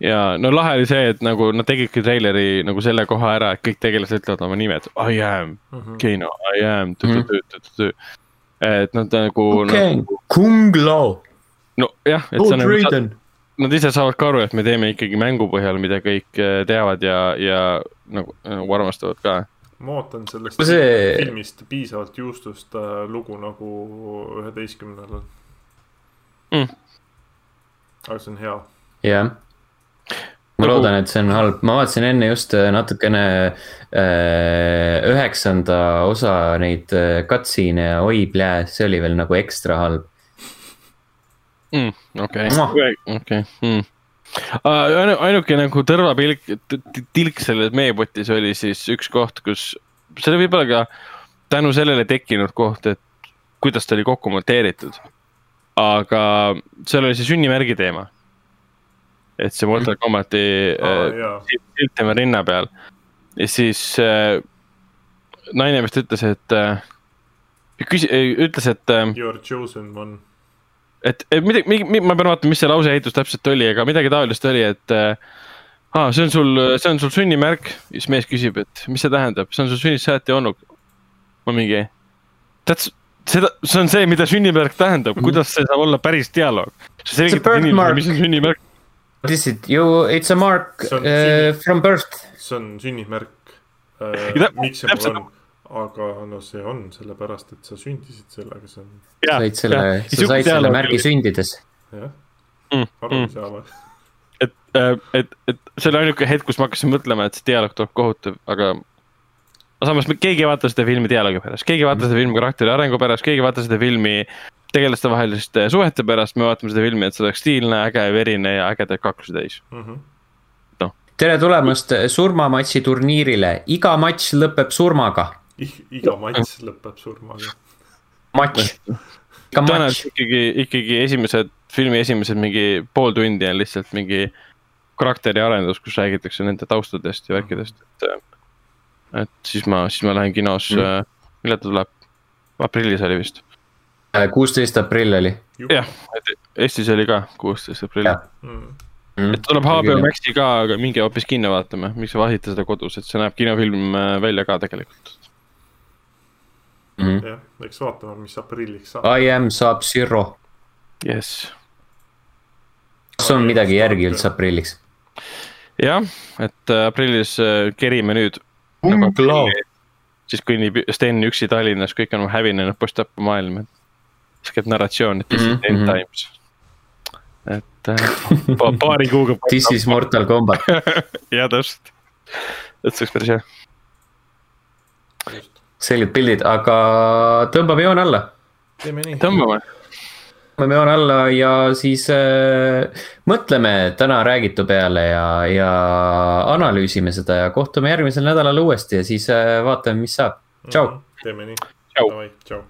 ja no lahe oli see, et nagu nad tegidki treileri nagu selle koha ära, et kõik tegelased ütlevad oma nimed, I am Keino, I am tõ-tõ-tõ-tõ-tõ. et nad nagu okei nagu, Kung Lao, nojah, et sa nagu, Raiden. Nad ise saavad ka aru, et me teeme ikkagi mängu põhjal, mida kõik eh, teavad ja, ja nagu, nagu armastavad ka ma ootan sellest see- filmist piisavalt juustust äh, lugu nagu üheteistkümnendal Mm. aga see on hea. jah. ma Nagu- loodan, et see on halb, ma vaatasin enne just äh, natukene äh, üheksanda osa neid äh, cutscene'e ja oi plää, see oli veel nagu ekstra halb. mm,. okei okei. Hmm. ainuke nagu tõrvapilk, tilk selles meepotis oli siis üks koht, kus, see oli võib-olla ka tänu sellele tekkinud koht, et kuidas ta oli kokku monteeritud. aga seal oli see sünnimärgi teema. et see Mortal Combati aa äh, tema rinna peal ja siis äh, naine vist ütles, et äh, küsi-, ütles, et äh, you are chosen one. et, et midagi, ma pean vaatama, mis see lause ehitus täpselt oli, aga midagi taolist oli, et äh, aa, see on sul, see on sul sünnimärk. siis mees küsib, et mis see tähendab, see on sul sünnist saati olnud. ma mingi, that's, seda, see on see, mida sünnimärk tähendab, kuidas see saab olla päris dialoog. sa selgitad inimesele, mis on sünnimärk. What is it, you, it's a mark on uh, from birth. see on sünnimärk äh, Ja täp-. miks see mul on? Aga no see on sellepärast, et sa sündisid sellega, see on said selle, sa said selle märgi sündides. jah Mm, aru ei saa või? et, et, et see oli ainuke hetk, kus ma hakkasin mõtlema, et see dialoog tuleb kohutav, aga aga samas me- keegi ei vaata seda filmi dialoogi pärast, keegi ei vaata seda filmi karakteri arengu pärast, keegi ei vaata seda filmi tegelaste vaheliste suhete pärast, me vaatame seda filmi, et see oleks stiilne, äge, verine ja ägedaid kaklusi täis. Mhm. tere tulemast surmamatši turniirile, iga matš lõpeb surmaga. Iga matš lõpeb surmaga. matš, tõenäoliselt ikkagi, ikkagi esimesed, filmi esimesed mingi pool tundi on lihtsalt mingi karakteri arendus, kus räägitakse nende taustadest ja värkidest, et. et siis ma, siis ma lähen kinos Mm. millal ta tuleb? aprillis oli vist, kuusteist aprill oli. jah, et Eestis oli ka kuusteist aprill. Mm. et tuleb HBO Maxi ka, aga minge hoopis kinno vaatama, miks te vahite seda kodus, et see näeb kinofilm äh, välja ka tegelikult. Mhm. jah, eks vaatame, mis aprilliks saab. I am Sub-Zero. jess, kas on midagi järgi üldse aprilliks? jah, et äh, aprillis äh, kerime nüüd. siis kõnnib Sten üksi Tallinnas, kõik on hävinenud post-tapomaailm, et siis käib narratsioon, et this is Mhm, end mhm. times. et äh, pa, paari kuuga. This is Mortal Combat. ja täpselt, et see oleks päris hea. Selged pildid, aga tõmbame joone alla. teeme nii. tõmbame, tõmbame joone alla ja siis äh, mõtleme täna räägitu peale ja, ja analüüsime seda ja kohtume järgmisel nädalal uuesti ja siis äh, vaatame, mis saab. tšau. teeme nii. Tšau. Tšau.